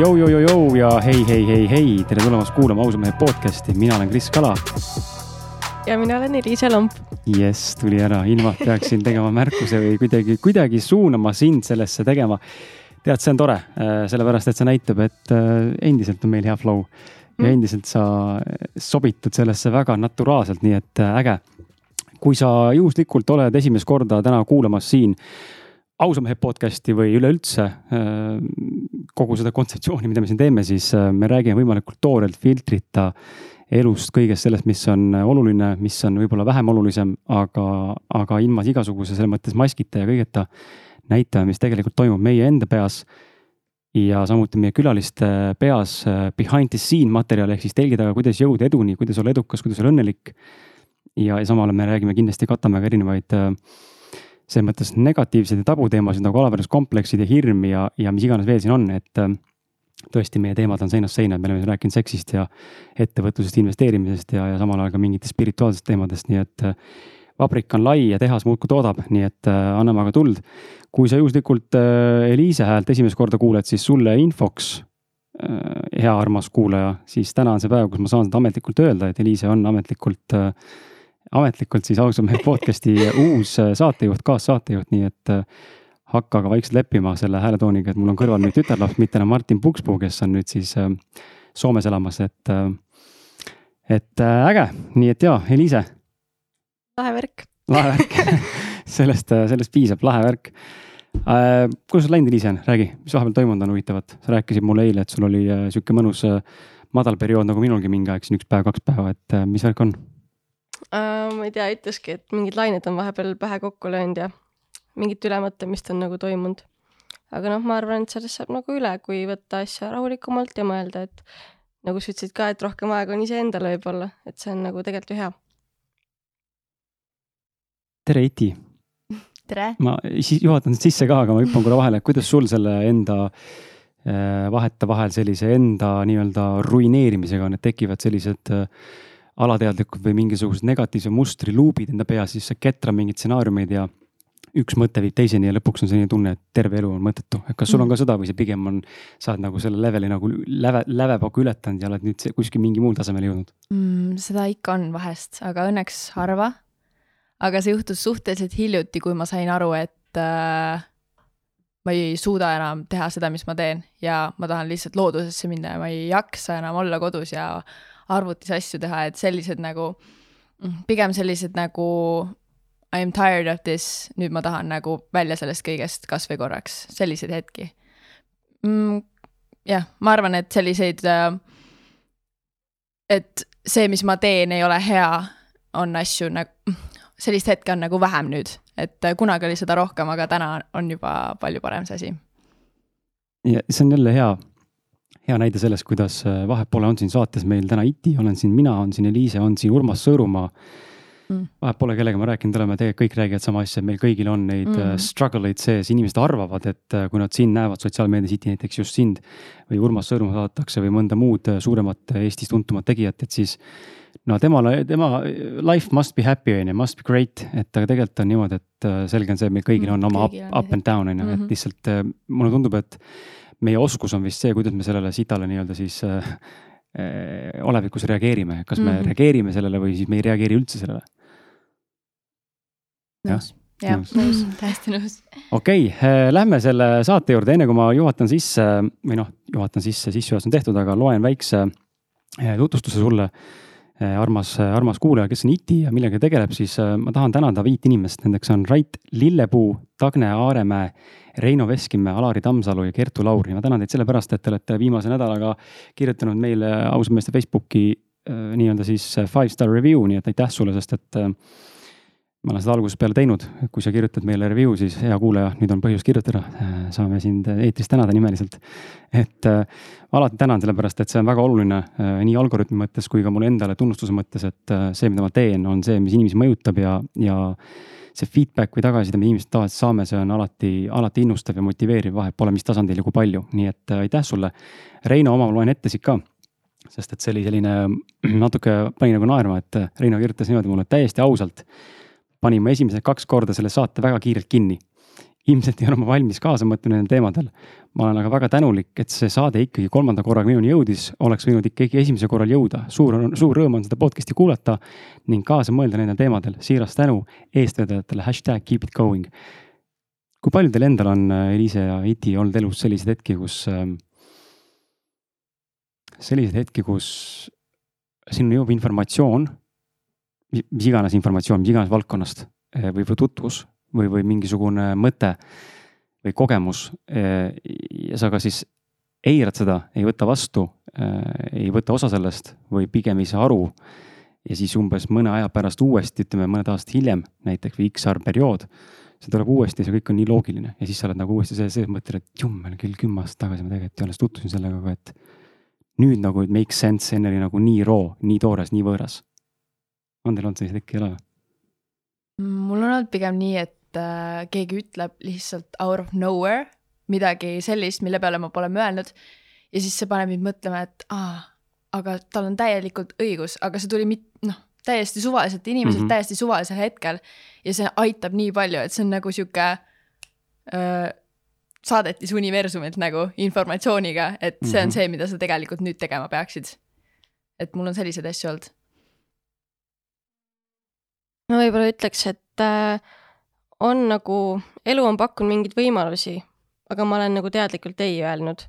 Jou-jou-jou ja hei, hei, hei, hei, tere tulemast kuulama Ausa mehe podcast'i, mina olen Kris Kala. ja mina olen Eliise Lamp. jess, tuli ära, ilmalt peaksin tegema märkuse või kuidagi, kuidagi suunama sind sellesse tegema. tead, see on tore, äh, sellepärast et see näitab, et äh, endiselt on meil hea flow ja mm. endiselt sa sobitud sellesse väga naturaalselt, nii et äh, äge. kui sa juhuslikult oled esimest korda täna kuulamas siin ausa mehe podcast'i või üleüldse kogu seda kontseptsiooni, mida me siin teeme, siis äh, me räägime võimalikult toorelt, filtrita elust, kõigest sellest, mis on oluline, mis on võib-olla vähem olulisem, aga, aga ilma igasuguse selles mõttes maskita ja kõigeta näitame, mis tegelikult toimub meie enda peas. ja samuti meie külaliste peas äh, behind the scene materjal ehk siis telgi taga, kuidas jõuda eduni, kuidas olla edukas, kuidas olla õnnelik. ja, ja samal ajal me räägime kindlasti, katame ka erinevaid äh, selles mõttes negatiivseid ja tabuteemasid nagu alaväärsuskompleksid ja hirm ja, ja mis iganes veel siin on, et äh, tõesti, meie teemad on seinast seina, et me oleme rääkinud seksist ja ettevõtlusest, investeerimisest ja, ja samal ajal ka mingitest spirituaalsetest teemadest, nii et äh, vabrik on lai ja tehas muudkui toodab, nii et äh, anname aga tuld. kui sa juhuslikult Eliise häält esimest korda kuuled, siis sulle infoks, hea armas kuulaja, siis täna on see päev, kus ma saan seda ametlikult öelda, et Eliise on ametlikult äh, ametlikult siis ausa mehe podcast'i uus äh, saatejuht, kaassaatejuht, nii et äh, hakka aga vaikselt leppima selle hääletooniga, et mul on kõrval nüüd tütarlaps, mitte enam Martin Pukspuu, kes on nüüd siis äh, Soomes elamas, et, et äge, nii et jaa, Eliise. lahe värk. lahe värk sellest, sellest piisab, lahe värk äh,. kuidas sul läinud, Eliise, räägi, mis vahepeal toimunud on huvitavat, sa rääkisid mulle eile, et sul oli äh, sihuke mõnus äh, madal periood nagu minulgi mingi aeg siin üks päev, kaks päeva, et mis värk on? Uh,? ma ei tea, ütleski, et mingid lained on vahepeal pähe kokku löönud ja mingit ülemõtlemist on nagu toimunud. aga noh, ma arvan, et sellest saab nagu üle, kui võtta asja rahulikumalt ja mõelda, et nagu sa ütlesid ka, et rohkem aega on iseendale võib-olla, et see on nagu tegelikult ju hea. tere, Iti. tere. ma siis juhatan sisse ka, aga ma hüppan korra vahele, kuidas sul selle enda äh, vahetevahel sellise enda nii-öelda ruineerimisega on, et tekivad sellised äh, alateadlikud või mingisugused negatiivse mustri luubid enda peas, siis sa ketra mingeid stsenaariumeid ja üks mõte viib teiseni ja lõpuks on selline tunne, et terve elu on mõttetu. et kas sul on ka seda või see pigem on, sa oled nagu selle leveli nagu läve, lävepaku ületanud ja oled nüüd kuskil mingi muul tasemel jõudnud mm,? seda ikka on vahest, aga õnneks harva. aga see juhtus suhteliselt hiljuti, kui ma sain aru, et äh, ma ei suuda enam teha seda, mis ma teen ja ma tahan lihtsalt loodusesse minna ja ma ei jaksa enam olla kodus ja arvutis asju teha, et sellised nagu, mm, pigem sellised nagu I am tired of this, nüüd ma tahan nagu välja sellest kõigest kasvõi korraks, selliseid hetki mm,. jah, ma arvan, et selliseid, äh, et see, mis ma teen, ei ole hea, on asju nagu, sellist hetke on nagu vähem nüüd, et äh, kunagi oli seda rohkem, aga täna on juba palju parem see asi. ja see on jälle hea hea näide sellest, kuidas äh, vahepeal on siin saates meil täna Iti, olen siin mina, on siin Eliise, on siin Urmas Sõõrumaa mm.. vahet pole, kellega ma rääkinud oleme, tegelikult kõik räägivad sama asja, meil kõigil on neid mm. struggle eid sees, inimesed arvavad, et äh, kui nad sind näevad sotsiaalmeedias, Iti näiteks just sind või Urmas Sõõrumaa saadetakse või mõnda muud suuremat Eestis tuntumat tegijat, et siis no temale, tema life must be happy on ju, must be great, et aga tegelikult on niimoodi, et selge on see, et meil kõigil mm, on oma up, up and down on ju, et mhm. lihtsalt mulle tundub, et meie oskus on vist see, kuidas me sellele sitale nii-öelda siis äh, äh, olevikus reageerime, kas me mm -hmm. reageerime sellele või siis me ei reageeri üldse sellele. nõus, jah, nõus, täiesti nõus. okei okay, äh,, lähme selle saate juurde, enne kui ma juhatan sisse või noh, juhatan sisse, sissejuhatus on tehtud, aga loen väikse äh, tutvustuse sulle armas, armas kuulaja, kes on ITI ja millega tegeleb, siis ma tahan tänada viit inimest, nendeks on Rait Lillepuu, Tagne Aaremäe Reino Veskimäe, Alari Tammsalu ja Kertu Lauri. ma tänan teid sellepärast, et te olete viimase nädalaga kirjutanud meile ausalt meeste Facebooki äh, nii-öelda siis äh, five star review, nii et aitäh sulle, sest et äh, ma olen seda algusest peale teinud, kui sa kirjutad meile review, siis hea kuulaja, nüüd on põhjust kirjutada. saame sind eetris tänada nimeliselt. et äh, alati tänan, sellepärast et see on väga oluline äh, nii algoritmi mõttes kui ka mulle endale tunnustuse mõttes, et äh, see, mida ma teen, on see, mis inimesi mõjutab ja, ja see feedback või tagasiside, mida inimesed tavaliselt saame, see on alati, alati innustav ja motiveeriv, vahet pole, mis tasandil ja kui palju, nii et äh, aitäh sulle. Reino oma loen ette siit ka, sest et see oli selline natuke pani nagu naerma, et äh, Reino kirjutas niimoodi mulle täiesti ausalt. panin ma esimesed kaks korda selle saate väga kiirelt kinni ilmselt ei ole ma valmis kaasa mõtlema nendel teemadel. ma olen aga väga tänulik, et see saade ikkagi kolmanda korraga minuni jõudis, oleks võinud ikkagi esimesel korral jõuda. suur, suur rõõm on seda podcast'i kuulata ning kaasa mõelda nendel teemadel. siiras tänu eestvedajatele, hashtag keep it going. kui palju teil endal on, Eliise ja Iti, olnud elus selliseid hetki, kus, ähm, selliseid hetki, kus sinna jõuab informatsioon, mis iganes informatsioon, mis iganes valdkonnast või, või tutvus või, või mingisugune mõte või kogemus. Eh, ja sa ka siis eirad seda, ei võta vastu, eh, ei võta osa sellest või pigem ei saa aru. ja siis umbes mõne aja pärast uuesti, ütleme mõned aastad hiljem näiteks või X arv periood, see tuleb uuesti, see kõik on nii loogiline ja siis sa oled nagu uuesti selles sees, mõtled, et jummel küll kümme aastat tagasi ma tegelikult alles tutvusin sellega, aga et nüüd nagu it makes sense, enne oli nagu nii roo, nii toores, nii võõras. on teil olnud selliseid hetki, ei ole? mul on olnud pigem nii, et äh, keegi ütleb lihtsalt out of nowhere midagi sellist, mille peale ma pole mõelnud. ja siis see paneb mind mõtlema, et aa, aga tal on täielikult õigus, aga see tuli mit-, noh, täiesti suvaliselt inimeselt mm -hmm. täiesti suvalisel hetkel. ja see aitab nii palju, et see on nagu sihuke äh, saadetis universumilt nagu informatsiooniga, et see on mm -hmm. see, mida sa tegelikult nüüd tegema peaksid. et mul on selliseid asju olnud. ma võib-olla ütleks, et äh, on nagu, elu on pakkunud mingeid võimalusi, aga ma olen nagu teadlikult ei öelnud.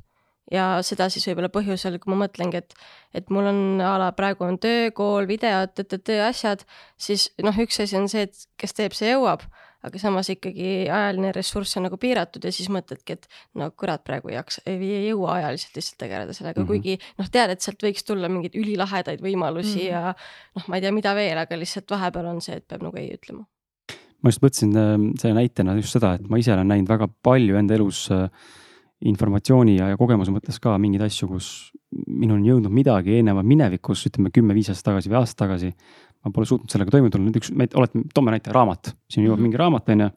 ja seda siis võib-olla põhjusel, kui ma mõtlengi, et, et mul on a la praegu on töö, kool, videod, asjad, siis noh, üks asi on see, et kes teeb, see jõuab aga samas ikkagi ajaline ressurss on nagu piiratud ja siis mõtledki, et no kurat, praegu ei jaksa, ei jõua ajaliselt lihtsalt tegeleda sellega mm, -hmm. kuigi noh, tead, et sealt võiks tulla mingeid ülilahedaid võimalusi mm -hmm. ja noh, ma ei tea, mida veel, aga lihtsalt vahepeal on see, et peab nagu ei ütlema. Ma just mõtlesin äh, selle näitena just seda, et ma ise olen näinud väga palju enda elus äh, informatsiooni ja, ja kogemuse mõttes ka mingeid asju, kus minuni on jõudnud midagi eelneva minevikus, ütleme kümme-viis aastat tagasi või aasta tagasi ma pole suutnud sellega toime tulla, nüüd üks, oletame, toome näite, raamat, siin jõuab mm -hmm. mingi raamat, on ju.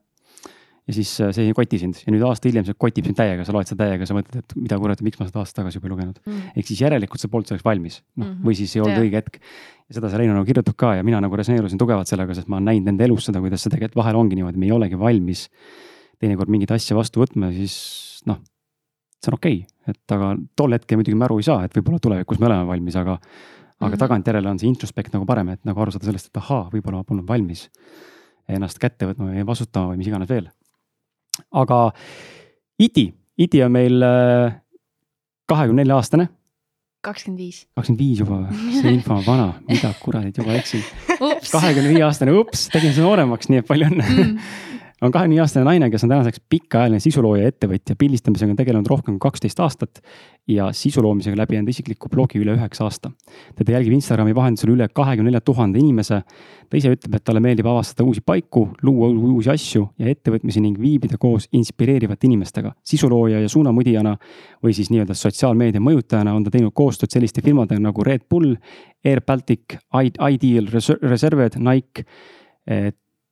Ja siis äh, see ei koti sind ja nüüd aasta hiljem see kotib sind täiega, sa loed seda täiega, sa mõtled, et mida kurat, miks ma seda aasta tagasi juba ei lugenud mm. -hmm. ehk siis järelikult sa polnud selleks valmis, noh mm -hmm. või siis ei olnud yeah. õige hetk. ja seda see Reino nagu kirjutab ka ja mina nagu resoneerusin tugevalt sellega, sest ma olen näinud enda elus seda, kuidas see tegelikult vahel ongi niimoodi, me ei olegi valmis teinekord mingit asja vastu võtma, siis noh see on okei okay., et aga tol hetkel muidugi me aru ei saa, et võib-olla tulevikus me oleme valmis, aga aga mm -hmm. tagantjärele on see introspekt nagu parem, et nagu aru saada sellest, et ahaa, võib-olla ma polnud valmis ennast kätte võtma või vastutama või mis iganes veel. Aga Iti, Iti on meil äh, kahekümne nelja aastane. kakskümmend viis. kakskümmend viis juba või? see info on vana, mida kuradit juba eksin. kahekümne viie aastane, ups, tegin seda nooremaks, nii et palju õnne mm on kahekümne aastane naine, kes on tänaseks pikaajaline sisulooja ja ettevõtja, pildistamisega on tegelenud rohkem kui kaksteist aastat ja sisu loomisega läbi enda isikliku blogi üle üheksa aasta. teda jälgib Instagrami vahendusel üle kahekümne nelja tuhande inimese. ta ise ütleb, et talle meeldib avastada uusi paiku, luua uusi asju ja ettevõtmisi ning viibida koos inspireerivate inimestega. sisulooja ja suunamudijana või siis nii-öelda sotsiaalmeedia mõjutajana on ta teinud koostööd selliste firmadega nagu Red Bull, Air Baltic, Ideal Reserved, Nike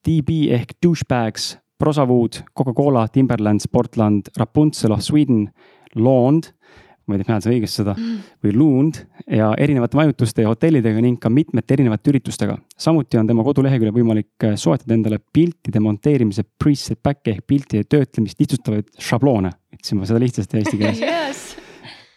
DB ehk douchebags, Prosawood, Coca-Cola, Timberland, Sportland, Rapunzel of Sweden, Lond, ma ei tea, mäletan õigesti seda mm., või Lund ja erinevate majutuste ja hotellidega ning ka mitmete erinevate üritustega. samuti on tema koduleheküljel võimalik äh, soetada endale piltide monteerimise preset back'e ehk piltide töötlemist lihtsustavaid šabloone. ütlesin ma seda lihtsasti eesti keeles yes.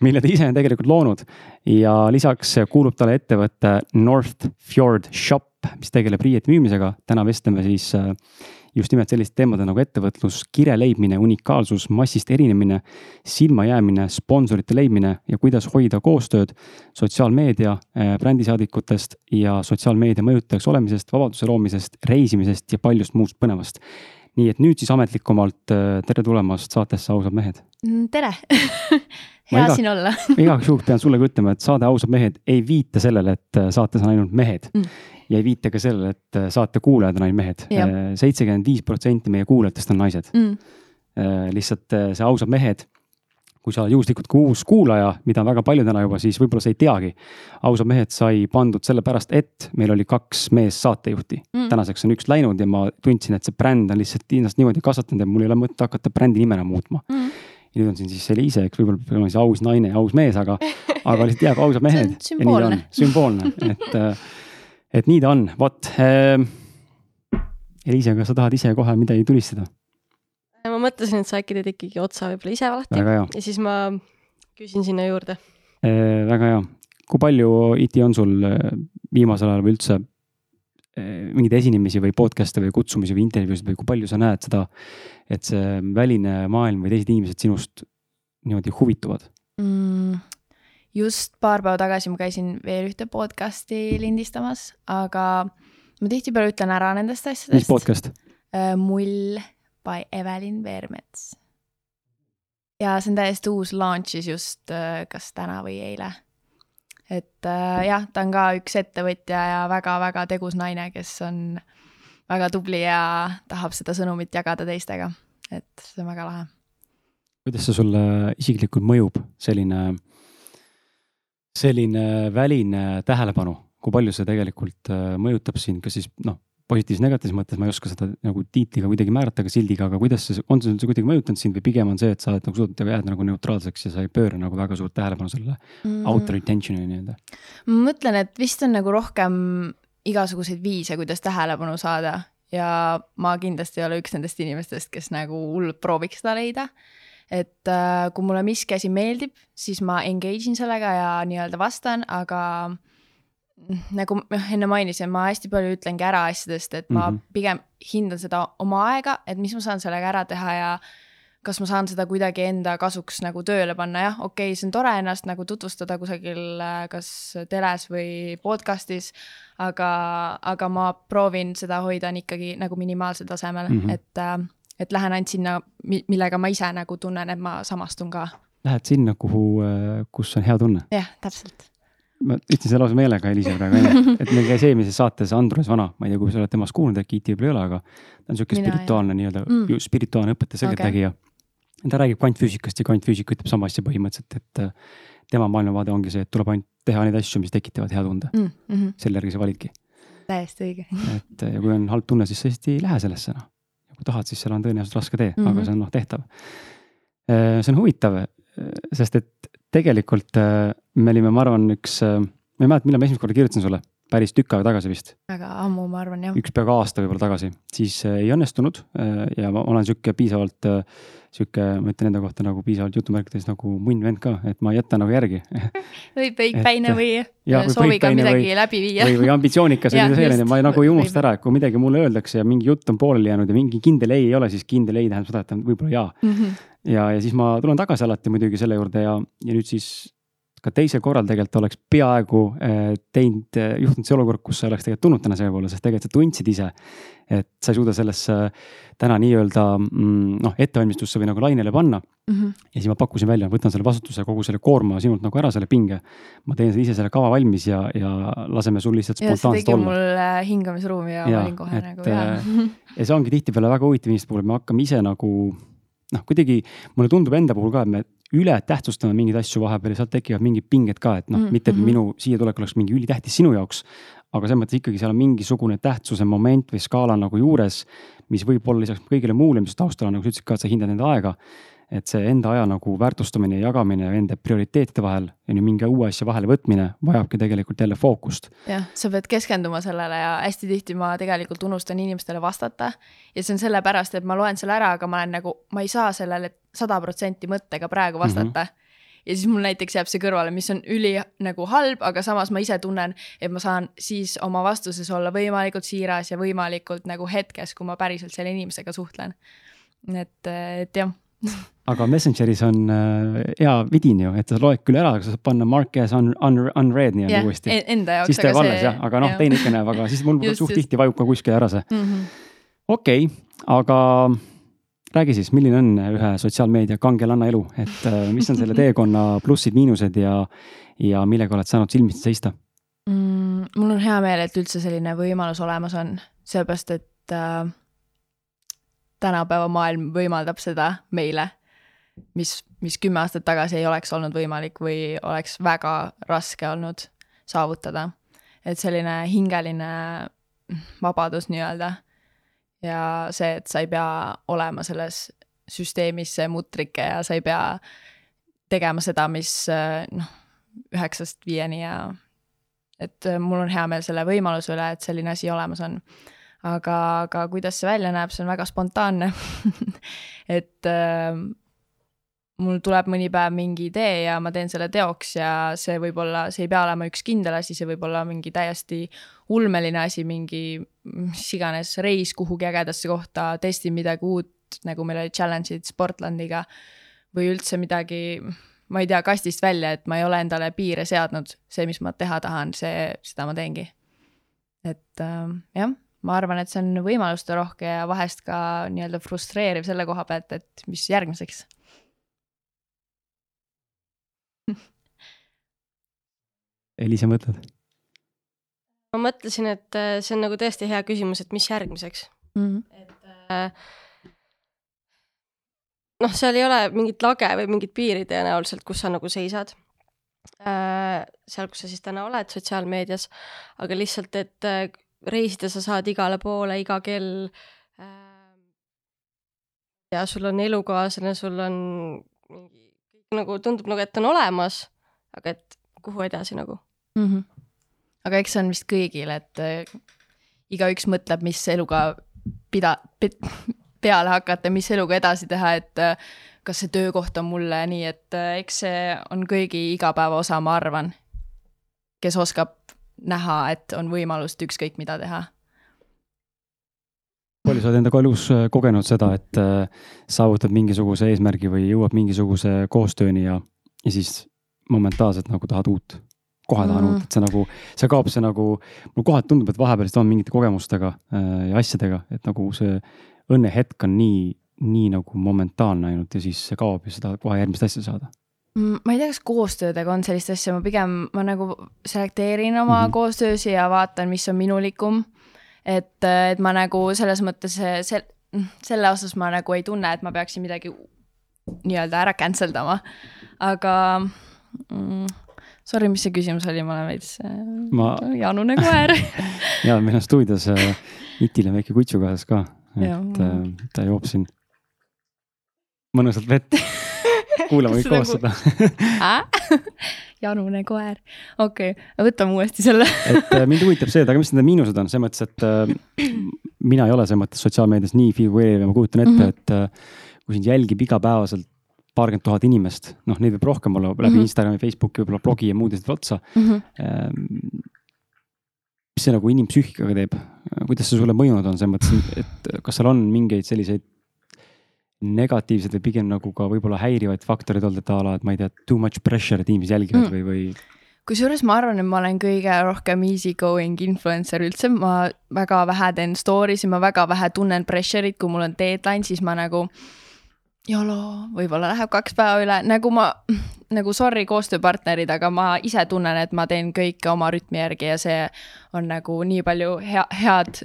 mille ta ise on tegelikult loonud ja lisaks kuulub talle ettevõte North Fjord Shop, mis tegeleb riiete müümisega. täna vestleme siis äh, just nimelt selliste teemade nagu ettevõtlus, kire leidmine, unikaalsus, massist erinemine, silmajäämine, sponsorite leidmine ja kuidas hoida koostööd sotsiaalmeedia äh, brändisaadikutest ja sotsiaalmeedia mõjutajaks olemisest, vabaduse loomisest, reisimisest ja paljust muust põnevast nii et nüüd siis ametlikumalt äh, tere tulemast saatesse Ausad mehed. Mm, tere. Hea iga, siin olla. igaks juhuks pean sulle ka ütlema, et saade Ausad mehed ei viita sellele, et äh, saates on ainult mehed. Mm. Ja ei viita ka sellele, et äh, saate kuulajad on ainult mehed. Äh, seitsekümmend viis protsenti meie kuulajatest on naised. Mm.. Lihtsalt see ausad mehed, kui sa oled juhuslikult ka uus kuulaja, mida on väga palju täna juba, siis võib-olla sa ei teagi. ausad mehed sai pandud sellepärast, et meil oli kaks meessaatejuhti. Mm.. tänaseks on üks läinud ja ma tundsin, et see bränd on lihtsalt ennast niimoodi kasvatanud ja mul ei ole mõtet hakata brändi nime enam muutma. Mm ja nüüd on siin siis Eliise, eks võib-olla peab olema siis aus naine ja aus mees, aga, aga lihtsalt jääb ausad mehed. sümboolne. sümboolne, et et nii ta on, vot äh,. Eliise, kas sa tahad ise kohe midagi tulistada? ma mõtlesin, et sa äkki teed ikkagi otsa võib-olla ise hea ja siis ma küsin sinna juurde. Eh, väga hea. kui palju IT on sul viimasel ajal või üldse mingeid esinemisi või podcast'e või kutsumisi või intervjuusid või kui palju sa näed seda, et see väline maailm või teised inimesed sinust niimoodi huvituvad? mm,. just paar päeva tagasi ma käisin veel ühte podcast'i lindistamas, aga ma tihtipeale ütlen ära nendest mis asjadest. podcast? mull by Evelin Veermets. ja see on täiesti uus, launch'is just äh, kas täna või eile. Et äh, jah, ta on ka üks ettevõtja ja väga-väga tegus naine, kes on väga tubli ja tahab seda sõnumit jagada teistega. et see on väga lahe. kuidas see sulle isiklikult mõjub, selline, selline väline tähelepanu, kui palju see tegelikult äh, mõjutab sind, kas siis noh, positiivses, negatiivses mõttes ma ei oska seda nagu tiitliga kuidagi määrata, aga sildiga, aga kuidas see, on see üldse kuidagi mõjutanud sind või pigem on see, et sa oled nagu suutnud jääda nagu neutraalseks ja sa ei pööra nagu väga suurt tähelepanu sellele Mm. outer attention'i nii-öelda? ma mõtlen, et vist on nagu rohkem igasuguseid viise, kuidas tähelepanu saada ja ma kindlasti ei ole üks nendest inimestest, kes nagu hullult prooviks seda leida. et äh, kui mulle miski asi meeldib, siis ma engage in sellega ja nii-öelda vastan, aga mm, nagu ma enne mainisin, ma hästi palju ütlengi ära asjadest, et ma mm. -hmm. pigem hindan seda oma aega, et mis ma saan sellega ära teha ja kas ma saan seda kuidagi enda kasuks nagu tööle panna, jah, okei okay,, see on tore ennast nagu tutvustada kusagil äh, kas teles või podcast'is, aga, aga ma proovin seda hoida on ikkagi nagu minimaalsel tasemel mm. -hmm. et äh, et lähen ainult sinna, millega ma ise nagu tunnen, et ma samastun ka. Lähed sinna, kuhu, kus on hea tunne. jah, täpselt. Ma ütlesin selle lause meelega Eliise praegu onju, et meil käis eelmises saates Andrus Vana, ma ei tea, kui sa oled temast kuulnud, äkki IT võib-olla ei ole, aga ta on sihuke spirituaalne nii-öelda Mm. spirituaalne õpetaja, selgeltnägija okay.. ta räägib kvantfüüsikast ja kvantfüüsika ütleb sama asja põhimõtteliselt, et äh, tema maailmavaade ongi see, et tuleb ainult teha neid asju, mis tekitavad hea tunde, mm. -hmm. selle järgi sa validki. täiesti õige. et äh, ja kui on halb tunne, siis sa lihtsalt ei lähe sellesse noh. kui tahad, siis seal on tõenäoliselt raske tee mm, -hmm. Mhm. aga see on noh tehtav. see on huvitav, sest et tegelikult äh, me olime, ma arvan, üks, ma ei mäleta, millal ma esimest korda kirjutasin sulle, päris tükk aega tagasi vist, väga ammu, ma arvan jah. üks peaaegu aasta võib-olla tagasi, siis äh, ei õnnestunud äh, ja ma olen sihuke piisavalt äh, sihuke, ma ütlen enda kohta nagu piisavalt jutumärkides nagu munn vend ka, et ma ei jäta nagu järgi või peigpäine Et- või ja- sooviga põikpäine midagi või- läbi viia. või, või ambitsioonikas või selline, just. ma nagu ei unusta ära, et kui midagi mulle öeldakse ja mingi jutt on pooleli jäänud ja mingi kindel ei ei ole, siis kindel ei tähendab seda, et võib-olla jaa. Mhm. ja, ja siis ma tulen tagasi alati muidugi selle juurde ja, ja nüüd siis ka teisel korral tegelikult oleks peaaegu eh, teinud, juhtunud see olukord, kus sa oleks tegelikult tundnud täna selle poole, sest tegelikult sa tundsid ise, et sa ei suuda sellesse täna nii-öelda mm, noh, ettevalmistusse või nagu lainele panna. Mhm. ja siis ma pakkusin välja, võtan selle vastutuse, kogu selle koorma sinult nagu ära, selle pinge. ma teen ise selle kava valmis ja, ja laseme sul lihtsalt ja spontaanselt olla. mul äh, hingamisruumi ja, Jaa, ma olin kohe et, nagu äh, ja see ongi tihtipeale väga huvitav inimeste puhul, et me hakkame ise nagu noh, kuidagi mulle tundub enda puhul ka, et me üle tähtsustame mingeid asju vahepeal ja sealt tekivad mingid pinged ka, et noh Mm, mm,, mitte et mhm. minu siia tulek oleks mingi ülitähtis sinu jaoks. aga selles mõttes ikkagi seal on mingisugune tähtsuse moment või skaala nagu juures, mis võib olla lisaks kõigile muule, mis taustal on, nagu sa ütlesid ka, et sa hindad enda aega. Et see enda aja nagu väärtustamine ja jagamine enda prioriteetide vahel ja nüüd mingi uue asja vahele võtmine vajabki tegelikult jälle fookust. jah, sa pead keskenduma sellele ja hästi tihti ma tegelikult unustan inimestele vastata. ja see on sellepärast, et ma loen selle ära, aga ma olen nagu, ma ei saa sellele sada protsenti mõttega praegu vastata mm. -hmm. ja siis mul näiteks jääb see kõrvale, mis on üli nagu halb, aga samas ma ise tunnen, et ma saan siis oma vastuses olla võimalikult siiras ja võimalikult nagu hetkes, kui ma päriselt selle inimesega suhtlen. et, et jah aga Messengeris on äh, hea vidin ju, et sa loed küll ära, aga sa saad panna mark as un, un, unread nii-öelda jah, uuesti. enda jaoks. siis ta jääb alles jah, aga noh, teine ikka näeb, aga siis mul Just, suht just. tihti vajub ka kuskile ära see. mm. -hmm. okei okay,, aga räägi siis, milline on ühe sotsiaalmeedia kangelanna elu, et äh, mis on selle teekonna plussid-miinused ja, ja millega oled saanud silmitsi seista? mm,? mul on hea meel, et üldse selline võimalus olemas on, sellepärast et äh, tänapäeva maailm võimaldab seda meile, mis, mis kümme aastat tagasi ei oleks olnud võimalik või oleks väga raske olnud saavutada. et selline hingeline vabadus nii-öelda ja see, et sa ei pea olema selles süsteemis see mutrike ja sa ei pea tegema seda, mis noh, üheksast viieni ja et mul on hea meel selle võimaluse üle, et selline asi olemas on. aga, aga kuidas see välja näeb, see on väga spontaanne et mul tuleb mõni päev mingi idee ja ma teen selle teoks ja see võib olla, see ei pea olema üks kindel asi, see võib olla mingi täiesti ulmeline asi, mingi mis iganes reis kuhugi ägedasse kohta, testin midagi uut, nagu meil olid challenge'id Sportlandiga või üldse midagi, ma ei tea, kastist välja, et ma ei ole endale piire seadnud, see, mis ma teha tahan, see, seda ma teengi. et äh, jah, ma arvan, et see on võimaluste rohke ja vahest ka nii-öelda frustreeriv selle koha pealt, et mis järgmiseks Eliise, mõtled? ma mõtlesin, et äh, see on nagu tõesti hea küsimus, et mis järgmiseks mm. -hmm. et äh, noh, seal ei ole mingit lage või mingit piiri tõenäoliselt, kus sa nagu seisad äh,. seal, kus sa siis täna oled sotsiaalmeedias, aga lihtsalt, et äh, reisida sa saad igale poole, iga kell äh,. ja sul on elukaaslane, sul on mingi, nagu tundub nagu, et on olemas, aga et kuhu edasi nagu mm. -hmm. aga eks see on vist kõigil, et äh, igaüks mõtleb, mis eluga pida- pid,, peale hakata, mis eluga edasi teha, et äh, kas see töökoht on mulle nii, et äh, eks see on kõigi igapäeva osa, ma arvan. kes oskab näha, et on võimalust ükskõik mida teha. palju sa oled endaga elus kogenud seda, et saavutad mingisuguse eesmärgi või jõuad mingisuguse koostööni ja, ja siis momentaalselt nagu tahad uut, kohe tahan mm. uut, et see nagu, see kaob see nagu, mulle kohati tundub, et vahepeal on mingite kogemustega äh, ja asjadega, et nagu see õnnehetk on nii, nii nagu momentaalne ainult ja siis see kaob ja seda kohe järgmist asja saada mm, ma ei tea, kas koostöödega on sellist asja, ma pigem, ma nagu selekteerin oma mm -hmm. koostöösi ja vaatan, mis on minulikum. et, et ma nagu selles mõttes sel, selle osas ma nagu ei tunne, et ma peaksin midagi nii-öelda ära cancel dama. aga mm,. Sorry, mis see küsimus oli, ma olen veits äh, ma... janune koer. Ja meil on stuudios äh, Itil on väike kutsu kaasas ka, et äh, ta joob siin. Mõnusat vett. Kuulame kõik koos seda. Janune koer, okei okay., võtame uuesti selle. Et mind huvitab see, et aga mis nende miinused on, selles mõttes, et äh, mina ei ole selles mõttes sotsiaalmeedias nii figureeriv ja ma kujutan ette mm, -hmm. et äh, kui sind jälgib igapäevaselt paarkümmend tuhat inimest, noh, neid võib rohkem olla läbi mm -hmm. Instagrami, Facebooki, võib-olla blogi ja muude otsa mm. -hmm. mis see nagu inimpsüühikaga teeb, kuidas see sulle mõjunud on, selles mõttes, et kas seal on mingeid selliseid negatiivseid või pigem nagu ka võib-olla häirivaid faktoreid olnud, et a la, et ma ei tea, too much pressure, et inimesed jälgivad mm. või, või? kusjuures ma arvan, et ma olen kõige rohkem easy going influencer üldse, ma väga vähe teen story si, ma väga vähe tunnen pressure'it, kui mul on deadline, siis ma nagu jolo, võib-olla läheb kaks päeva üle, nagu ma, nagu sorry koostööpartnerid, aga ma ise tunnen, et ma teen kõike oma rütmi järgi ja see on nagu nii palju hea, head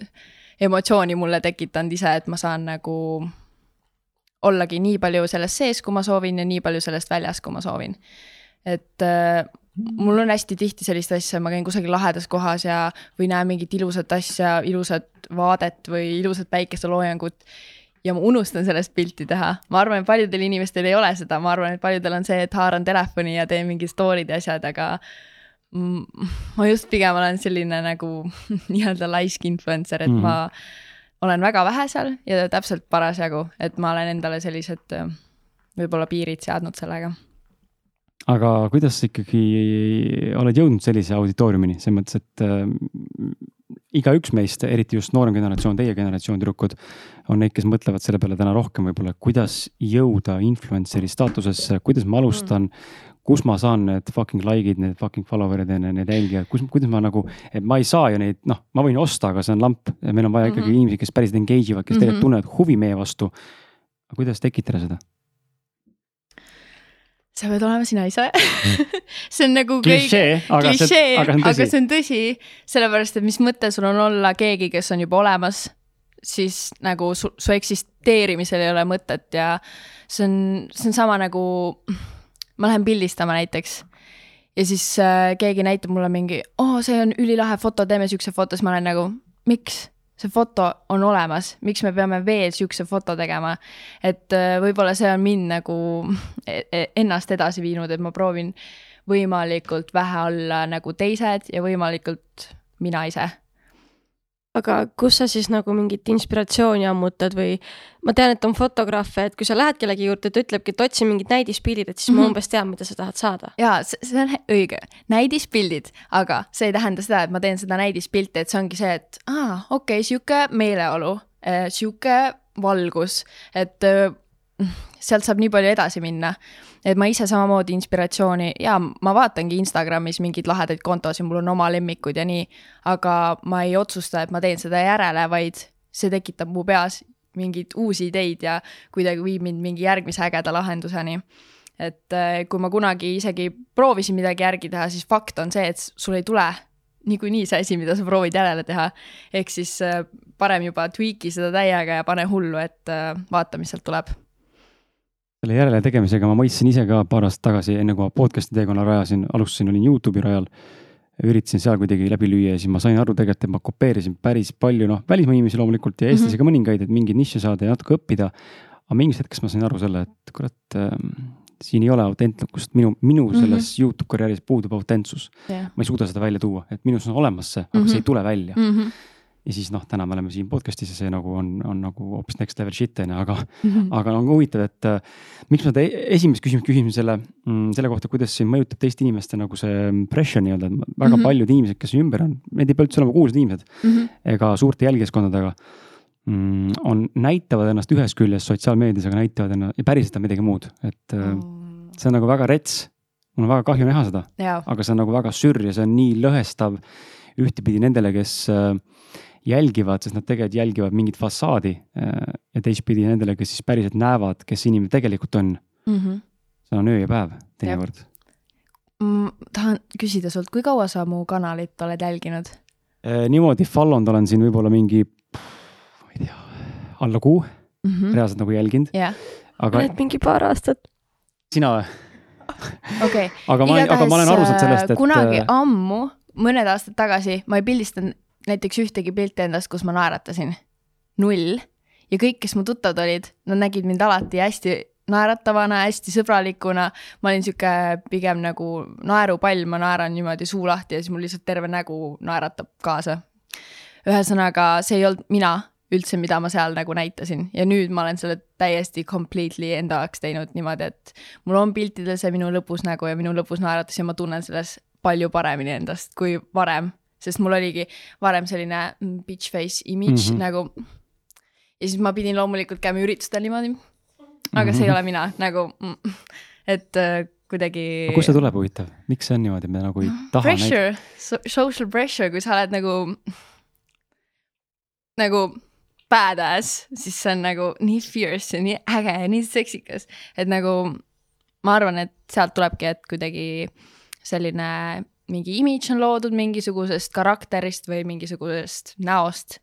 emotsiooni mulle tekitanud ise, et ma saan nagu ollagi nii palju selles sees, kui ma soovin ja nii palju sellest väljas, kui ma soovin. et äh, mul on hästi tihti sellist asja, ma käin kusagil lahedas kohas ja, või näen mingit ilusat asja, ilusat vaadet või ilusat päikeseloojangut ja ma unustan sellest pilti teha. ma arvan, et paljudel inimestel ei ole seda, ma arvan, et paljudel on see, et haaran telefoni ja teen mingid story'd ja asjad, aga ma just pigem olen selline nagu nii-öelda laisk influencer, et mm ma olen väga vähe seal ja täpselt parasjagu, et ma olen endale sellised võib-olla piirid seadnud sellega. Aga kuidas sa ikkagi oled jõudnud sellise auditooriumini, selles mõttes, et äh, igaüks meist, eriti just noorem generatsioon, teie generatsioon tüdrukud, on neid, kes mõtlevad selle peale täna rohkem võib-olla, kuidas jõuda influencer'i staatusesse, kuidas ma alustan mm., kus ma saan need fucking like'id, need fucking follower'id ja need jälgijad, kus, kuidas ma nagu, et ma ei saa ju neid, noh, ma võin osta, aga see on lamp ja meil on vaja ikkagi mm -hmm. inimesi, kes päriselt engage ivad, kes mm -hmm. tegelikult tunnevad huvi meie vastu. kuidas tekitada seda? sa pead olema sina ise see on nagu klišee, aga, klišee, aga, aga see on tõsi, sellepärast et mis mõte sul on olla keegi, kes on juba olemas, siis nagu su, su eksisteerimisel ei ole mõtet ja see on, see on sama nagu, ma lähen pildistama näiteks ja siis äh, keegi näitab mulle mingi, oo, see on ülilahe foto, teeme siukse foto, siis ma olen nagu, miks? see foto on olemas, miks me peame veel siukse foto tegema. et äh, võib-olla see on mind nagu e-, e-, ennast edasi viinud, et ma proovin võimalikult vähe olla nagu teised ja võimalikult mina ise. Aga kus sa siis nagu mingit inspiratsiooni ammutad või ma tean, et on fotograafe, et kui sa lähed kellegi juurde, ta ütlebki, et otsi mingid näidispildid, et siis mm -hmm. ma Mhm. umbes tean, mida sa tahad saada. jaa, see on õige, näidispildid, aga see ei tähenda seda, et ma teen seda näidispilti, et see ongi see, et aa, okei okay,, sihuke meeleolu, sihuke valgus, et öö, sealt saab nii palju edasi minna. Et ma ise samamoodi inspiratsiooni ja ma vaatangi Instagramis mingeid lahedaid kontosid, mul on oma lemmikud ja nii, aga ma ei otsusta, et ma teen seda järele, vaid see tekitab mu peas mingeid uusi ideid ja kuidagi viib mind mingi järgmise ägeda lahenduseni et äh, kui ma kunagi isegi proovisin midagi järgi teha, siis fakt on see, et sul ei tule niikuinii see asi, mida sa proovid järele teha. ehk siis äh, parem juba tweak'i seda täiega ja pane hullu, et äh, vaata, mis sealt tuleb. Selle järele tegemisega ma mõistsin ise ka paar aastat tagasi, enne kui ma podcast'i teekonna rajasin, alustasin, olin Youtube'i rajal. üritasin seal kuidagi läbi lüüa ja siis ma sain aru tegelikult, et ma kopeerisin päris palju, noh, välismaa inimesi loomulikult ja eestlasi ka mõningaid, et mingeid nišše saada ja natuke õppida. aga mingist hetkest ma sain aru selle, et kurat ähm, siin ei ole autentlikkust, minu, minu Mhm. selles mm -hmm. Youtube karjääris puudub autentsus. jah. ma ei suuda seda välja tuua, et minus on olemas see, aga mm -hmm. see ei tule välja mm. -hmm. Ja siis noh, täna me oleme siin podcast'is ja see nagu on, on nagu hoopis next level shit on ju, aga Mhm. aga on huvitav, et äh, miks ma esimest küsimust küsisin selle mm,, selle kohta, kuidas siin mõjutab teiste inimeste nagu see pressure nii-öelda, et väga mm. -hmm. paljud inimesed, kes ümber on, need ei pea üldse olema kuulsad inimesed ega suurte jälgijaskondadega mm,. on, näitavad ennast ühest küljest sotsiaalmeedias, aga näitavad ennast ja päriselt on midagi muud, et äh, see on nagu väga rets. mul on väga kahju näha seda, aga see on nagu väga sürr ja see on nii lõhestav ühtepidi nendele, kes äh, jälgivad, sest nad tegelikult jälgivad mingit fassaadi äh, ja teistpidi nendele, kes siis päriselt näevad, kes inimene tegelikult on. see on öö ja päev teinekord. Mm, tahan küsida sult, kui kaua sa mu kanalit oled jälginud? Äh, niimoodi follow nud olen siin võib-olla mingi, ma ei tea, alla kuu reaalselt nagu jälginud, jah, aga oled mingi paar aastat. sina või? okei. aga ma, aga ma olen aru saanud sellest, et kunagi äh, ammu, mõned aastad tagasi, ma ei pildistanud näiteks ühtegi pilti endast, kus ma naeratasin. null. ja kõik, kes mu tuttavad olid, nad nägid mind alati hästi naeratavana, hästi sõbralikuna. ma olin sihuke pigem nagu naerupall, ma naeran niimoodi suu lahti ja siis mul lihtsalt terve nägu naeratab kaasa. ühesõnaga, see ei olnud mina üldse, mida ma seal nagu näitasin ja nüüd ma olen selle täiesti completely enda jaoks teinud niimoodi, et mul on piltidel see minu lõbus nägu ja minu lõbus naeratus ja ma tunnen selles palju paremini endast kui varem, sest mul oligi varem selline mm, bitch face image mm. -hmm. nagu. ja siis ma pidin loomulikult käima üritustel niimoodi. aga see ei ole mina nagu, et äh, kuidagi. kust see tuleb huvitav, miks see on niimoodi, me nagu ei taha näidata? pressure, social pressure, kui sa oled nagu, nagu badass, siis see on nagu nii fierce ja nii äge ja nii seksikas, et nagu ma arvan, et sealt tulebki, et kuidagi selline mingi imidž on loodud mingisugusest karakterist või mingisugusest näost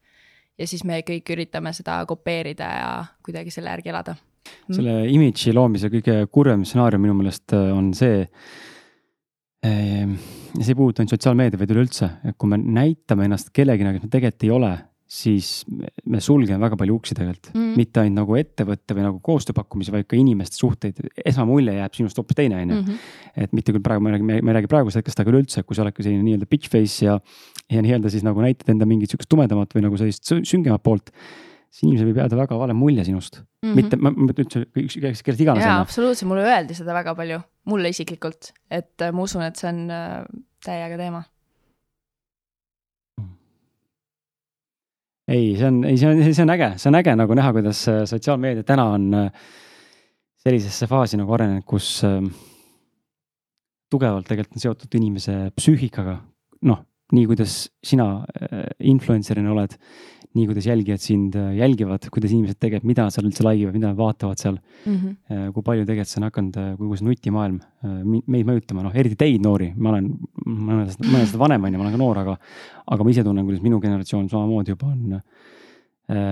ja siis me kõik üritame seda kopeerida ja kuidagi selle järgi elada. selle imidži loomise kõige kurvem stsenaarium minu meelest äh, on see. ja see ei puuduta ainult sotsiaalmeedia, vaid üleüldse, et kui me näitame ennast kellegina, kes me tegelikult ei ole, siis me- me sulgeme väga palju uksi tegelikult Mm. mm.. mitte ainult nagu ettevõtte või nagu koostööpakkumisi, vaid ka inimeste suhteid. esmamulje jääb sinust hoopis teine, on ju. Mhm. et mitte küll praegu, ma ei räägi, ma ei räägi praegusest hetkest, aga üleüldse, kui sa oledki selline nii-öelda bitch face ja, ja nii-öelda siis nagu näitad enda mingit sihukest tumedamat või nagu sellist sü- süngemat poolt. siis inimesel võib jääda väga vale mulje sinust mm, -hmm. mitte, ma mõtlen üldse ükskõik, kellest iganes jaa, absoluutselt, mulle öeldi seda väga palju, mulle isiklikult, et äh, ma usun, et see on äh, täiega teema. ei, see on, ei, see on, see on äge, see on äge nagu näha, kuidas äh, sotsiaalmeedia täna on äh, sellisesse faasi nagu arenenud, kus äh, tugevalt tegelikult on seotud inimese psüühikaga. noh, nii kuidas sina äh, influencer'ina oled, nii kuidas jälgijad sind äh, jälgivad, kuidas inimesed tegelikult, mida seal üldse like ivad, mida nad vaatavad seal. Mhm. kui palju tegelikult see on hakanud, kui see nutimaailm meid mõjutama, noh eriti teid noori, ma olen mõnedest, mõnedest vanem on ju, ma olen ka noor, aga, aga ma ise tunnen, kuidas minu generatsioon samamoodi juba on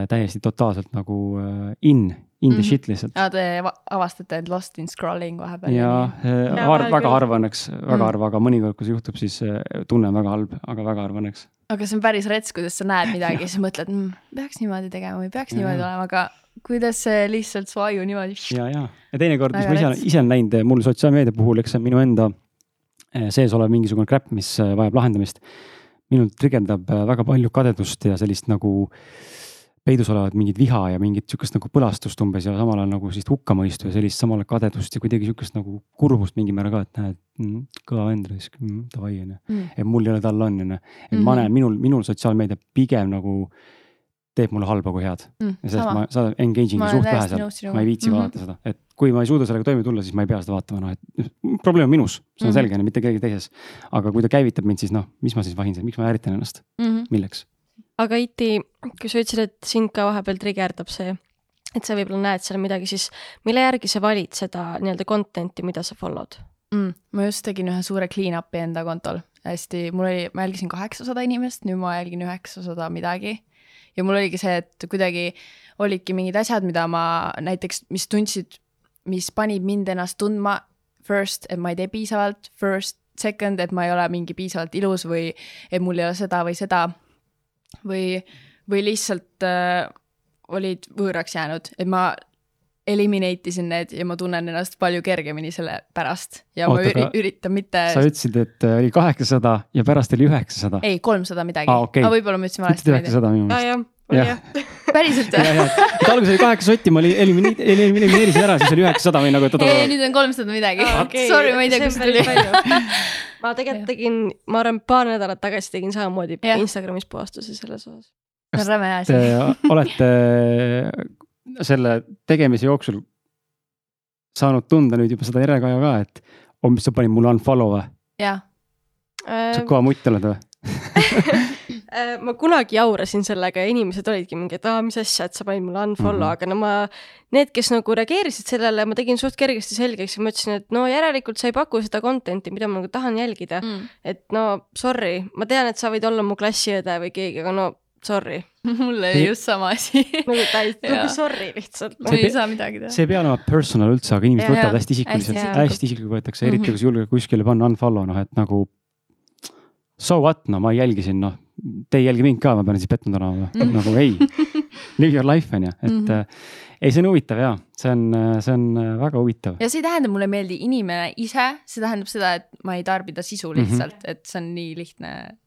täiesti totaalselt nagu äh, in, in the Mhm. shit lihtsalt. aa, te va- avastate end lost in scrolling vahepeal. ja äh, Jaa, har, väga harva õnneks, väga Mm. harva, aga mõnikord, kui see juhtub, siis äh, tunne on väga halb, aga väga harva õnneks. aga see on päris rets, kuidas sa näed midagi ja siis mõtled mm,, peaks niimoodi tegema või peaks Ja, niimoodi ja. olema, aga kuidas see lihtsalt su aju niimoodi. ja, ja, ja teinekord, mis ma ise ise olen näinud, mul sotsiaalmeedia puhul, eks see on minu enda eh, sees olev mingisugune crap, mis eh, vajab lahendamist. minul trigerdab äh, väga palju kadedust ja sellist nagu peidus olevat mingit viha ja mingit sihukest nagu põlastust umbes ja samal ajal nagu sellist hukkamõistu ja sellist samal ajal kadedust ja kuidagi sihukest nagu kurbust mingil määral ka, et näed mm,, kõva vend raisk mm,, davai onju. et mul ei ole, tal on onju. et mm -hmm. ma näen, minul, minul sotsiaalmeedia pigem nagu teeb mulle halba kui head mm,. ja sellest ma saan engaging'i suht vähe seal, ma ei viitsi mm -hmm. vaadata seda, et kui ma ei suuda sellega toime tulla, siis ma ei pea seda vaatama, noh, et probleem on minus, see on mm -hmm. selge, mitte kellegi teises. aga kui ta käivitab mind, siis noh, mis ma siis vahin seal, miks ma ärritan ennast mm, -hmm. milleks? Aga Iti, kui sa ütlesid, et sind ka vahepeal trigerdab see, et sa võib-olla näed seal midagi, siis mille järgi sa valid seda nii-öelda content'i, mida sa follow'd mm,? ma just tegin ühe suure clean up'i enda kontol, hästi, mul oli, ma jälgisin kaheksasada inimest, nüüd ma jälgin üheksasada midagi ja mul oligi see, et kuidagi olidki mingid asjad, mida ma näiteks, mis tundsid, mis panid mind ennast tundma first, et ma ei tee piisavalt, first, second, et ma ei ole mingi piisavalt ilus või et mul ei ole seda või seda. Või, või lihtsalt äh, olid võõraks jäänud, et ma eliminate isin need ja ma tunnen ennast palju kergemini selle pärast ja Oota, ma üri, üritan mitte. sa ütlesid, et äh, oli kaheksasada ja pärast oli üheksasada. ei, kolmsada midagi ah,. Okay. aga võib-olla ma ütlesin valesti. üheksasada minu meelest. Jah, päriselt või? et alguses oli kaheksa sotti, ma elimine-, elimineerisin ära, siis oli üheksasada või nagu. ei, nüüd on kolmsada midagi ah,. Okay. Sorry, ma ei tea, kust tuli. ma tegelikult tegin, ma arvan, paar nädalat tagasi tegin samamoodi ja. Instagramis postuse selles osas. kas te olete selle tegemise jooksul saanud tunda nüüd juba seda järelkaju ka, et oh, mis sa panid mulle unfollow või? jah. sa kõva mutt oled või äh, ma kunagi jaurasin sellega ja inimesed olidki mingi, et aa, mis asja, et sa panid mulle unfollow mm, -hmm. aga no ma, need, kes nagu reageerisid sellele, ma tegin suht kergesti selgeks ja ma ütlesin, et no järelikult sa ei paku seda content'i, mida ma nagu tahan jälgida mm.. et no sorry, ma tean, et sa võid olla mu klassiõde või keegi, aga no sorry mul oli just sama asi nagu täiesti, nagu sorry lihtsalt. ma ei saa midagi teha. see ei pea olema personal üldse, aga inimesed ja, võtavad hästi isikuliselt, hästi isiklikult võetakse, eriti -hmm. kui sa julged kuskile panna unfollow, noh et nagu. So what, no ma jälgisin, noh, te ei jälgi mind ka, ma pean siis pettunud olema mm, -hmm. nagu ei. Live your life on ju, et mm -hmm. ei, see on huvitav ja see on, see on äh, väga huvitav. ja see ei tähenda, mulle ei meeldi inimene ise, see tähendab seda, et ma ei tarbi ta sisu mhm. lihtsalt mm, -hmm. et see on nii lihtne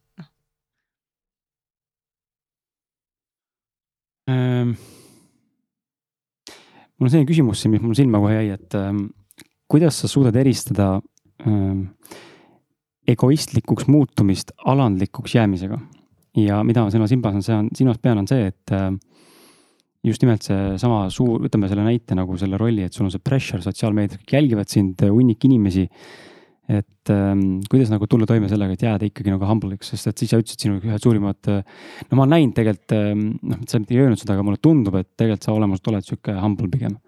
ähm,. mul on selline küsimus siin, mis mul silma kohe jäi, et ähm, kuidas sa suudad eristada ähm, egoistlikuks muutumist alandlikuks jäämisega? Ja mida ma silmas imban, see on, silmas pean, on see, et äh, just nimelt seesama suur, võtame selle näite nagu selle rolli, et sul on see pressure sotsiaalmeedias, kõik jälgivad sind, hunnik inimesi et ähm, kuidas nagu tulla toime sellega, et jääda ikkagi nagu humble'iks, sest et siis sa ütlesid sinu ühed suurimad. Äh, no ma olen näinud tegelikult ähm,, noh, sa ei öelnud seda, aga mulle tundub, et tegelikult sa olemuselt oled sihuke humble pigem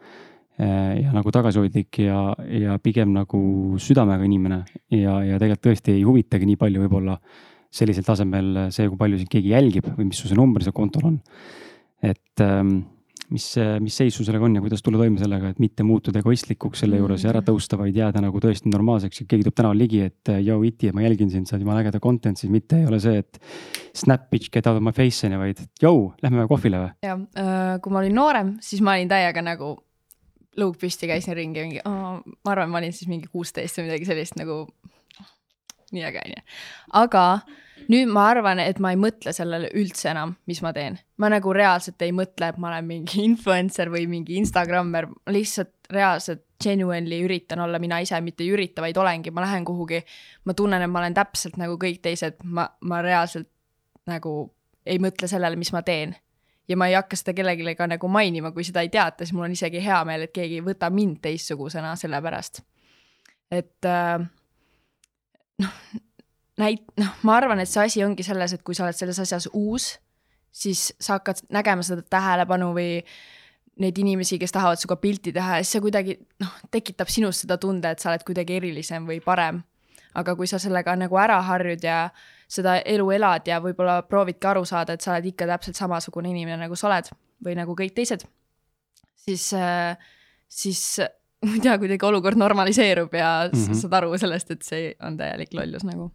äh,. ja nagu tagasihoidlik ja, ja pigem nagu südamega inimene ja, ja tegelikult tõesti ei huvitagi nii palju võib-olla sellisel tasemel see, kui palju sind keegi jälgib või mis su see number seal kontol on. et ähm, mis, mis seis sul sellega on ja kuidas tulla toime sellega, et mitte muutuda egoistlikuks selle juures ja ära tõusta, vaid jääda nagu tõesti normaalseks ja keegi tuleb tänaval ligi, et yo iti, ma jälgin sind, sa oled jumala ägeda content, siis mitte ei ole see, et. Snap bitch, get out of my face on ju, vaid yo, lähme kohvile või? jah, äh, kui ma olin noorem, siis ma olin täiega nagu luuk püsti, käisin ringi mingi oh,, ma arvan, ma olin siis mingi kuusteist või midagi sellist nagu. Nii äge on ju, aga nüüd ma arvan, et ma ei mõtle sellele üldse enam, mis ma teen. ma nagu reaalselt ei mõtle, et ma olen mingi influencer või mingi Instagrammer, lihtsalt reaalselt genuinely üritan olla mina ise, mitte ei ürita, vaid olengi, ma lähen kuhugi. ma tunnen, et ma olen täpselt nagu kõik teised, ma, ma reaalselt nagu ei mõtle sellele, mis ma teen ja ma ei hakka seda kellelegi ka nagu mainima, kui seda ei teata, siis mul on isegi hea meel, et keegi ei võta mind teistsugusena selle pärast. et äh, noh, näit-, noh, ma arvan, et see asi ongi selles, et kui sa oled selles asjas uus, siis sa hakkad nägema seda tähelepanu või neid inimesi, kes tahavad sinuga pilti teha ja siis see kuidagi noh, tekitab sinus seda tunde, et sa oled kuidagi erilisem või parem. aga kui sa sellega nagu ära harjud ja seda elu elad ja võib-olla proovidki aru saada, et sa oled ikka täpselt samasugune inimene, nagu sa oled või nagu kõik teised, siis, siis ma ei tea, kuidagi olukord normaliseerub ja mm -hmm. sa saad aru sellest, et see on täielik lollus nagu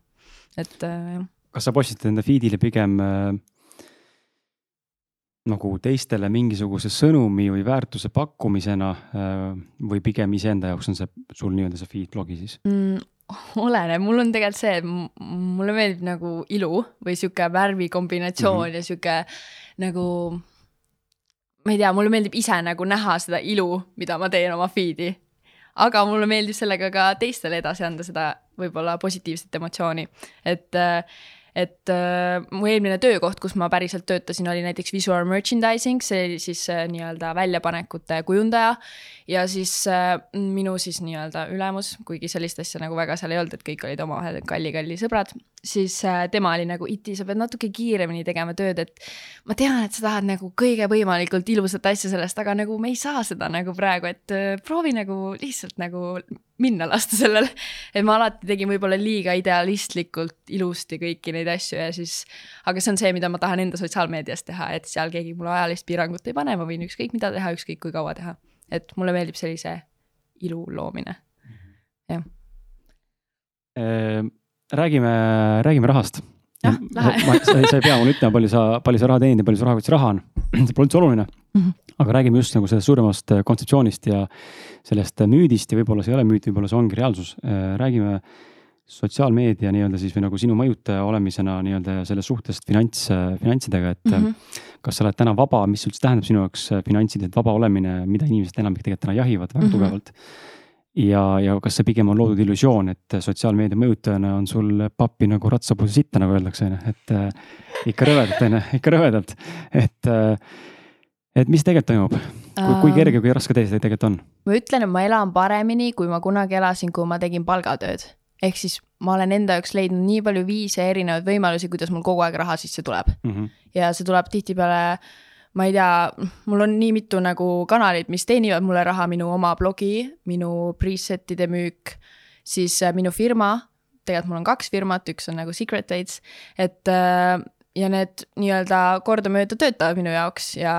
et äh, jah. kas sa postitad enda feed'ile pigem äh, nagu teistele mingisuguse sõnumi või väärtuse pakkumisena äh, või pigem iseenda jaoks on see sul nii-öelda see feed blogi siis mm,? oleneb, mul on tegelikult see, mulle meeldib nagu ilu või sihuke värvikombinatsioon mm -hmm. ja sihuke nagu. Ma ei tea, mulle meeldib ise nagu näha seda ilu, mida ma teen oma feed'i. aga mulle meeldib sellega ka teistele edasi anda seda võib-olla positiivset emotsiooni, et äh, et äh, mu eelmine töökoht, kus ma päriselt töötasin, oli näiteks visual merchandising, see oli siis äh, nii-öelda väljapanekute kujundaja. ja siis äh, minu siis nii-öelda ülemus, kuigi sellist asja nagu väga seal ei olnud, et kõik olid omavahel kalli-kalli sõbrad, siis äh, tema oli nagu iti, sa pead natuke kiiremini tegema tööd, et ma tean, et sa tahad nagu kõige võimalikult ilusat asja sellest, aga nagu me ei saa seda nagu praegu, et äh, proovi nagu lihtsalt nagu minna lasta sellele. et ma alati tegin võib-olla liiga idealistlikult ilusti kõiki neid asju ja siis, aga see on see, mida ma tahan enda sotsiaalmeedias teha, et seal keegi mulle ajalist piirangut ei pane, ma võin ükskõik mida teha, ükskõik kui kaua teha. et mulle meeldib sellise ilu loomine, jah. Räägime, räägime rahast. Jah, lähe. sa ei pea mulle ütlema, palju sa, palju sa raha teenid ja palju su rahakotis raha on. see pole üldse oluline Mm -hmm. aga räägime just nagu sellest suuremast äh, kontseptsioonist ja sellest äh, müüdist ja võib-olla see ei ole müüt, võib-olla see ongi reaalsus. räägime sotsiaalmeedia nii-öelda siis või nagu sinu mõjutaja olemisena nii-öelda sellest suhtest finants, finantsidega, et mm. -hmm. kas sa oled täna vaba, mis üldse tähendab sinu jaoks äh, finantsiliselt vaba olemine, mida inimesed enamik tegelikult täna jahivad väga mm. -hmm. tugevalt. Ja, ja kas see pigem on loodud illusioon, et sotsiaalmeedia mõjutajana on sul pappi nagu ratsapuu sitta, nagu öeldakse, on ju, et äh, ikka rõvedalt, on ju, ikka rõvedalt, et äh, et mis tegelikult toimub, kui, kui kerge, kui raske tee see tegelikult on? ma ütlen, et ma elan paremini, kui ma kunagi elasin, kui ma tegin palgatööd. ehk siis ma olen enda jaoks leidnud nii palju viise erinevaid võimalusi, kuidas mul kogu aeg raha sisse tuleb. Mm -hmm. ja see tuleb tihtipeale, ma ei tea, mul on nii mitu nagu kanalit, mis teenivad mulle raha, minu oma blogi, minu preset'ide müük, siis äh, minu firma, tegelikult mul on kaks firmat, üks on nagu Secret Dates, et äh, ja need nii-öelda kordamööda töötavad minu jaoks ja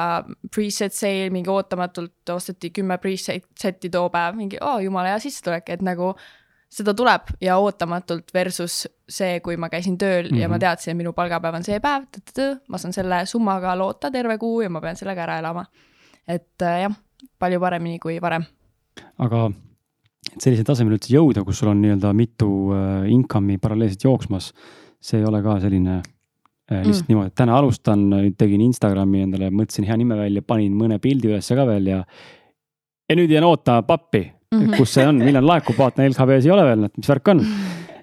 preset sale mingi ootamatult osteti kümme preset'i too päev, mingi oo oh, jumala hea sissetulek, et nagu seda tuleb ja ootamatult versus see, kui ma käisin tööl mm -hmm. ja ma Mhm. teadsin, et minu palgapäev on see päev, ma saan selle summaga loota terve kuu ja ma pean sellega ära elama. et äh, jah, palju paremini kui varem. aga et sellisel tasemel üldse jõuda, kus sul on nii-öelda mitu äh, income'i paralleelselt jooksmas, see ei ole ka selline äh, lihtsalt mm. niimoodi, et täna alustan, tegin Instagrami endale, mõtlesin hea nime välja, panin mõne pildi ülesse ka veel ja ja nüüd jään ootama pappi. Kus see on, millal laekub, vaatan LHV-s ei ole veel, et mis värk on.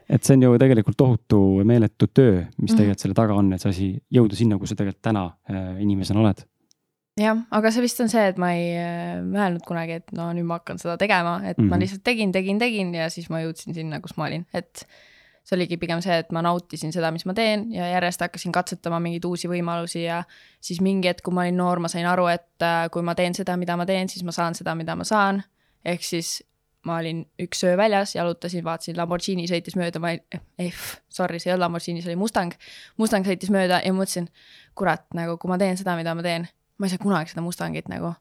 et see on ju tegelikult tohutu meeletu töö, mis Mhm. tegelikult selle taga on, et see asi jõuda sinna, kus sa tegelikult täna äh, inimesena oled. jah, aga see vist on see, et ma ei äh, mõelnud kunagi, et no nüüd ma hakkan seda tegema, et mm -hmm. ma Mhm. lihtsalt tegin, tegin, tegin ja siis ma jõudsin sinna, kus ma olin, et see oligi pigem see, et ma nautisin seda, mis ma teen ja järjest hakkasin katsetama mingeid uusi võimalusi ja siis mingi hetk, kui ma olin noor, ma sain aru, et äh, kui ma teen seda, mida ma teen, siis ma saan seda, mida ma saan. Ehk siis ma olin üks öö väljas, jalutasin, vaatasin, Lamborghini sõitis mööda, ma ei, ei, sorry, see ei olnud Lamborghini, see oli Mustang. Mustang sõitis mööda ja mõtlesin, kurat, nagu kui ma teen seda, mida ma teen, ma ei saa kunagi seda Mustangit nagu.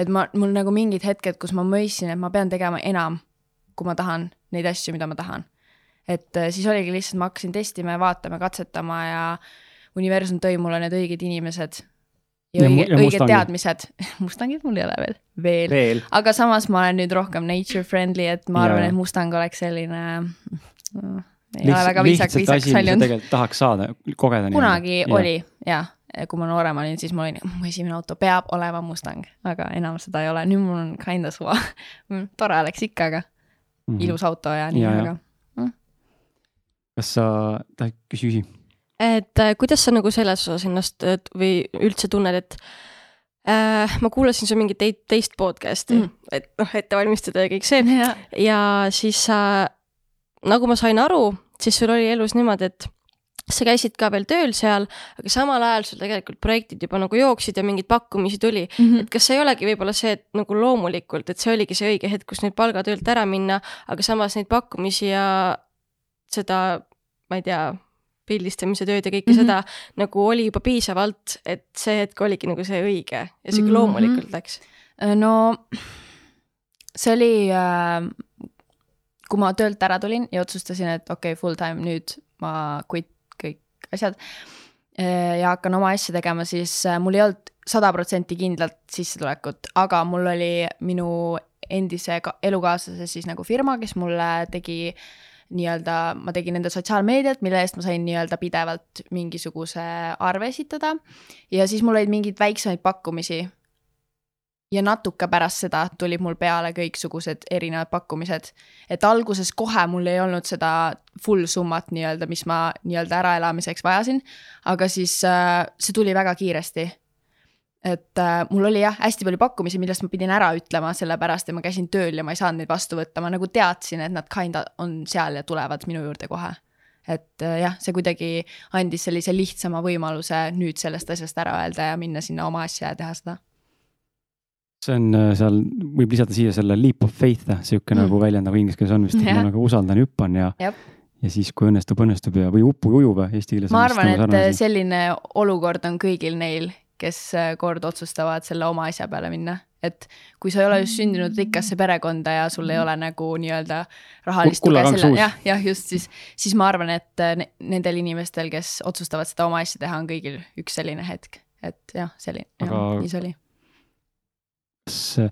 et ma, mul nagu mingid hetked, kus ma mõistsin, et ma pean tegema enam, kui ma tahan neid asju, mida ma tahan. et äh, siis oligi lihtsalt, ma hakkasin testima ja vaatama, katsetama ja universum tõi mulle need õiged inimesed ja, Ja õige, ja õiged teadmised. Mustangid mul ei ole veel, veel veel. aga samas ma olen nüüd rohkem nature friendly, et ma Ja, arvan, ja. et Mustang oleks selline mm, ei ole väga viisak, viisakas väljunud. tegelikult tahaks saada, kogeda. kunagi oli ja kui ma noorem olin, siis ma olin, mu esimene auto peab olema Mustang, aga enam seda ei ole, nüüd mul on kinda suva tore oleks ikka, aga mm -hmm. ilus auto ja nii, Ja, ja. aga kas sa, küsi, küsi. Et äh, kuidas sa nagu selles osas ennast äh, või üldse tunned, et äh, ma kuulasin su mingit teist podcast'i Mm. mm., et noh, ette valmistada ja kõik see ja, ja siis sa, nagu ma sain aru, siis sul oli elus niimoodi, et sa käisid ka veel tööl seal, aga samal ajal sul tegelikult projektid juba nagu jooksid ja mingeid pakkumisi tuli Mhm. et kas see ei olegi võib-olla see, et nagu loomulikult, et see oligi see õige hetk, kus nüüd palgatöölt ära minna, aga samas neid pakkumisi ja seda, ma ei tea, pildistamise tööd ja kõike mm Mhm. -hmm. seda nagu oli juba piisavalt, et see hetk oligi nagu see õige ja sihuke Mhm. loomulikult läks. no see oli äh, kui ma töölt ära tulin ja otsustasin, et okei okay,, full time nüüd ma quit kõik asjad äh, ja hakkan oma asja tegema, siis äh, mul ei olnud sada protsenti kindlat sissetulekut, aga mul oli minu endise ka- elukaaslase siis nagu firma, kes mulle tegi nii-öelda ma tegin nende sotsiaalmeediat, mille eest ma sain nii-öelda pidevalt mingisuguse arve esitada. ja siis mul olid mingeid väiksemaid pakkumisi. ja natuke pärast seda tulid mul peale kõiksugused erinevad pakkumised. et alguses kohe mul ei olnud seda full summat nii-öelda, mis ma nii-öelda äraelamiseks vajasin. aga siis äh, see tuli väga kiiresti et äh, mul oli jah, hästi palju pakkumisi, millest ma pidin ära ütlema, sellepärast et ma käisin tööl ja ma ei saanud neid vastu võtta, ma nagu teadsin, et nad kinda on seal ja tulevad minu juurde kohe. et äh, jah, see kuidagi andis sellise lihtsama võimaluse nüüd sellest asjast ära öelda ja minna sinna oma asja ja teha seda. see on äh, seal, võib lisada siia selle leap of faith, sihuke mm. nagu väljend nagu inglise keeles on vist, et ma nagu usaldan ja hüppan ja Jab ja siis, kui õnnestub, õnnestub ja, või uppu ujub eesti keeles. ma arvan, nagu et selline olukord on kõigil neil, kes äh, kord otsustavad selle oma asja peale minna. et kui sa ei ole just sündinud rikkasse perekonda ja sul ei ole nagu nii-öelda rahalist tuge selle, jah, jah, just siis, siis ma arvan, et äh, nendel inimestel, kes otsustavad seda oma asja teha, on kõigil üks selline hetk, et jah, selline Aga..., nii see oli. kas see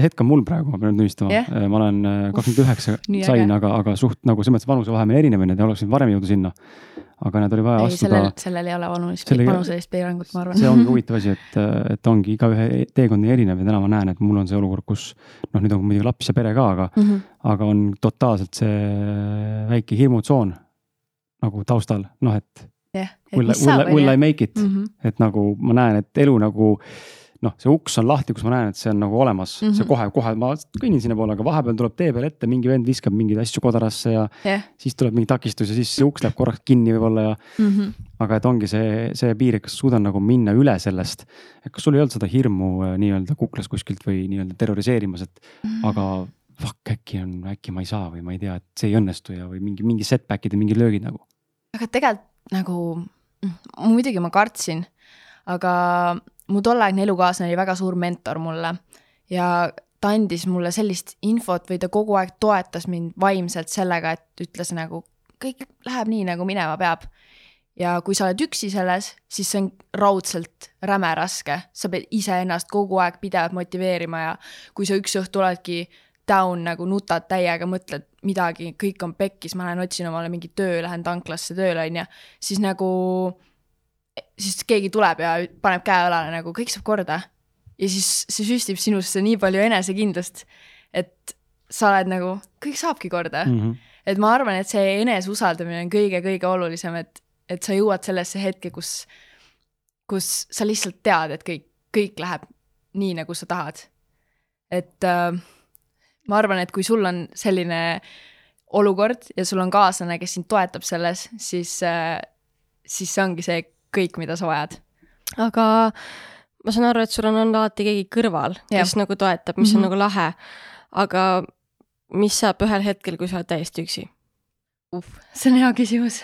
hetk on mul praegu, ma pean tunnistama yeah., äh, ma olen kakskümmend üheksa sain, aga, aga suht nagu selles mõttes vanusevahe meil erinev on ju, et oleks varem jõuda sinna. Aga need oli vaja ei, astuda. sellel ei ole vanus, vanuselist piirangut, ma arvan. see ongi huvitav asi, et, et ongi igaühe teekond nii erinev ja täna ma näen, et mul on see olukord, kus noh, nüüd on muidugi laps ja pere ka, aga mm, -hmm. aga on totaalselt see väike hirmutsoon nagu taustal, noh et yeah,. Will, will, will I make it mm, -hmm. et nagu ma näen, et elu nagu noh, see uks on lahti, kus ma näen, et see on nagu olemas mm, -hmm. see kohe, kohe ma kõnnin sinnapoole, aga vahepeal tuleb tee peal ette, mingi vend viskab mingeid asju kodarasse ja yeah. siis tuleb mingi takistus ja siis see uks läheb korraks kinni võib-olla ja mm. -hmm. aga et ongi see, see piir, et kas suudan nagu minna üle sellest. et kas sul ei olnud seda hirmu äh, nii-öelda kuklas kuskilt või nii-öelda terroriseerimas, et mm -hmm. aga fuck, äkki on, äkki ma ei saa või ma ei tea, et see ei õnnestu ja, või mingi, mingi setback'id ja mingid löögid nagu. aga tegelikult nagu muidugi ma kartsin, aga mu tolleaegne elukaaslane oli väga suur mentor mulle ja ta andis mulle sellist infot või ta kogu aeg toetas mind vaimselt sellega, et ütles nagu kõik läheb nii, nagu minema peab. ja kui sa oled üksi selles, siis see on raudselt räme raske, sa pead iseennast kogu aeg pidevalt motiveerima ja kui sa üks õhtu oledki down nagu nutad täiega, mõtled midagi, kõik on pekkis, ma lähen otsin omale mingi töö, lähen tanklasse tööle, on ju, siis nagu siis keegi tuleb ja paneb käe õlale nagu kõik saab korda. ja siis see süstib sinusse nii palju enesekindlust, et sa oled nagu, kõik saabki korda mm. -hmm. et ma arvan, et see eneseusaldamine on kõige-kõige olulisem, et, et sa jõuad sellesse hetke, kus, kus sa lihtsalt tead, et kõik, kõik läheb nii, nagu sa tahad. et äh, ma arvan, et kui sul on selline olukord ja sul on kaaslane, kes sind toetab selles, siis äh,, siis see ongi see kõik, mida sa vajad. aga ma saan aru, et sul on olnud alati keegi kõrval, kes nagu toetab, mis mm -hmm. on mhm. nagu lahe. aga mis saab ühel hetkel, kui sa oled täiesti üksi? uh, see on hea küsimus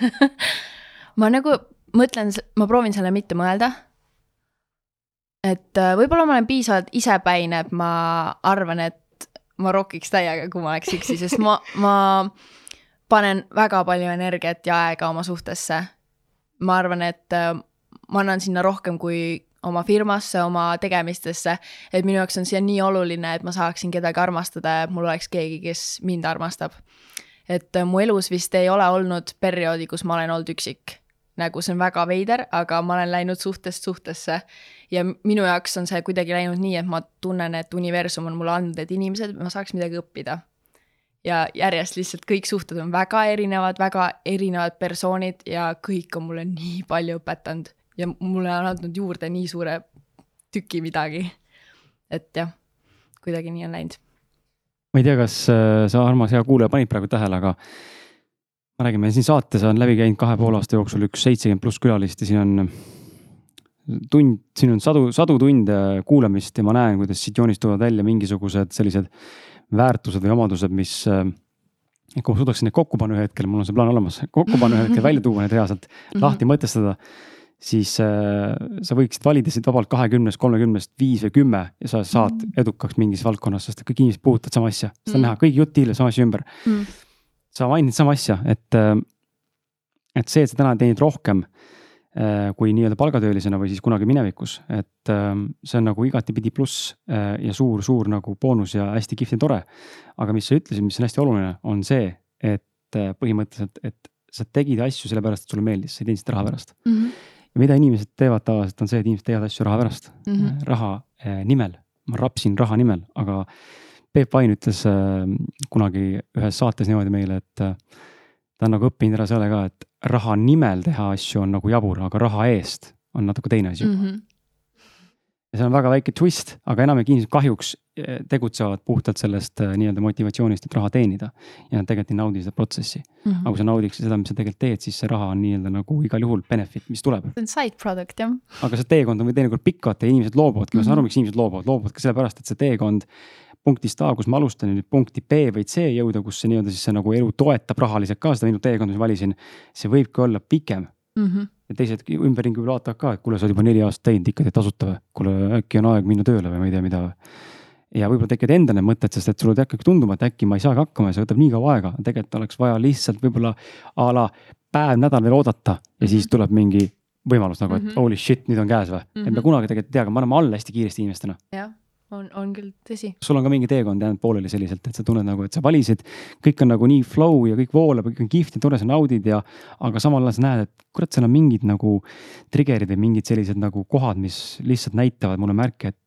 ma nagu mõtlen, ma proovin selle mitte mõelda. et äh, võib-olla ma olen piisavalt isepäine, et ma arvan, et ma rokiks täiega, kui ma oleks üksi, sest ma, ma panen väga palju energiat ja aega oma suhtesse ma arvan, et äh, ma annan sinna rohkem kui oma firmasse, oma tegemistesse, et minu jaoks on see nii oluline, et ma saaksin kedagi armastada ja mul oleks keegi, kes mind armastab. et äh, mu elus vist ei ole olnud perioodi, kus ma olen olnud üksik. nagu see on väga veider, aga ma olen läinud suhtest suhtesse ja minu jaoks on see kuidagi läinud nii, et ma tunnen, et universum on mulle andnud need inimesed, ma saaks midagi õppida ja järjest lihtsalt kõik suhted on väga erinevad, väga erinevad persoonid ja kõik on mulle nii palju õpetanud ja mulle on andnud juurde nii suure tüki midagi. et jah, kuidagi nii on läinud. ma ei tea, kas äh, sa, armas hea kuulaja, panid praegu tähele, aga ma räägin, meil siin saates on läbi käinud kahe poole aasta jooksul üks seitsekümmend pluss külalist ja siin on tund, siin on sadu, sadu tunde kuulamist ja ma näen, kuidas siit joonistuvad välja mingisugused sellised väärtused või omadused, mis äh, kui ma suudaksin neid kokku panna ühel hetkel, mul on see plaan olemas, kokku panna ühel hetkel, välja tuua need reaalselt mm, -hmm. lahti mõtestada. siis äh, sa võiksid valida siit vabalt kahekümnest, kolmekümnest viis või kümme ja sa saad -hmm. edukaks mingis valdkonnas, sest kõik inimesed puudutavad sama asja, seda on mm -hmm. näha, kõik jutt hiilab sama asja ümber mm. -hmm. sa mainid sama asja, et, äh, et see, et sa täna teenid rohkem Äh, kui nii-öelda palgatöölisena või siis kunagi minevikus, et ähm, see on nagu igatipidi pluss äh, ja suur-suur nagu boonus ja hästi kihvt ja tore. aga mis sa ütlesid, mis on hästi oluline, on see, et äh, põhimõtteliselt, et sa tegid asju sellepärast, et sulle meeldis, sa ei teinud seda raha pärast. Mhm. ja mida inimesed teevad tavaliselt, on see, et inimesed teevad asju raha pärast mm. -hmm. raha nimel. ma rapsin raha nimel, aga Peep Vain ütles äh, kunagi ühes saates niimoodi meile, et äh, ta on nagu õppinud ära selle ka, et raha nimel teha asju on nagu jabur, aga raha eest on natuke teine asi juba mm. Mhm. -hmm. ja see on väga väike twist, aga enamik inimesed kahjuks eh, tegutsevad puhtalt sellest äh, nii-öelda motivatsioonist, et raha teenida. ja nad tegelikult ei naudi seda protsessi. Mhm. aga kui sa naudiks seda, mis sa tegelikult teed, siis see raha on nii-öelda nagu igal juhul benefit, mis tuleb. see on side product jah. aga see teekond on teinekord pikk vaata inimesed loobuvadki, ma saan aru, Mhm. miks inimesed loobuvad, loobuvadki sellepärast, et see teekond punktist A, kus ma alustan ja nüüd punkti B või C jõuda, kus see nii-öelda siis see nagu elu toetab rahaliselt ka seda minu teekonda, mis ma valisin. see võibki olla pikem Mhm. ja teised ümberringi võib vaatavad ka, et kuule, sa oled juba neli aastat teinud ikka teed tasuta või, kuule äkki on aeg minna tööle või ma ei tea, mida. ja võib-olla tekivad endal need mõtted, sest et sulle hakkab tunduma, et äkki ma ei saagi hakkama ja see võtab nii kaua aega, tegelikult oleks vaja lihtsalt võib-olla a la päev-nädal veel oodata ja siis Mhm. tuleb mingi võimalus nagu, et Mhm. holy shit, nüüd on käes või mm. -hmm. et me Mhm. kunagi tegelikult ei tea, aga me anname alla hästi kiiresti inimestena. jah, on, on küll tõsi. sul on ka mingi teekond jäänud pooleli selliselt, et sa tunned nagu, et sa valisid, kõik on nagu nii flow ja kõik voolab ja kõik on kihvt ja tore, sa naudid ja. aga samal ajal sa näed, et kurat, seal on mingid nagu trigger'id või mingid sellised nagu kohad, mis lihtsalt näitavad mulle märke, et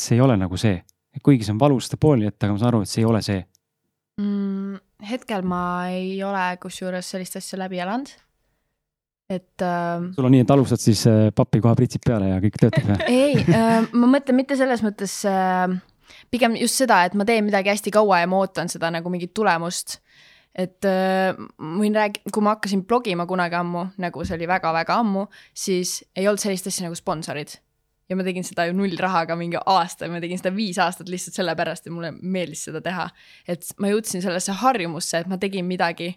see ei ole nagu see. kuigi see on valus seda pooleli jätta, aga ma saan aru, et see ei ole see. mm,? hetkel ma ei ole kusjuures sellist asja läbi elanud. Et äh, sul on nii, et alustad siis äh, papi kohe pritsib peale ja kõik töötab või? ei äh,, ma mõtlen mitte selles mõttes äh,, pigem just seda, et ma teen midagi hästi kaua ja ma ootan seda nagu mingit tulemust. et äh, ma võin rääkida, kui ma hakkasin blogima kunagi ammu, nagu see oli väga-väga ammu, siis ei olnud sellist asja nagu sponsorid. ja ma tegin seda ju null rahaga mingi aasta ja ma tegin seda viis aastat lihtsalt sellepärast, et mulle meeldis seda teha. et ma jõudsin sellesse harjumusse, et ma tegin midagi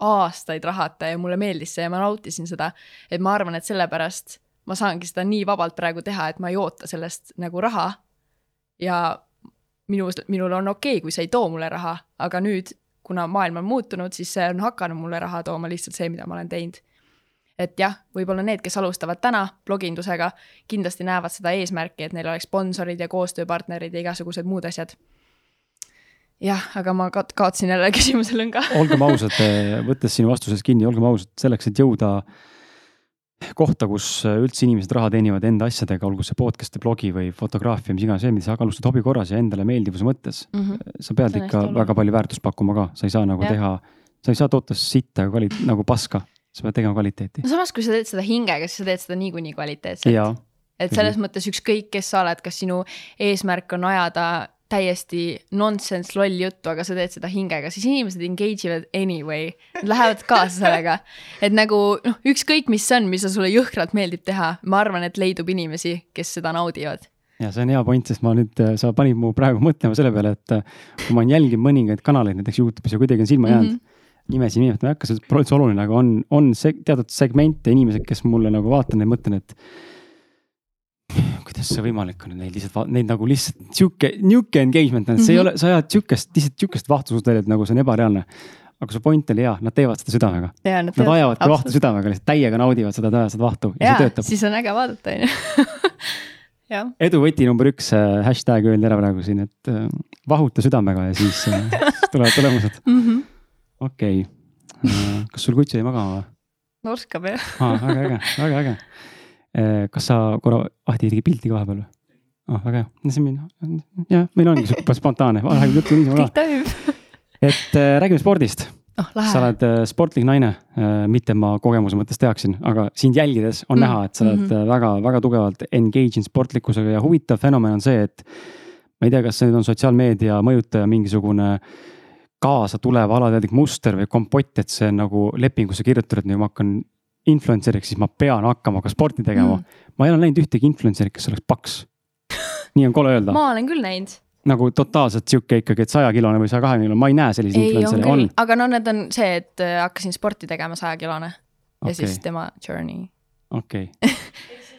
aastaid rahata ja mulle meeldis see ja ma nautisin seda. et ma arvan, et sellepärast ma saangi seda nii vabalt praegu teha, et ma ei oota sellest nagu raha. ja minu, minul on okei okay,, kui see ei too mulle raha, aga nüüd, kuna maailm on muutunud, siis see on hakanud mulle raha tooma lihtsalt see, mida ma olen teinud. et jah, võib-olla need, kes alustavad täna blogindusega, kindlasti näevad seda eesmärki, et neil oleks sponsorid ja koostööpartnerid ja igasugused muud asjad. jah, aga ma ka- kaotasin jälle küsimuse lõnga. olgem ausad, võttes sinu vastusest kinni, olgem ausad, selleks, et jõuda kohta, kus üldse inimesed raha teenivad enda asjadega, olgu see podcast'i, blogi või fotograafia, mis iganes, mida sa alustad hobi korras ja endale meeldivuse mõttes, sa pead See on ikka hästi oluline. väga palju väärtust pakkuma ka, sa ei saa nagu Jah. teha, sa ei saa toota sitta kvali-, nagu paska, sa pead tegema kvaliteeti. no samas, kui sa teed seda hingega, siis sa teed seda niikuinii kvaliteetselt. ja, et selles mõttes ükskõik, kes sa oled, kas sinu eesmärk on ajada täiesti nonsense loll juttu, aga sa teed seda hingega, siis inimesed engage ivad anyway, lähevad kaasa sellega. et nagu noh, ükskõik, mis see on, mis sulle jõhkralt meeldib teha, ma arvan, et leidub inimesi, kes seda naudivad. ja see on hea point, sest ma nüüd, sa panid mu praegu mõtlema selle peale, et äh, kui ma olen jälginud mõningaid kanaleid näiteks Youtube'is ja kuidagi on silma jäänud mm. Mhm. -hmm. nimesid nimetama ei hakka, see pole üldse oluline, aga on, on see teatud segmente inimesed, kes mulle nagu vaatan ja mõtlen, et kuidas see võimalik on, neid lihtsalt, neid nagu lihtsalt sihuke, nihuke engagement on, see mm -hmm. ei Mhm. ole, sa ajad sihukest, lihtsalt sihukest et nagu see on ebareaalne. aga su point oli hea, nad teevad seda südamega, ja nad ajavadki vahtu südamega, lihtsalt täiega naudivad seda, seda vahtu ja, ja see töötab. siis on äge vaadata, onju. jah, edu võti number üks, hashtag öeldi ära praegu siin, et äh, vahuta südamega ja siis äh, siis tulevad tulemused. Mhm. okei kas sul kutsu jäi magama või? oskab jah. väga äge, väga äge. Kas sa korra, Ahti tegi pilti ka vahepeal või? ah, väga hea, see on, jah, meil ongi sihuke spontaanne, vahel juttu niisama ka. et äh, räägime spordist, oh, sa oled äh, sportlik naine, mitte ma kogemuse mõttes teaksin, aga sind jälgides on Mm, näha, et sa oled mm -hmm. väga-väga tugevalt engage inud sportlikkusega ja huvitav fenomen on see, et ma ei tea, kas see nüüd on sotsiaalmeedia mõjutaja mingisugune kaasa tulev alateadlik muster või kompott, et see on nagu lepingusse kirjutatud, nüüd ma hakkan influencer'iks, siis ma pean hakkama ka sporti tegema mm.. ma ei ole näinud ühtegi influencer'it, kes oleks paks. nii on kole öelda, ma olen küll näinud. nagu totaalselt sihuke ikkagi, et sajakilone või saja kahekümne kilone, ma ei näe selliseid ei, on influencer'e, on,. aga no need on see, et äh, hakkasin sporti tegema sajakilone ja okei siis, tema journey. okei.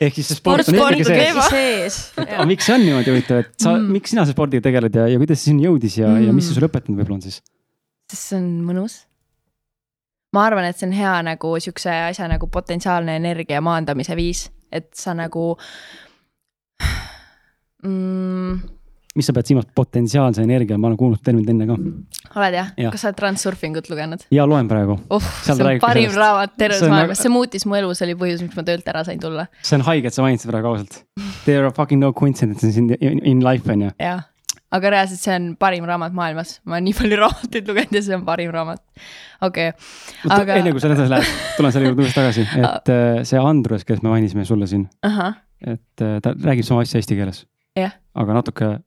ehk siis see sport on Sport ikkagi see, teema. sees. aga miks see on niimoodi huvitav, et sa Mm. mm., miks sina selle spordiga tegeled ja, ja kuidas see sinna jõudis ja mm., ja mis see sulle õpetanud võib-olla on siis? sest see on mõnus. Ma arvan, et see on hea nagu siukse asja nagu potentsiaalne energia maandamise viis, et sa nagu mm,. mis sa pead silmas potentsiaalse energia, ma olen kuulnud terminit enne ka. oled jah ja.? kas sa oled Transurfingut lugenud? ja loen praegu, oh, Seal see on parim sellest. raamat terves See on maailmas, väga- see muutis mu elu, see oli põhjus, miks ma töölt ära sain tulla. see on haige, et sa mainisid praegu ausalt. There are fucking no coincidences in, in, in life on ju. Aga reaalselt see on parim raamat maailmas, ma olen nii palju raamatuid lugenud ja see on parim raamat. okei okay., aga enne kui sa edasi lähed, tulen selle juurde uuesti tagasi, et äh, see Andrus, kes me mainisime sulle siin, et äh, ta räägib sama asja eesti keeles, jah, aga natuke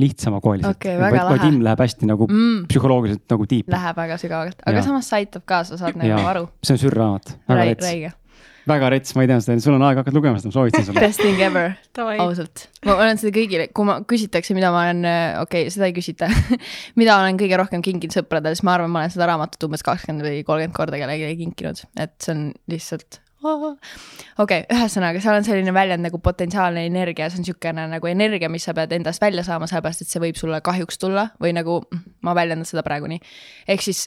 lihtsamakoeliselt Okei, väga vaid, vaid lahe. Im läheb hästi nagu mm, psühholoogiliselt nagu tiip, läheb väga sügavalt, aga ja. samas see aitab ka, sa saad nagu Jaa. aru. see on sürraamat, väga räige, väga rets, ma ei tea seda, sul on aega hakata lugema seda, ma soovitan sulle. best thing ever, ausalt. ma olen seda kõigile, kui ma küsitakse, mida ma olen, okei okay,, seda ei küsita mida olen kõige rohkem kinkinud sõpradele, siis ma arvan, ma olen seda raamatut umbes kakskümmend või kolmkümmend korda kellelegi kinkinud, et see on lihtsalt okei okay,, ühesõnaga, seal on selline väljend nagu potentsiaalne energia, see on niisugune nagu energia, mis sa pead endast välja saama, sellepärast et see võib sulle kahjuks tulla või nagu ma väljendan seda praegu nii. ehk siis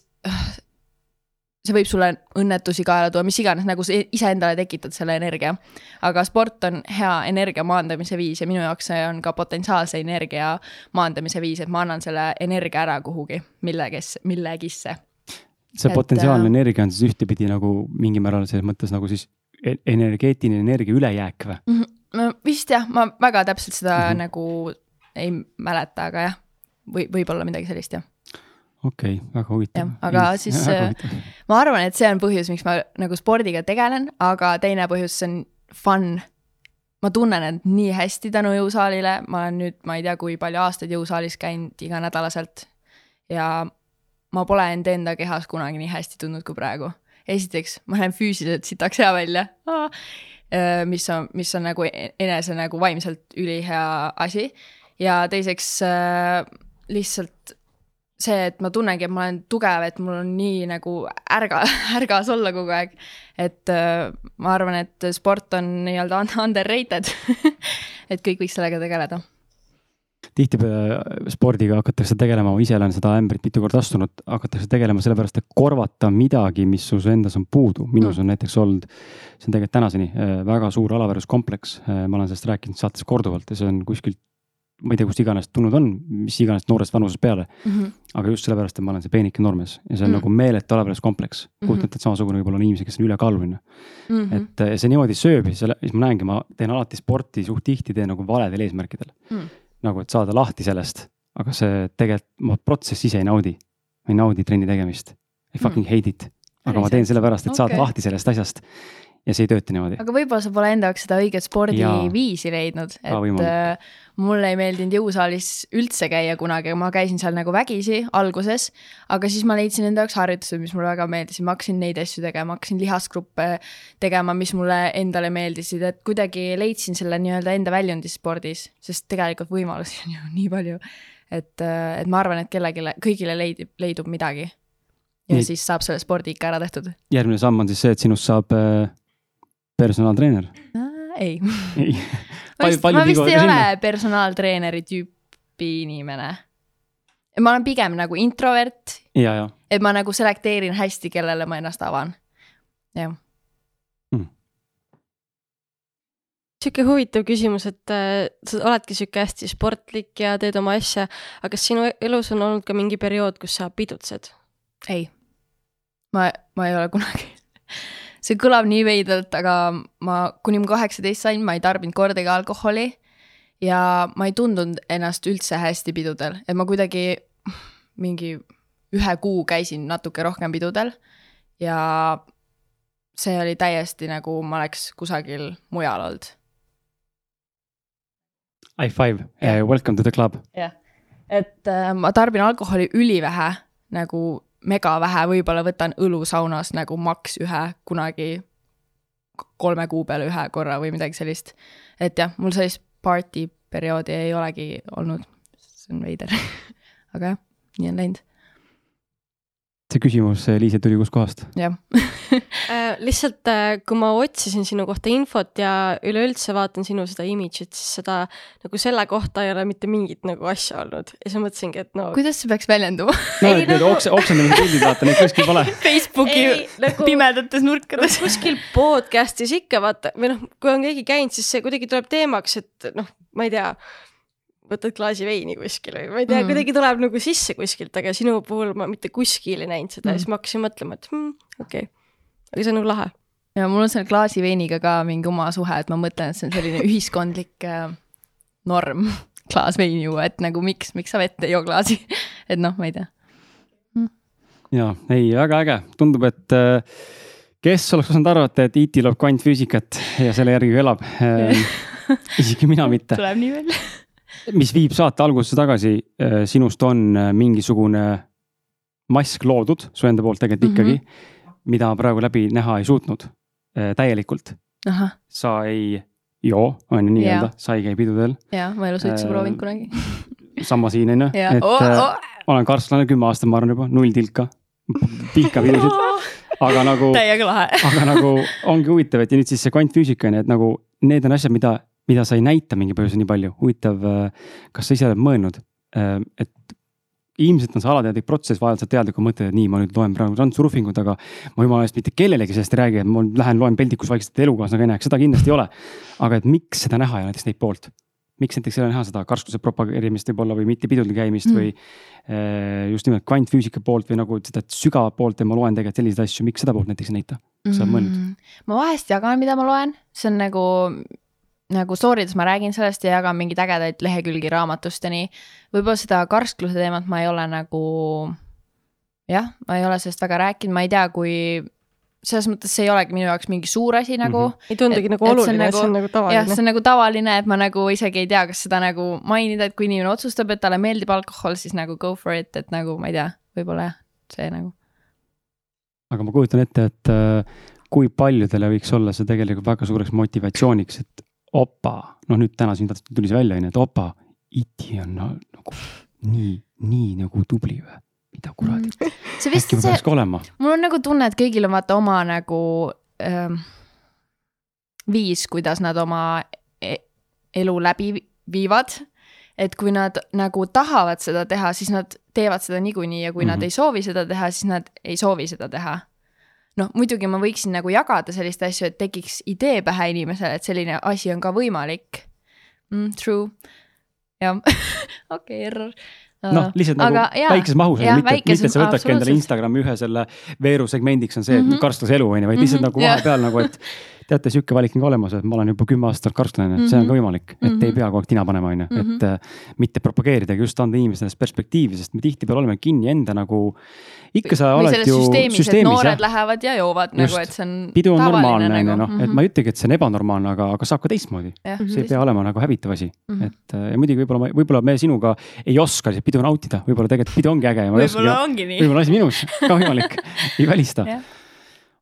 see võib sulle õnnetusi kaela tuua, mis iganes, nagu sa iseendale tekitad selle energia. aga sport on hea energia maandamise viis ja minu jaoks see on ka potentsiaalse energia maandamise viis, et ma annan selle energia ära kuhugi, millegisse, millegisse. see et, potentsiaalne äh, energia on siis ühtepidi nagu mingil määral selles mõttes nagu siis e- energeetiline energia ülejääk või? no vist jah, ma väga täpselt seda mm. -hmm. nagu ei mäleta, aga jah, või võib-olla midagi sellist jah. Okei okay,, väga huvitav. Aga siis, äh, ma arvan, et see on põhjus, miks ma nagu spordiga tegelen, aga teine põhjus, see on fun. ma tunnen end nii hästi tänu jõusaalile, ma olen nüüd, ma ei tea, kui palju aastaid jõusaalis käinud iganädalaselt. Ja ma pole end enda kehas kunagi nii hästi tundnud kui praegu. esiteks, ma näen füüsiliselt sitaks hea välja, mis on, mis on nagu e- enese nagu vaimselt ülihea asi. Ja teiseks äh, lihtsalt see, et ma tunnengi, et ma olen tugev, et mul on nii nagu ärga, ärgas olla kogu aeg. et äh, ma arvan, et sport on nii-öelda un- underrated. et kõik võiks sellega tegeleda. tihtipeale spordiga hakatakse tegelema, ma ise olen seda ämbrit mitu korda astunud, hakatakse tegelema sellepärast, et korvata midagi, mis sus endas on puudu. minus Mm. on näiteks olnud, see on tegelikult tänaseni äh, väga suur alaväärsuskompleks. ma olen sellest rääkinud saates korduvalt ja see on kuskilt, ma ei tea, kust iganes tulnud on, mis iganes noorest vanusest peale, aga just sellepärast, et ma olen see peenike noormees ja see on Mm. mm. nagu meeletu alaväärsuskompleks. kujutan ette, et samasugune võib olla on inimesi, kes on ülekaaluline Mhm. mm, -hmm. et äh, see niimoodi sööb ja selle, siis ma näengi, ma teen alati sporti suht tihti teen nagu valedel eesmärkidel Mm. nagu, et saada lahti sellest, aga see tegelikult, ma protsessi ise ei naudi. ma ei naudi trenni tegemist, I fucking hate it, aga ma teen sellepärast, et saada Okei. lahti sellest asjast. Ja see ei tööta niimoodi. aga võib-olla sa pole enda jaoks seda õiget spordiviisi leidnud, et äh, mulle ei meeldinud jõusaalis üldse käia kunagi, ma käisin seal nagu vägisi alguses, aga siis ma leidsin enda jaoks harjutused, mis mulle väga meeldisid, ma hakkasin neid asju tegema, hakkasin lihasgruppe tegema, mis mulle endale meeldisid, et kuidagi leidsin selle nii-öelda enda väljundi spordis, sest tegelikult võimalusi on ju nii palju. et, et ma arvan, et kellelegi, kõigile leidib, leidub midagi. ja Nii. siis saab selle spordi ikka ära tehtud. järgmine samm on siis see, et sinust saab äh, personaaltreener. ei ei, ma vist, palju ma vist ei ole personaaltreeneri tüüpi inimene. ma olen pigem nagu introvert, ja, ja et ma nagu selekteerin hästi, kellele ma ennast avan. jah, sihuke huvitav küsimus, et äh, sa oledki sihuke hästi sportlik ja teed oma asja, aga kas sinu elus on olnud ka mingi periood, kus sa pidutsed? ei. ma, ma ei ole kunagi. see kõlab nii veidralt, aga ma, kuni ma kaheksateist sain, ma ei tarbinud kordagi alkoholi. ja ma ei tundnud ennast üldse hästi pidudel, et ma kuidagi mingi ühe kuu käisin natuke rohkem pidudel ja see oli täiesti nagu ma oleks kusagil mujal olnud. high five Jah. uh,, welcome to the club. jah, et äh, ma tarbin alkoholi ülivähe, nagu mega vähe, võib-olla võtan õlu saunas nagu maks ühe kunagi kolme kuu peale ühe korra või midagi sellist. et jah, mul sellist party perioodi ei olegi olnud, see on veider. aga jah, nii on läinud, see küsimus, Liis, tuli kuskohast? jah. Äh, lihtsalt, kui ma otsisin sinu kohta infot ja üleüldse vaatan sinu seda imidžit, siis seda nagu selle kohta ei ole mitte mingit nagu asja olnud ja siis mõtlesingi, et no. kuidas see peaks väljenduma? no Ei, need okse, oksendamise pildid, vaata neid kuskil pole. Facebooki Ei, nagu- pimedates nurkades. kuskil podcast'is ikka vaata või noh, kui on keegi käinud, siis see kuidagi tuleb teemaks, et noh, ma ei tea, võtad klaasi veini kuskil või ma ei tea Mm. mm., kuidagi tuleb nagu sisse kuskilt, aga sinu puhul ma mitte kuskil ei näinud seda mm. Mm. ja siis ma hakkasin mõtlema, et hmm, okei okay., aga see on nagu lahe. ja mul on selle klaasi veiniga ka mingi oma suhe, et ma mõtlen, et see on selline ühiskondlik äh, norm, klaas veini juua, et nagu miks, miks sa vett ei joo klaasi, et noh, ma ei tea. ja ei, väga äge, tundub, et äh, kes oleks osanud arvata, et IT loob kvantfüüsikat ja selle järgi elab. isegi mina mitte, tuleb nii välja. Mis viib saate algusesse tagasi. sinust on äh, mingisugune mask loodud su enda poolt tegelikult Mhm. ikkagi mm, -hmm. mida praegu läbi näha ei suutnud äh, täielikult. sa ei joo, on ju nii-öelda sa ei käi pidudel, jaa, ma elus üldse Äh, proovinud kunagi. sama siin on ju, et äh, ma olen karstlane kümme aastat, ma arvan juba, null tilka, pihkapidusid, aga nagu täiega lahe. aga nagu ongi huvitav, et ja nüüd siis see kvantfüüsika on ju, et nagu need on asjad, mida, mida sa ei näita mingi põhjusel nii palju. huvitav, kas sa ise oled mõelnud, et ilmselt on see alateadlik protsess, vahel sa teadlikult mõtled, et nii, ma nüüd loen praegu randsurfingut, aga ma jumala eest mitte kellelegi sellest ei räägi, et ma lähen loen peldikus vaikselt elukaaslane ka ei näeks, seda kindlasti ei ole. aga et miks seda näha ei ole näiteks neid poolt? miks näiteks ei ole näha seda karstluse propageerimist võib-olla või mitte pidudel käimist Mm. või eh, just nimelt kvantfüüsika poolt või nagu seda sügavat poolt ja ma loen tegelikult selliseid asju, miks seda poolt näiteks ei näita? sa oled mõelnud? Mm, ma vahest jagan, mida ma loen, see on nagu, nagu story des ma räägin sellest ja jagan mingeid ägedaid lehekülgi raamatust ja nii. võib-olla seda karskluse teemat ma ei ole nagu, jah, ma ei ole sellest väga rääkinud, ma ei tea, kui selles mõttes see ei olegi minu jaoks mingi suur asi nagu mm. -hmm. ei tundugi Et- nagu et see on oluline, nagu- see on nagu jah, tavaline see. on nagu tavaline, et ma nagu isegi ei tea, kas seda nagu mainida, et kui inimene otsustab, et talle meeldib alkohol, siis nagu go for it, et nagu ma ei tea, võib-olla jah, see nagu. aga ma kujutan ette, et äh, kui paljudele võiks olla see tegelikult väga suureks motivatsiooniks, et opa, noh nüüd täna siin tuli see välja, on ju, et opa, iti on nagu nii, nii nagu tubli või, mida kuradi, see vist äkki see mul on nagu tunne, et kõigil on vaata oma nagu ähm, viis, kuidas nad oma e elu läbi vi- viivad. et kui nad nagu tahavad seda teha, siis nad teevad seda niikuinii ja kui mm -hmm. Mhm. nad ei soovi seda teha, siis nad ei soovi seda teha. noh, muidugi ma võiksin nagu jagada sellist asju, et tekiks idee pähe inimesele, et selline asi on ka võimalik mm,. True, jah, okei, error. noh, lihtsalt nagu Aga jaa, väikeses mahus, mitte, mitte, et sa võtadki endale. Instagrami ühe selle veerusegmendiks on see, et mm -hmm. karstuse elu on ju, vaid lihtsalt Mhm, nagu jah. vahepeal nagu, et teate, sihuke valik on ka olemas, et ma olen juba kümme aastat karstlane mm, -hmm. see on ka võimalik, et Mhm. ei pea kogu aeg tina panema, on ju, Mhm. et äh, mitte propageeridagi, just anda inimestele perspektiivi, sest me tihtipeale oleme kinni enda nagu, ikka sa või oled ju süsteemis, süsteemis noored jah, lähevad ja joovad Just. nagu, et see on pidu on normaalne on ju nagu. noh, et ma ei ütlegi, et see on ebanormaalne, aga, aga saab ka teistmoodi, see ei pea olema nagu hävitav asi Mhm. et äh, ja muidugi võib-olla, võib-olla me sinuga ei oska lihtsalt pidu nautida, võib-olla tegelikult pidu ongi äge ja ma ei oskagi võib-olla ongi nii. võib-olla asi minus, ka võimalik, ei välista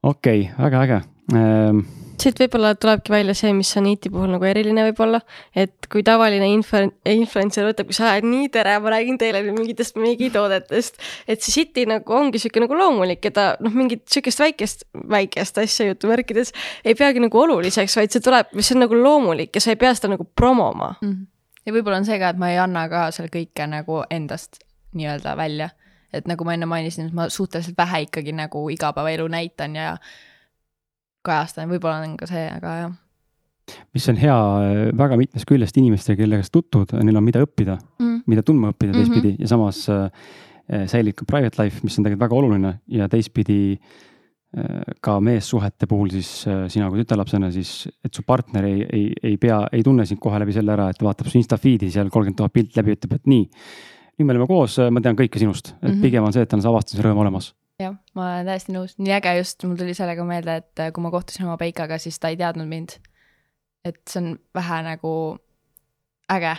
okei okay,, väga äge ähm,. Siit võib-olla tulebki välja see, mis on IT puhul nagu eriline võib-olla, et kui tavaline info, influencer võtab, kui sa oled nii tere, ma räägin teile nüüd mingitest megitoodetest, et siis IT nagu ongi sihuke nagu loomulik ja ta noh, mingit sihukest väikest, väikest asja jutumärkides ei peagi nagu oluliseks, vaid see tuleb, see on nagu loomulik ja sa ei pea seda nagu promoma. Mhm. ja võib-olla on see ka, et ma ei anna ka seal kõike nagu endast nii-öelda välja. et nagu ma enne mainisin, et ma suhteliselt vähe ikkagi nagu igapäevaelu näitan ja kajastan, võib-olla on ka see, aga jah mis on hea äh, väga mitmest küljest inimestega, kellega sa tutvud, neil on mida õppida, mm.. mida tundma õppida Mhm. teistpidi ja samas äh, säilib ka private life, mis on tegelikult väga oluline ja teistpidi äh, ka meessuhete puhul siis äh, sina kui tütarlapsena siis, et su partner ei, ei, ei pea, ei tunne sind kohe läbi selle ära, et vaatab su Insta feed'i seal kolmkümmend tuhat pilti läbi, ütleb, et nii. nüüd me oleme koos, ma tean kõike sinust, et mm. -hmm. pigem on see, et on see avastusrõõm olemas. jah, ma olen täiesti nõus, nii äge just, mul tuli sellega meelde, et äh, kui ma kohtusin oma Peikaga, siis ta ei teadnud mind. et see on vähe nagu äge,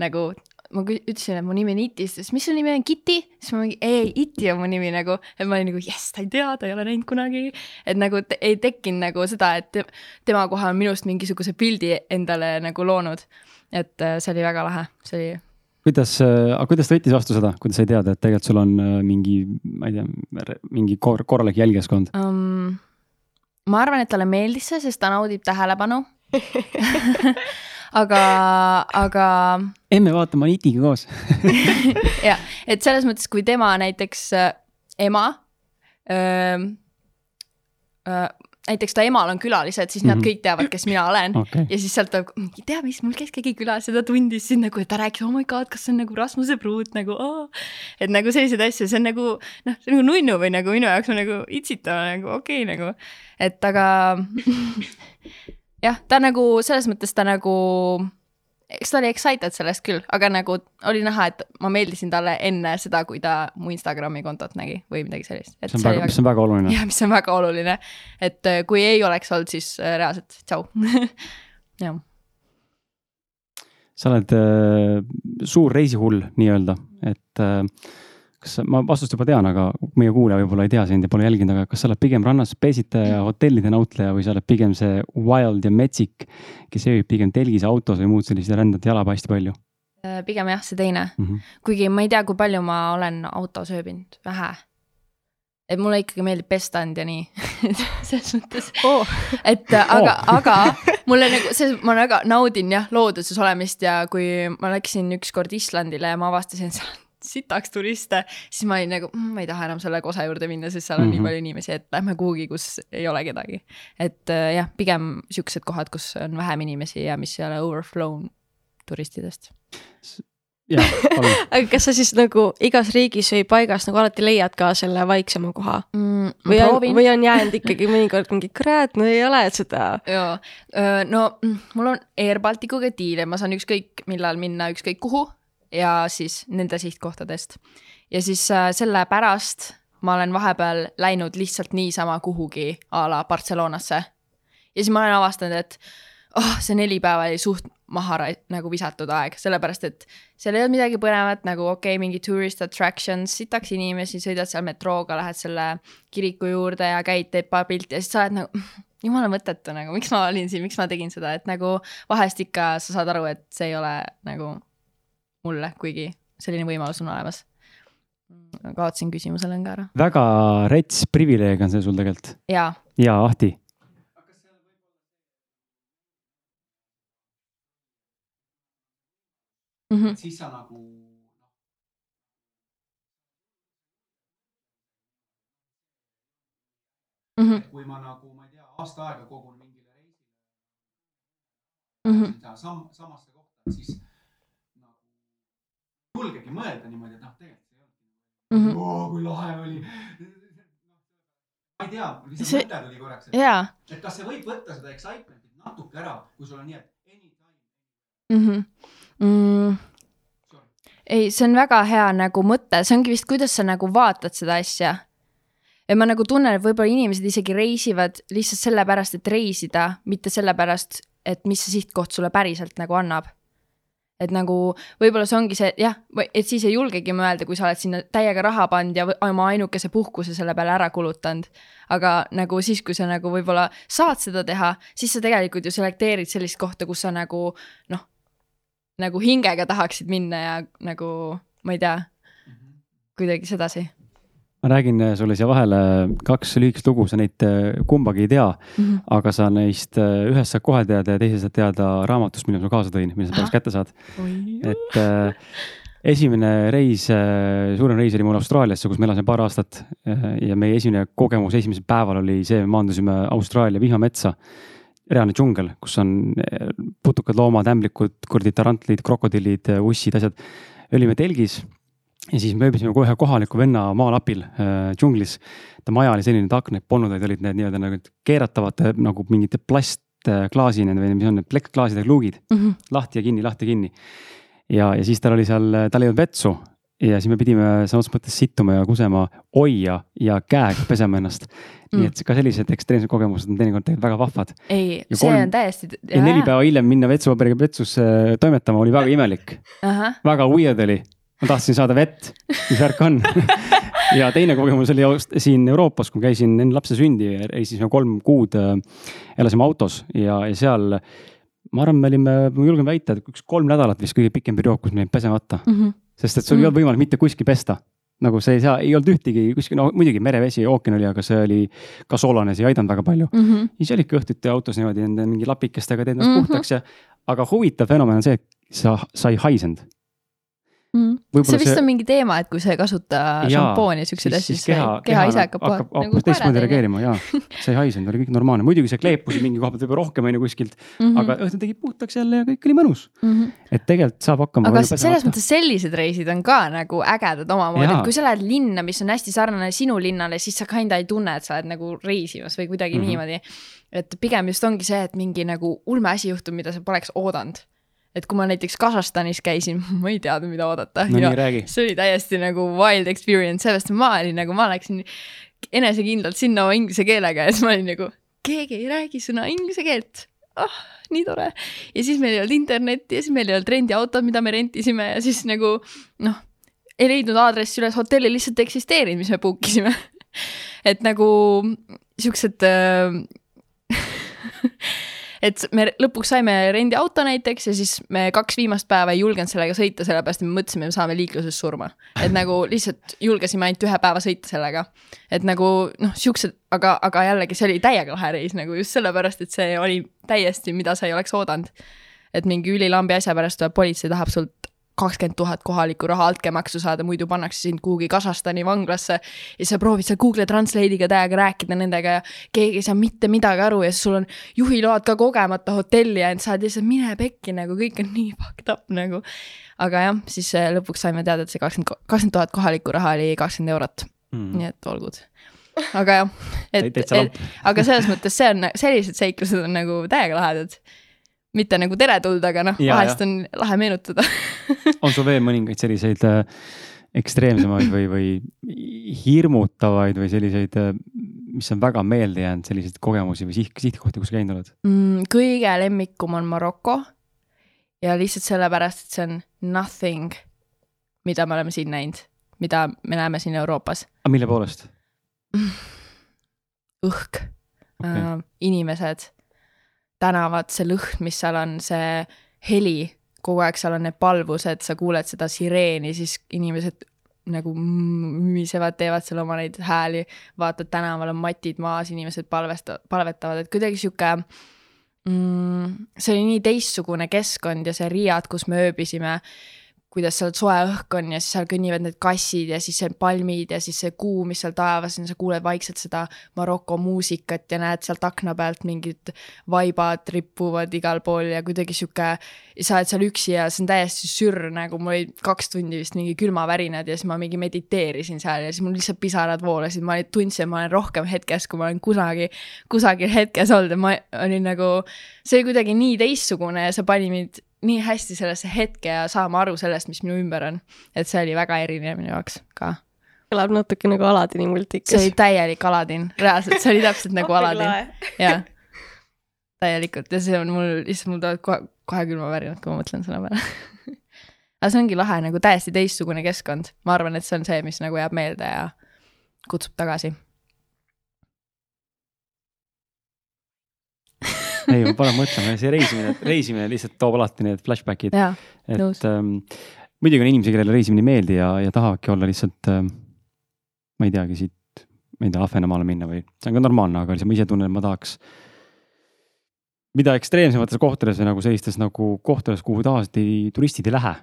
nagu ma ütlesin, et mu nimi on Iti, siis mis su nimi on, Kitty? siis ma mingi, ei, Iti on mu nimi nagu, et ma olin nagu jess, ta ei tea, ta ei ole näinud kunagi. et nagu te, ei tekkinud nagu seda, et te, tema kohe on minust mingisuguse pildi endale nagu loonud. et äh, see oli väga lahe, see oli kuidas, aga kuidas ta võttis vastu seda, kui ta sai teada, et tegelikult sul on äh, mingi, ma ei tea, mingi kor korralik jälgijaskond? um,. ma arvan, et talle meeldis see, sest ta naudib tähelepanu aga, aga emme vaatama Itiga koos. ja, et selles mõttes, kui tema näiteks äh, ema öö, öö, näiteks ta emal on külalised, siis mm -hmm. Mhm. nad kõik teavad, kes mina olen okei, ja siis sealt tuleb, tea, mis mul käis keegi külas ja ta tundis sind nagu, et ta rääkis, oh my god, kas see on nagu Rasmuse pruut nagu et nagu selliseid asju, see on nagu noh, see on nagu nunnu või nagu minu jaoks on nagu itsitav nagu okei okay, nagu, et aga jah, ta nagu selles mõttes ta nagu, eks ta oli excited sellest küll, aga nagu oli näha, et ma meeldisin talle enne seda, kui ta mu Instagrami kontot nägi või midagi sellist. see on väga, mis on väga oluline. jah, mis on väga oluline, et äh, kui ei oleks olnud, siis äh, reaalselt tšau. jah, sa oled äh, suur reisihull nii-öelda, et äh, kas ma vastust juba tean, aga meie kuulaja võib-olla ei tea sind ja pole jälginud, aga kas sa oled pigem rannas peesitaja ja hotellide nautleja või sa oled pigem see wild ja metsik, kes ööbib pigem telgis autos või muud sellist ja rändad jalaga hästi palju Äh, pigem jah, see teine, mm? -hmm. kuigi ma ei tea, kui palju ma olen autos ööbinud, vähe. et mulle ikkagi meeldib pesta end ja nii, selles mõttes, oh.. et äh, aga oh., aga mulle nagu see, ma väga naudin jah looduses olemist ja kui ma läksin ükskord Islandile ja ma avastasin seal sitaks turiste, siis ma olin nagu mm,, ma ei taha enam selle kosa juurde minna, sest seal on mm Mhm. -hmm. nii palju inimesi, et lähme kuhugi, kus ei ole kedagi. et äh, jah, pigem siuksed kohad, kus on vähem inimesi ja mis ei ole overflown turistidest. jah, palun. aga kas sa siis nagu igas riigis või paigas nagu alati leiad ka selle vaiksema koha? mm,. või on, või on jäänud ikkagi mõnikord mingi kurat, no ei ole seda. jaa, no mm, mul on Air Balticuga diil ja ma saan ükskõik millal minna ükskõik kuhu ja siis nende sihtkohtadest. ja siis äh, sellepärast ma olen vahepeal läinud lihtsalt niisama kuhugi a la Barcelonasse. ja siis ma olen avastanud, et oh, see neli päeva oli suht maha nagu visatud aeg, sellepärast et seal ei olnud midagi põnevat nagu okei okay,, mingi tourist attractions, sitaks inimesi, sõidad seal metrooga, lähed selle kiriku juurde ja käid, teed paar pilti ja siis sa oled nagu jumala mõttetu nagu, miks ma olin siin, miks ma tegin seda, et nagu vahest ikka sa saad aru, et see ei ole nagu mulle, kuigi selline võimalus on olemas. kaotasin küsimuse lõnga ära. väga rets privileeg on see sul tegelikult. jaa, ja Ahti. Mhm. siis sa nagu Mhm. et kui ma nagu, ma ei tea, aasta aega kogun mingile reisile Mhm. seda sam-, samasse kohta, siis julgegi mõelda niimoodi, et noh, tegelikult see ei Mhm. olnud oo, kui lahe oli. ma ei tea, lihtsalt See- mõte tuli korraks, et, jaa et kas see võib võtta seda excitement'it natuke ära, kui sul on nii, et anytime. mm. -hmm. Mm, ei, see on väga hea nagu mõte, see ongi vist, kuidas sa nagu vaatad seda asja. ja ma nagu tunnen, et võib-olla inimesed isegi reisivad lihtsalt sellepärast, et reisida, mitte sellepärast, et mis see sihtkoht sulle päriselt nagu annab. Et nagu võib-olla see ongi see jah, et siis ei julgegi mõelda, kui sa oled sinna täiega raha pannud ja oma ainukese puhkuse selle peale ära kulutanud. aga nagu siis, kui sa nagu võib-olla saad seda teha, siis sa tegelikult ju selekteerid sellist kohta, kus sa nagu noh, nagu hingega tahaksid minna ja nagu ma ei tea, kuidagi sedasi ma räägin äh, sulle siia vahele kaks lühikest lugu, sa neid äh, kumbagi ei tea, mm. -hmm. aga sa neist äh, ühest saad kohe teada ja teise saad teada raamatust, mille ma kaasa tõin, mille sa pärast Ahah. kätte saad. et äh, esimene reis, suurem reis oli mul Austraaliasse, kus ma elasin paar aastat ja meie esimene kogemus esimesel päeval oli see, maandusime Austraalia vihmametsa. reaalne džungel, kus on putukad, loomad, ämblikud, kurdid, tarantlid, krokodillid, ussid, asjad. olime telgis ja siis me ööbisime kohe kohaliku venna maalapil äh, džunglis. ta maja oli selline, et aknaid polnud, vaid olid need nii-öelda nagu keeratavad nagu mingite plastklaasini või mis on need plekkklaasidega luugid Mm -hmm. lahti ja kinni, lahti ja kinni. ja, ja siis tal oli seal, tal ei olnud vetsu ja siis me pidime sõna otseses mõttes sittuma ja kusema oia ja käega pesema ennast mm.. nii et ka sellised ekstreemsed kogemused on teinekord tegelikult väga vahvad. ei, see kolm- on täiesti. ja neli päeva hiljem minna vetsupaberiga vetsusse toimetama oli väga imelik, väga weird oli. Ma tahtsin saada vett, mis värk on. ja teine kogemus oli siin Euroopas, kui käisin enne lapse sündi, reisisime kolm kuud, elasime autos ja, ja seal ma arvan, me olime, ma julgen väita, et üks kolm nädalat vist kõige pikem periood, kus me jäime pesemata, sest et sul ei Mm. olnud võimalik mitte kuskil pesta. nagu see ei saa, ei olnud ühtegi kuskil, no muidugi merevesi, ookean oli, aga see oli ka soolane, see ei aidanud väga palju. siis olidki õhtuti autos niimoodi nende mingi lapikestega teed ennast mm Mhm. -hmm. puhtaks ja, aga huvitav fenomen on see, et sa, sa ei haisenud. Võib-olla see vist see- on mingi teema, et kui sa ei kasuta šampooni ja siukseid asju, siis keha, keha ise hakkab kohe hakkab teistmoodi. reageerima ja see ei haisenud, oli kõik normaalne, muidugi see kleepus mingi koha pealt võib-olla rohkem on ju kuskilt, Mhm. aga õhtul tegi puhtaks jälle ja kõik oli mõnus. et tegelikult saab hakkama. aga selles mõttes sellised reisid on ka nagu ägedad omamoodi, et kui sa lähed linna, mis on hästi sarnane sinu linnale, siis sa kinda ei tunne, et sa oled nagu reisimas või kuidagi mm. -hmm. niimoodi. et pigem just ongi see, et mingi nagu ulme asi juhtub, mida sa poleks oodanud. Et kui ma näiteks Kasahstanis käisin, ma ei teadnud, mida oodata no see oli täiesti nagu wild experience, sellepärast ma olin nagu, ma läksin enesekindlalt sinna oma inglise keelega ja siis ma olin nagu, keegi ei räägi sõna inglise keelt ah,. nii tore. ja siis meil ei olnud internetti ja siis meil ei olnud rendiautot, mida me rentisime ja siis nagu noh, ei leidnud aadressi üles, hotelli lihtsalt ei eksisteerinud, mis me book isime. et nagu siuksed äh, et me lõpuks saime rendiauto näiteks ja siis me kaks viimast päeva ei julgenud sellega sõita, sellepärast et me mõtlesime, me saame liikluses surma. et nagu lihtsalt julgesime ainult ühe päeva sõita sellega. et nagu noh, siuksed, aga, aga jällegi see oli täiega lahe reis nagu just sellepärast, et see oli täiesti, mida sa ei oleks oodanud. et mingi ülilambi asja pärast tuleb politsei, tahab sult kakskümmend tuhat kohalikku raha altkäemaksu saada, muidu pannakse sind kuhugi Kasahstani vanglasse ja sa proovid seal Google Translate'iga täiega rääkida nendega ja keegi ei saa mitte midagi aru ja siis sul on juhiload ka kogemata hotelli jäänud, sa oled lihtsalt mine pekki nagu kõik on nii fucked up nagu. aga jah, siis äh, lõpuks saime teada, et see kakskümmend, kakskümmend tuhat kohalikku raha oli kakskümmend eurot, nii et olgud. aga jah, et, et aga selles mõttes see on, sellised seiklused on nagu täiega lahedad. Mitte nagu teretulnud, aga noh, vahest on lahe meenutada on sul veel mõningaid selliseid äh, ekstreemsemaid või, või hirmutavaid või selliseid, mis on väga meelde jäänud, selliseid kogemusi või siht, sihtkohti, kus sa käinud oled? mm,. kõige lemmikum on Maroko ja lihtsalt sellepärast, et see on nothing, mida me oleme siin näinud, mida me näeme siin Euroopas. aga mille poolest? õhk okay., äh, inimesed, tänavad, see lõhn, mis seal on, see heli, kogu aeg seal on need palvused, sa kuuled seda sireeni, siis inimesed nagu mümisevad, teevad seal oma neid hääli, vaatad tänaval on matid maas, inimesed palvesta-, palvetavad, et kuidagi sihuke mm,, see oli nii teistsugune keskkond ja see Riiad, kus me ööbisime, kuidas seal soe õhk on ja siis seal kõnnivad need kassid ja siis see palmid ja siis see kuu, mis seal taevas on, sa kuuled vaikselt seda Maroko muusikat ja näed sealt akna pealt mingid vaibad rippuvad igal pool ja kuidagi sihuke, sa oled seal üksi ja see on täiesti sürr, nagu mul oli kaks tundi vist mingi külmavärinad ja siis ma mingi mediteerisin seal ja siis mul lihtsalt pisarad voolasid, ma tundsin, et ma olen rohkem hetkes, kui ma olen kunagi kusagil hetkes olnud ja ma olin nagu, see oli kuidagi nii teistsugune ja see pani mind nii hästi sellesse hetke ja saama aru sellest, mis minu ümber on. et see oli väga erinev minu jaoks ka. kõlab natuke nagu Aladini multikas. see oli täielik Aladin, reaalselt, see oli täpselt nagu Aladin, jah. täielikult ja see on mul, lihtsalt mul tulevad kohe, kohe külmavärinad, kui ma mõtlen selle peale. aga see ongi lahe nagu täiesti teistsugune keskkond, ma arvan, et see on see, mis nagu jääb meelde ja kutsub tagasi. ei, ma panen mõtlema, see reisimine, reisimine lihtsalt toob alati need flashback'id, et ähm, muidugi on inimesi, kellele reisimine ei meeldi ja, ja tahavadki olla lihtsalt ähm,, ma ei teagi, siit, ma ei tea, Ahvenamaale minna või, see on ka normaalne, aga lihtsalt ma ise tunnen, et ma tahaks mida ekstreemsemates kohtades või nagu sellistes nagu kohtades, kuhu tavaliselt ei, turistid ei lähe.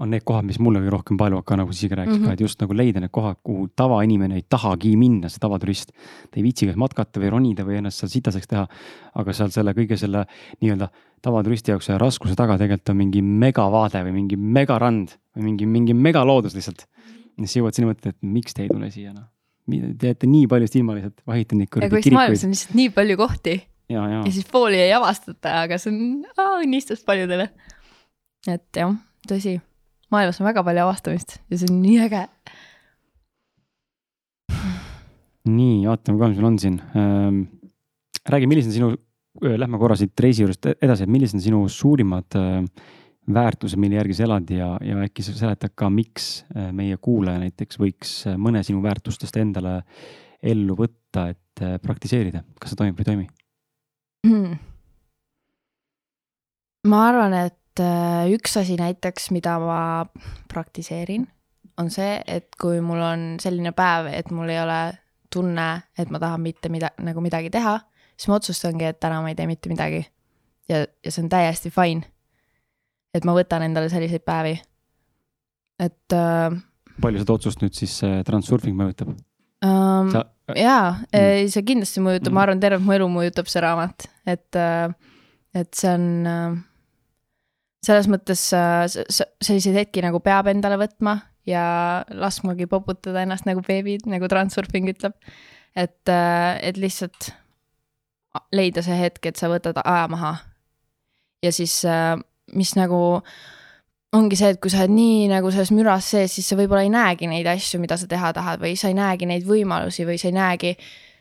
On need kohad, mis mulle kõige rohkem paeluvad ka nagu isegi rääkisid mm Mhm. -hmm. ka, et just nagu leida need kohad, kuhu tavainimene ei tahagi minna, see tavaturist. ta ei viitsi kas matkata või ronida või ennast seal sitaseks teha. aga seal selle kõige selle nii-öelda tavaturisti jaoks selle raskuse taga tegelikult on mingi megavaade või mingi megarand või mingi, mingi megaloodus lihtsalt. ja siis jõuad sinna mõttele, et miks te ei tule siia noh. Te jääte nii paljust ilma lihtsalt, vahite neid kuradi kui maailmas kirikuid on lihtsalt nii palju kohti ja, ja ja siis pooli ei avastata, aga see on aa, õnnistus paljudele. et jah, tõsi, maailmas on väga palju avastamist ja see on nii äge. nii, vaatame ka, mis meil on siin ähm,. räägi, millised on sinu, lähme korra siit reisi juurest edasi, et millised on sinu suurimad äh, väärtused, mille järgi sa elad ja, ja äkki sa seletad ka, miks meie kuulaja näiteks võiks mõne sinu väärtustest endale ellu võtta, et praktiseerida, kas see toimib või ei toimi? Hmm. ma arvan, et äh, üks asi näiteks, mida ma praktiseerin, on see, et kui mul on selline päev, et mul ei ole tunne, et ma tahan mitte mida-, nagu midagi teha, siis ma otsustangi, et täna ma ei tee mitte midagi. ja, ja see on täiesti fine. et ma võtan endale selliseid päevi. et äh, palju seda otsust nüüd siis äh, transurfing mõjutab? ähm, sa, jaa, ei see kindlasti mõjutab, Mm. ma arvan, tervet mu elu mõjutab see raamat, et, et see on, selles mõttes äh, selliseid hetki nagu peab endale võtma ja laskmagi poputada ennast nagu beebid, nagu Transurfing ütleb. et, et lihtsalt leida see hetk, et sa võtad aja maha. ja siis, mis nagu ongi see, et kui sa oled nii nagu selles müras sees, siis sa võib-olla ei näegi neid asju, mida sa teha tahad või sa ei näegi neid võimalusi või sa ei näegi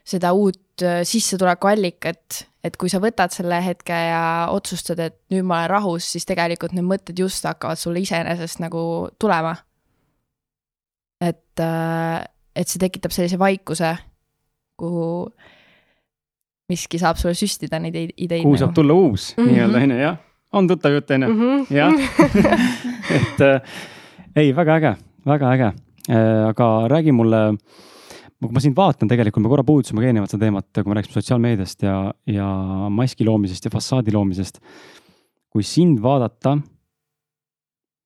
seda uut äh, sissetulekuallikat, et kui sa võtad selle hetke ja otsustad, et nüüd ma olen rahus, siis tegelikult need mõtted just hakkavad sulle iseenesest nagu tulema. et, et see tekitab sellise vaikuse, kuhu miski saab sulle süstida neid ideid. kuhu saab tulla uus mm. -hmm. nii-öelda onju, jah. on tuttav jutt onju, Mhm. jah. et äh, ei, väga äge, väga äge äh,. aga räägi mulle, kui ma sind vaatan, tegelikult me korra puudutasime ka eelnevalt seda teemat, kui me rääkisime sotsiaalmeediast ja, ja maski loomisest ja fassaadi loomisest. kui sind vaadata,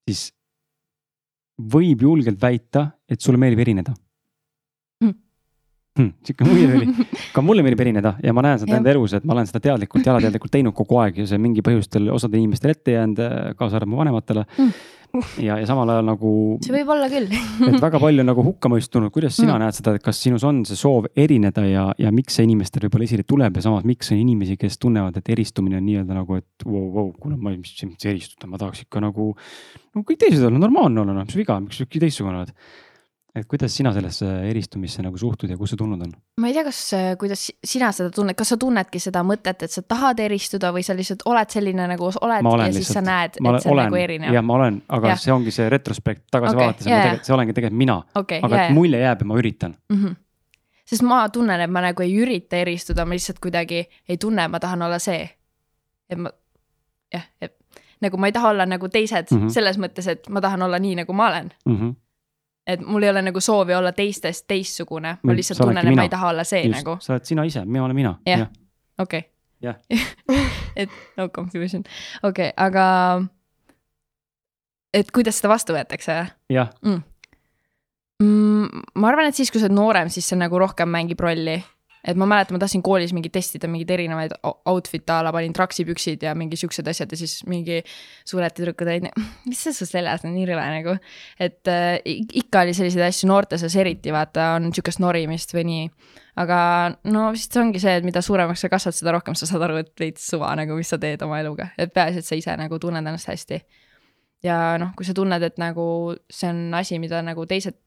siis võib julgelt väita, et sulle meeldib erineda Mm. hmm,. sihuke mulje oli, ka mulle meeldib erineda ja ma näen seda enda elus, et ma olen seda teadlikult, jalateadlikult teinud kogu aeg ja see mingi põhjustel osadele inimestele ette jäänud, kaasa arvatud mu vanematele Mm. ja, ja samal ajal nagu, see võib olla küll. et väga palju nagu hukkamõistu tulnud, kuidas sina Mm. näed seda, et kas sinus on see soov erineda ja, ja miks see inimestel võib-olla esile tuleb ja samas, miks on inimesi, kes tunnevad, et eristumine on nii-öelda nagu, et vau, vau, kuule, ma ei, mis, mis eristuda, ma tahaks ikka nagu, no kõik teised olla, normaalne olla, noh, mis viga, miks sa teistsugune oled. Et kuidas sina sellesse eristumisse nagu suhtud ja kust see tulnud on? ma ei tea, kas, kuidas si- sina seda tunned, kas sa tunnedki seda mõtet, et sa tahad eristuda või sa lihtsalt oled selline nagu oled ja siis sa lihtsalt- näed, et see on olen nagu, erinev jah, ma olen, aga Jah. see ongi see retrospekt tagasi Okei, vaadates, tegelikult see olengi tegelikult mina, okei, aga ja, et ja. mulje jääb ja ma üritan. Mhm. sest ma tunnen, et ma nagu ei ürita eristuda, ma lihtsalt kuidagi ei tunne, ma tahan olla see. et ma, jah, et nagu ma ei taha olla nagu teised mm. -hmm. selles mõttes, et ma tahan olla nii, nagu ma olen. Et mul ei ole nagu soovi olla teistest teistsugune, ma Mm, lihtsalt tunnen, et ma ei taha olla see just nagu,, sa oled sina ise, mina olen mina. Jah. okei Jah. et no confusion, okei okay,, aga et kuidas seda vastu võetakse? jah, mm,. ma arvan, et siis, kui sa oled noorem, siis see nagu rohkem mängib rolli. Et ma mäletan, ma tahtsin koolis mingi testida mingeid erinevaid outfit'e a la panin traksipüksid ja mingi siuksed asjad ja siis mingi suured tüdrukud olid, mis see su seljas on, nii rõve nagu. et äh, ik- ikka oli selliseid asju noorte seas eriti, vaata, on siukest norimist või nii. aga no vist ongi see, et mida suuremaks sa kasvad, seda rohkem sa saad aru, et veits suva nagu, mis sa teed oma eluga, et peaasi, et sa ise nagu tunned ennast hästi ja noh, kui sa tunned, et nagu see on asi, mida nagu teised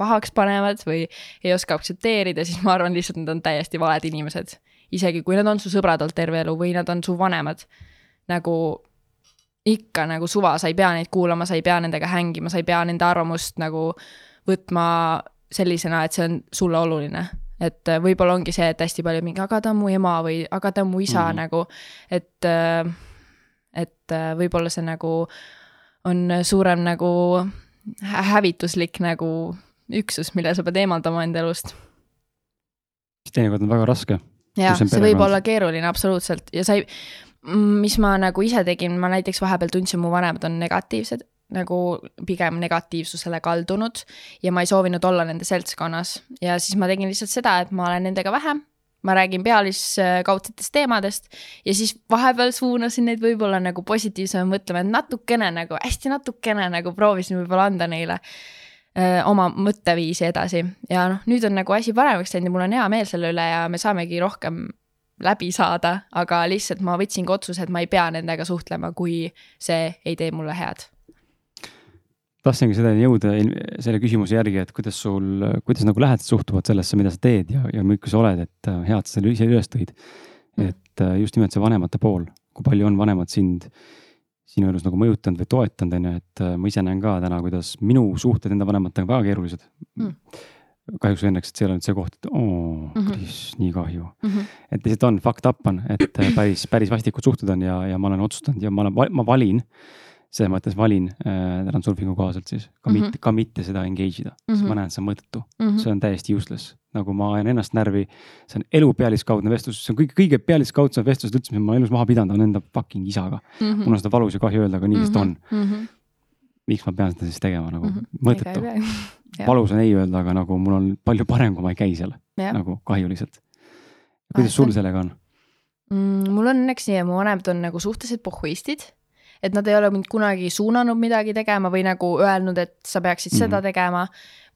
pahaks panevad või ei oska aktsepteerida, siis ma arvan lihtsalt, need on täiesti valed inimesed. isegi kui nad on su sõbrad olnud terve elu või nad on su vanemad, nagu ikka nagu suva, sa ei pea neid kuulama, sa ei pea nendega hängima, sa ei pea nende arvamust nagu võtma sellisena, et see on sulle oluline. et äh, võib-olla ongi see, et hästi palju mingi, aga ta on mu ema või aga ta on mu isa mm -hmm. nagu, et, et äh, võib-olla see nagu on suurem nagu hä- hävituslik nagu üksus, mille sa pead eemaldama enda elust. teinekord on väga raske. jah, see võib olla keeruline absoluutselt ja sa ei, mis ma nagu ise tegin, ma näiteks vahepeal tundsin, mu vanemad on negatiivsed, nagu pigem negatiivsusele kaldunud ja ma ei soovinud olla nende seltskonnas ja siis ma tegin lihtsalt seda, et ma olen nendega vähem ma räägin pealiskaudsetest teemadest ja siis vahepeal suunasin neid võib-olla nagu positiivsema mõtlema, et natukene nagu hästi natukene nagu proovisin võib-olla anda neile öö, oma mõtteviisi edasi ja noh, nüüd on nagu asi paremaks läinud ja mul on hea meel selle üle ja me saamegi rohkem läbi saada, aga lihtsalt ma võtsingi otsuse, et ma ei pea nendega suhtlema, kui see ei tee mulle head. Tahtsingi selleni jõuda selle küsimuse järgi, et kuidas sul, kuidas nagu lähedased suhtuvad sellesse, mida sa teed ja, ja milline sa oled, et äh, hea, et sa selle ise üles tõid. Mm. et äh, just nimelt see vanemate pool, kui palju on vanemad sind sinu elus nagu mõjutanud või toetanud, on ju, et äh, ma ise näen ka täna, kuidas minu suhted enda vanematega on väga keerulised Mm. kahjuks või õnneks, et see ei ole nüüd see koht, et oo Mhm. Kris, nii kahju. Mm -hmm. et lihtsalt on, fucked up on, et päris, päris vastikud suhted on ja, ja ma olen otsustanud ja ma olen, ma valin selles mõttes valin äh, transurfingu kohaselt siis ka Mhm. mitte, ka mitte seda engage ida mm, -hmm. sest Mhm. ma näen, et see on mõttetu mm. -hmm. see on täiesti useless, nagu ma ajan ennast närvi. see on elu pealiskaudne vestlus, see on kõige, kõige pealiskaudsem vestlus üldse, mis ma elus maha pidanud olen enda fucking isaga. mm mul on seda valus ja kahju öelda, aga nii lihtsalt on. mm. -hmm. miks ma pean seda siis tegema nagu mm. -hmm. mõttetu. Valus on ei öelda, aga nagu mul on palju parem, kui ma ei käi seal nagu kahjuliselt. kuidas Ah, sul see on- sellega on? mm,. mul on õnneks nii, et mu vanemad on nagu suhteliselt pohhuistid. Et nad ei ole mind kunagi suunanud midagi tegema või nagu öelnud, et sa peaksid mm -hmm. seda Mhm. tegema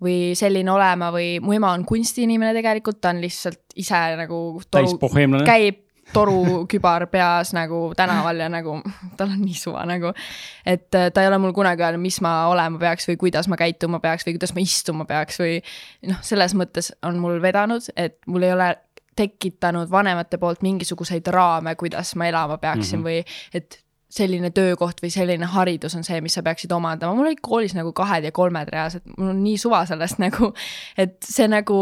või selline olema või mu ema on kunstiinimene tegelikult, ta on lihtsalt ise nagu toru, käib torukübar peas nagu tänaval ja nagu tal on nii suva nagu. et äh, ta ei ole mul kunagi öelnud, mis ma olema peaks või kuidas ma käituma peaks või kuidas ma istuma peaks või noh, selles mõttes on mul vedanud, et mul ei ole tekitanud vanemate poolt mingisuguseid raame, kuidas ma elama peaksin mm -hmm. või et selline töökoht või selline haridus on see, mis sa peaksid omandama, mul olid koolis nagu kahed ja kolmed reaalselt, mul on nii suva sellest nagu, et see nagu,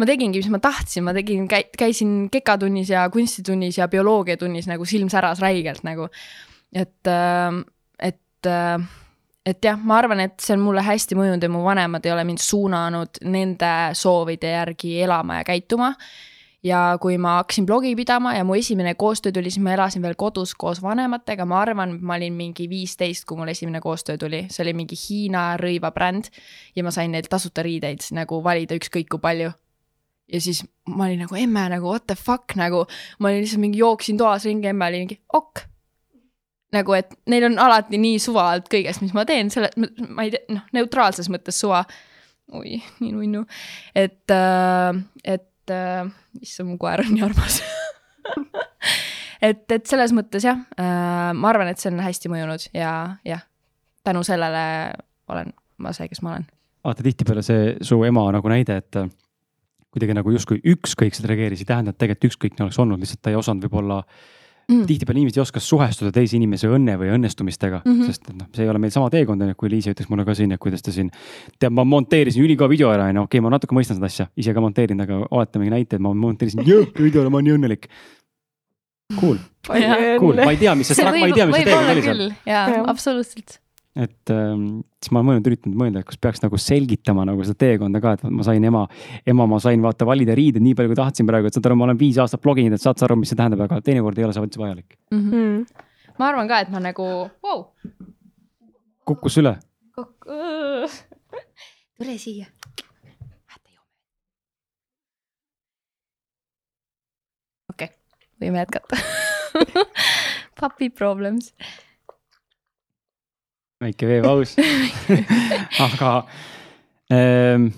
ma tegingi, mis ma tahtsin, ma tegin, käisin kekatunnis ja kunstitunnis ja bioloogiatunnis nagu silm säras räigelt nagu. et, et, et jah, ma arvan, et see on mulle hästi mõjunud ja mu vanemad ei ole mind suunanud nende soovide järgi elama ja käituma ja kui ma hakkasin blogi pidama ja mu esimene koostöö tuli, siis ma elasin veel kodus koos vanematega, ma arvan, ma olin mingi viisteist, kui mul esimene koostöö tuli, see oli mingi Hiina rõivabränd ja ma sain neilt tasuta riideid nagu valida ükskõik kui palju. ja siis ma olin nagu emme nagu what the fuck nagu, ma olin lihtsalt mingi jooksin toas ringi, emme oli mingi ok. nagu, et neil on alati nii suva alt kõigest, mis ma teen, selle, ma ei tea, noh, neutraalses mõttes suva. oi, nii nunnu, et, et äh, issand, mu koer on nii armas et, et selles mõttes jah äh,, ma arvan, et see on hästi mõjunud ja jah, tänu sellele olen ma see, kes ma olen. vaata tihtipeale see su ema nagu näide, et äh, kuidagi nagu justkui ükskõikselt reageeris, ei tähenda, et tegelikult ükskõikne oleks olnud, lihtsalt ta ei osanud võib-olla Mm. tihtipeale inimesed ei oska suhestuda teise inimese õnne või õnnestumistega mm. -hmm. sest et noh, see ei ole meil sama teekond, on ju, kui Liisi ütles mulle ka siin, et kuidas ta siin. tead, ma monteerisin ülikõva video ära, onju, okei, ma natuke mõistan seda asja, ise ka monteerinud, aga oleta mingi näite, et ma monteerisin jõhkra video ära, ma olen nii õnnelik. Cool, cool, ma ei tea, mis see, ma ei tea, mis see teekond oli seal. jaa absoluutselt. Et ähm, siis ma olen mõelnud, üritanud mõelda, et kas peaks nagu selgitama nagu seda teekonda ka, et ma sain ema, ema, ma sain vaata valida riided nii palju, kui tahtsin praegu, et saad aru, ma olen viis aastat bloginud, et saad sa aru, mis see tähendab, aga teinekord ei ole see üldse vajalik. Mhm. Mm. ma arvan ka, et ma nagu wow., kukkus üle. tule siia. okei okay., võime jätkata. Puppy problems. Väike veepaus. aga ähm,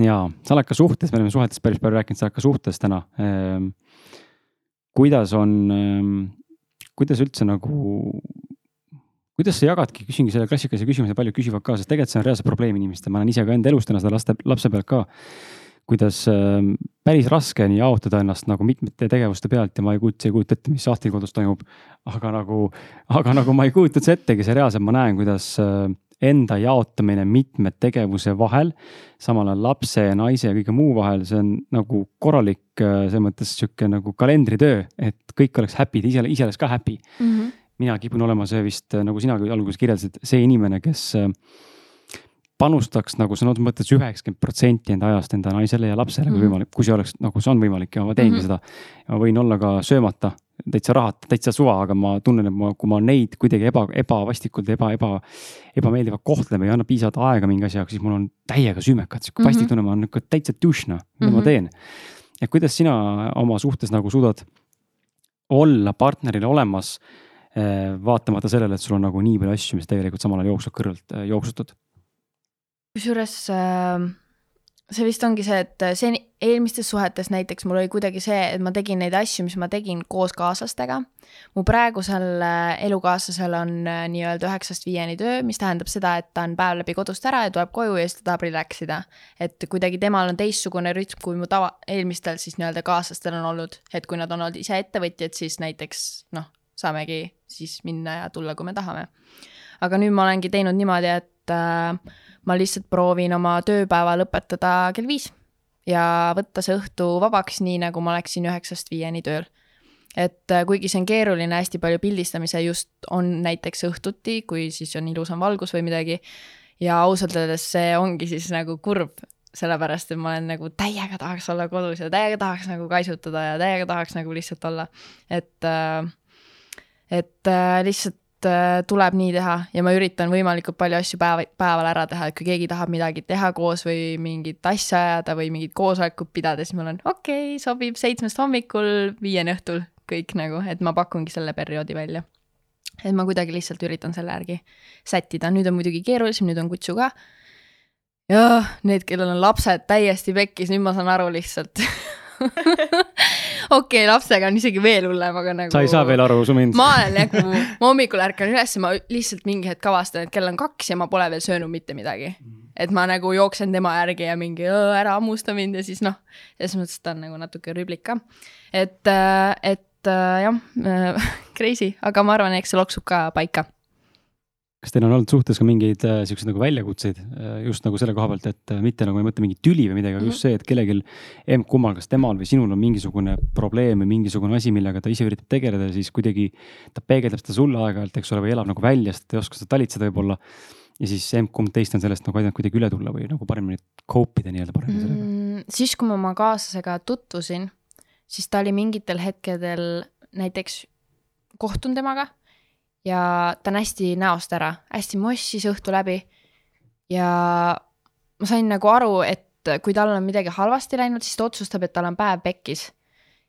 ja sa oled ka suhtes, me oleme suhetest päris palju rääkinud, sa oled ka suhtes täna ähm,. kuidas on ähm,, kuidas üldse nagu, kuidas sa jagadki, küsingi selle klassikalise küsimuse, paljud küsivad ka, sest tegelikult see on reaalselt probleem inimestel, ma olen ise ka enda elus täna seda laste, lapse pealt ka kuidas ähm, päris raske on jaotada ennast nagu mitmete tegevuste pealt ja ma ei kujuta, ei kujuta ette, mis Ahti kodus toimub. aga nagu, aga nagu ma ei kujuta üldse ettegi, see reaalselt ma näen, kuidas äh, enda jaotamine mitme tegevuse vahel, samal ajal lapse ja naise ja kõige muu vahel, see on nagu korralik äh, selles mõttes sihuke nagu kalendritöö, et kõik oleks happy'd, ise, ise oleks ka happy. mina kipun olema see vist äh, nagu sina alguses kirjeldasid, see inimene, kes äh, panustaks nagu sõna otseses mõttes üheksakümmend protsenti enda ajast enda naisele ja lapsele, kui Mhm. võimalik, kui see oleks nagu see on võimalik ja ma teengi Mhm. seda. ma võin olla ka söömata, täitsa rahata, täitsa suva, aga ma tunnen, et ma, kui ma neid kuidagi eba, ebavastikult, eba, eba, ebameeldivalt kohtlen või ei anna piisavalt aega mingi asja jaoks, siis mul on täiega süümekad, sihuke Mhm. vastik tunne, ma olen nihuke täitsa tušna, mida ma Mhm. teen. et kuidas sina oma suhtes nagu suudad olla partnerile olemas, vaatamata sellele, et sul on nagu nii palju asju, mis tegelikult samal ajal jooksvad kõrvalt äh, jooksutud kusjuures äh, see vist ongi see, et see eelmistes suhetes näiteks mul oli kuidagi see, et ma tegin neid asju, mis ma tegin koos kaaslastega. mu praegusel äh, elukaaslasel on äh, nii-öelda üheksast viieni töö, mis tähendab seda, et ta on päev läbi kodust ära ja tuleb koju ja siis ta tahab relax ida. et kuidagi temal on teistsugune rütm, kui mu tava, eelmistel siis nii-öelda kaaslastel on olnud, et kui nad on olnud ise ettevõtjad, siis näiteks noh, saamegi siis minna ja tulla, kui me tahame. aga nüüd ma olengi teinud niimoodi, et äh, ma lihtsalt proovin oma tööpäeva lõpetada kell viis ja võtta see õhtu vabaks, nii nagu ma oleksin üheksast viieni tööl. et äh, kuigi see on keeruline, hästi palju pildistamise just on näiteks õhtuti, kui siis on ilusam valgus või midagi. ja ausalt öeldes see ongi siis nagu kurb, sellepärast et ma olen nagu täiega tahaks olla kodus ja täiega tahaks nagu kaisutada ja täiega tahaks nagu lihtsalt olla, et äh, et äh, lihtsalt tuleb nii teha ja ma üritan võimalikult palju asju päeva, päeval ära teha, et kui keegi tahab midagi teha koos või mingit asja ajada või mingit koosolekut pidada, siis ma olen okei okay,, sobib seitsmest hommikul viieni õhtul kõik nagu, et ma pakungi selle perioodi välja. et ma kuidagi lihtsalt üritan selle järgi sättida, nüüd on muidugi keerulisem, nüüd on kutsu ka. ja need, kellel on lapsed täiesti pekkis, nüüd ma saan aru lihtsalt okei okay,, lapsega on isegi veel hullem, aga nagu. sa ei saa veel aru, su mind. ma olen nagu, ma hommikul ärkan üles, ma lihtsalt mingi hetk avastan, et kell on kaks ja ma pole veel söönud mitte midagi. et ma nagu jooksen tema järgi ja mingi ära hammusta mind ja siis noh, selles mõttes ta on nagu natuke rüblik ka. et, äh, et äh, jah, äh, crazy, aga ma arvan, eks see loksub ka paika kas teil on olnud suhtes ka mingeid äh, siukseid nagu väljakutseid äh, just nagu selle koha pealt, et äh, mitte nagu ei mõtle mingit tüli või midagi mm, -hmm. aga just see, et kellelgi emb-kummal, kas temal või sinul on mingisugune probleem või mingisugune asi, millega ta ise üritab tegeleda, siis kuidagi ta peegeldab seda sulle aeg-ajalt, eks ole, või elab nagu välja, sest ta ei oska seda talitseda võib-olla. ja siis emb-kumb teist on sellest nagu aidanud kuidagi üle tulla või nagu paremini cope ida nii-öelda paremini sellega mm,? siis, kui ma oma kaaslasega tutvusin, siis ta oli mingitel hetkedel näiteks kohtun temaga ja ta on hästi näost ära, hästi mossis õhtu läbi. ja ma sain nagu aru, et kui tal on midagi halvasti läinud, siis ta otsustab, et tal on päev pekkis.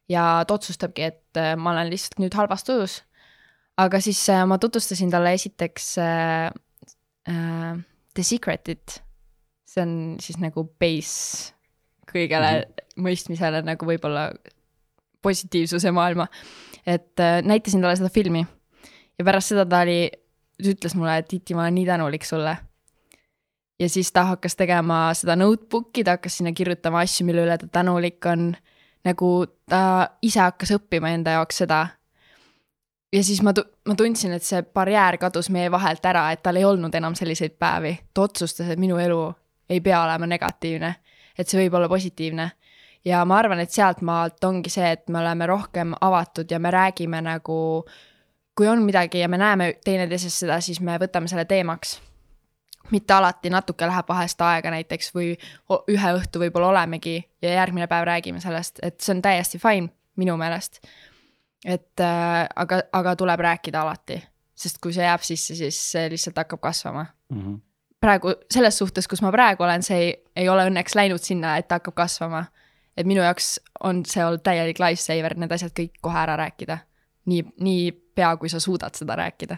ja ta otsustabki, et äh, ma olen lihtsalt nüüd halvas tujus. aga siis äh, ma tutvustasin talle esiteks äh, äh, The Secretit. see on siis nagu base kõigele mm -hmm. mõistmisele nagu võib-olla positiivsuse maailma. et äh, näitasin talle seda filmi ja pärast seda ta oli, ta ütles mulle, et Titi, ma olen nii tänulik sulle. ja siis ta hakkas tegema seda notebook'i, ta hakkas sinna kirjutama asju, mille üle ta tänulik on. nagu ta ise hakkas õppima enda jaoks seda. ja siis ma, ma tundsin, et see barjäär kadus meie vahelt ära, et tal ei olnud enam selliseid päevi. ta otsustas, et minu elu ei pea olema negatiivne, et see võib olla positiivne ja ma arvan, et sealtmaalt ongi see, et me oleme rohkem avatud ja me räägime nagu kui on midagi ja me näeme teineteises seda, siis me võtame selle teemaks. mitte alati, natuke läheb vahest aega näiteks või ühe õhtu võib-olla olemegi ja järgmine päev räägime sellest, et see on täiesti fine minu meelest. et äh, aga, aga tuleb rääkida alati, sest kui see jääb sisse, siis see lihtsalt hakkab kasvama mm. -hmm. praegu selles suhtes, kus ma praegu olen, see ei, ei ole õnneks läinud sinna, et ta hakkab kasvama. et minu jaoks on see olnud täielik lifesaver, need asjad kõik kohe ära rääkida nii, nii pea, kui sa suudad seda rääkida.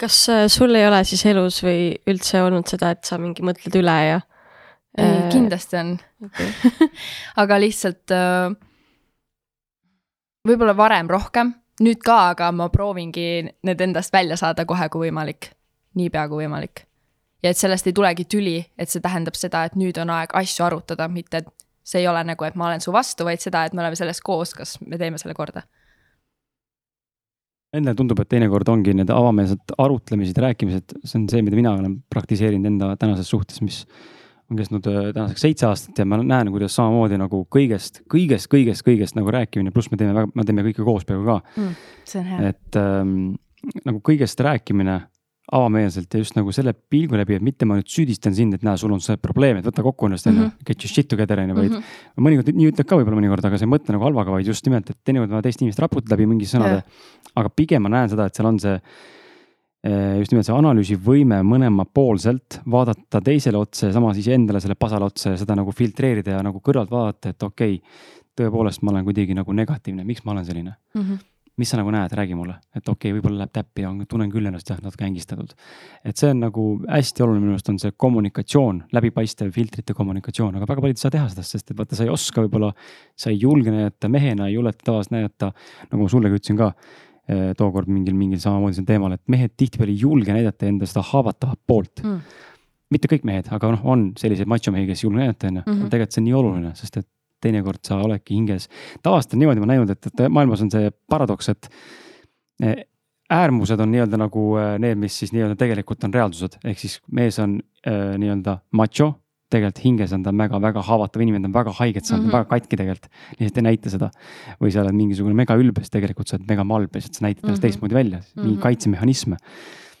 kas äh, sul ei ole siis elus või üldse olnud seda, et sa mingi mõtled üle ja? Äh, kindlasti on okay. aga lihtsalt äh, võib-olla varem rohkem, nüüd ka, aga ma proovingi need endast välja saada kohe, kui võimalik, niipea kui võimalik. ja et sellest ei tulegi tüli, et see tähendab seda, et nüüd on aeg asju arutada, mitte et see ei ole nagu, et ma olen su vastu, vaid seda, et me oleme selles koos, kas me teeme selle korda Endale tundub, et teinekord ongi need avameelsed arutlemised, rääkimised, see on see, mida mina olen praktiseerinud enda tänases suhtes, mis on kestnud äh, tänaseks seitse aastat ja ma näen, kuidas samamoodi nagu kõigest, kõigest, kõigest, kõigest nagu rääkimine, pluss me teeme, me teeme kõike koos peaaegu ka mm,. see on hea. et ähm, nagu kõigest rääkimine avameelselt ja just nagu selle pilgu läbi, et mitte ma nüüd süüdistan sind, et näe, sul on see probleem, et võta kokku ennast, on ju, mhm. get your shit together, on ju, vaid mm -hmm. mõnikord nii ütleb ka võib-olla mõnikord, aga sa ei mõtle nagu halvaga, vaid just nimelt, et teinekord vaja teist inimest raputada läbi mingi sõnade. aga pigem ma näen seda, et seal on see eh, just nimelt see analüüsivõime mõlemapoolselt, vaadata teisele otsa ja samas iseendale selle pasale otsa ja seda nagu filtreerida ja nagu kõrvalt vaadata, et okei okay,, tõepoolest, ma olen kuidagi nagu negatiivne, miks ma olen selline mm. -hmm mis sa nagu näed, räägi mulle, et okei okay,, võib-olla läheb täppi ja tunnen küll ennast jah, natuke ängistatud. et see on nagu hästi oluline minu arust on see kommunikatsioon, läbipaistev filtrite kommunikatsioon, aga väga paljud ei saa teha seda, sest et vaata, sa ei oska võib-olla, sa ei julge näidata mehena, ei julgeta tavaliselt näidata, nagu ma sullegi ütlesin ka eh, tookord mingil, mingil samamoodi sel teemal, et mehed tihtipeale ei julge näidata enda seda haavatavat poolt mm. mitte kõik mehed, aga noh, on selliseid machomehi, kes ei julge näidata, on ju, mhm. tegelikult see on nii oluline, sest et teinekord sa oledki hinges. tavaliselt on niimoodi ma näinud, et, et maailmas on see paradoks, et eh, äärmused on nii-öelda nagu eh, need, mis siis nii-öelda tegelikult on reaalsused, ehk siis mees on äh, nii-öelda macho, tegelikult hinges on ta väga-väga haavatav inimene, ta on väga haiget saanud mm, -hmm. väga katki tegelikult. lihtsalt ei näita seda. või sa oled mingisugune megaülbes, tegelikult sa oled megamalb, lihtsalt sa näitad ennast mm -hmm. teistmoodi välja, mingi mm -hmm. kaitsemehhanisme.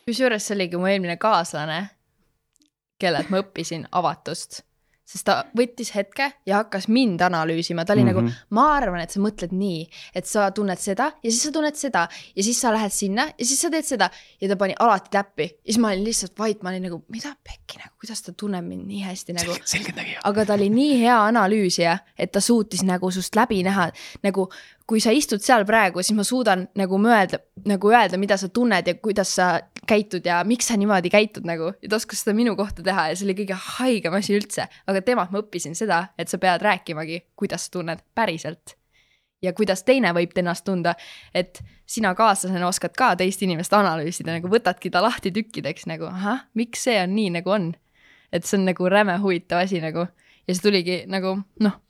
kusjuures see oligi mu eelmine kaaslane, kellelt ma õppisin avatust sest ta võttis hetke ja hakkas mind analüüsima, ta oli mm -hmm. nagu, mhm. ma arvan, et sa mõtled nii, et sa tunned seda ja siis sa tunned seda ja siis sa lähed sinna ja siis sa teed seda. ja ta pani alati täppi ja siis ma olin lihtsalt vait, ma olin nagu, mida pekki nagu, kuidas ta tunneb mind nii hästi nagu. aga ta oli nii hea analüüsija, et ta suutis nagu sust läbi näha, nagu kui sa istud seal praegu, siis ma suudan nagu mõelda, nagu öelda, mida sa tunned ja kuidas sa käitud ja miks sa niimoodi käitud nagu. ja ta oskas seda minu kohta teha ja see oli kõige haigem asi üldse. aga temalt ma õppisin seda, et sa pead rääkimagi, kuidas sa tunned päriselt. ja kuidas teine võib ennast tunda, et sina kaaslasena oskad ka teist inimest analüüsida, nagu võtadki ta lahti tükkideks nagu, ahah, miks see on nii, nagu on. Et see on nagu räme huvitav asi nagu ja see tuligi nagu noh,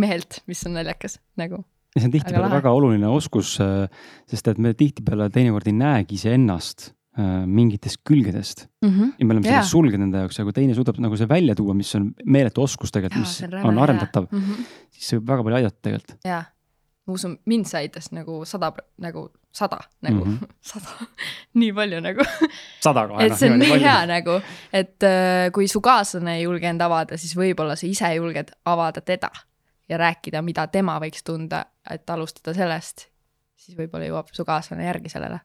mehelt, mis on naljakas nagu see on tihtipeale väga oluline oskus, äh, sest et me tihtipeale teinekord ei näegi iseennast äh, mingitest külgedest mm. -hmm. ja me oleme selle sulgenud enda jaoks ja kui teine suudab nagu see välja tuua, mis on meeletu oskus tegelikult, mis on, on arendatav mm, -hmm. siis see võib väga palju aidata tegelikult. jaa, ma usun, mind see aitas nagu sada, nagu sada, nagu mm -hmm. sada nii palju nagu sada kohe. et see on nii hea nagu, et äh, kui su kaaslane ei julge end avada, siis võib-olla sa ise julged avada teda ja rääkida, mida tema võiks tunda, et alustada sellest, siis võib-olla jõuab su kaaslane järgi sellele.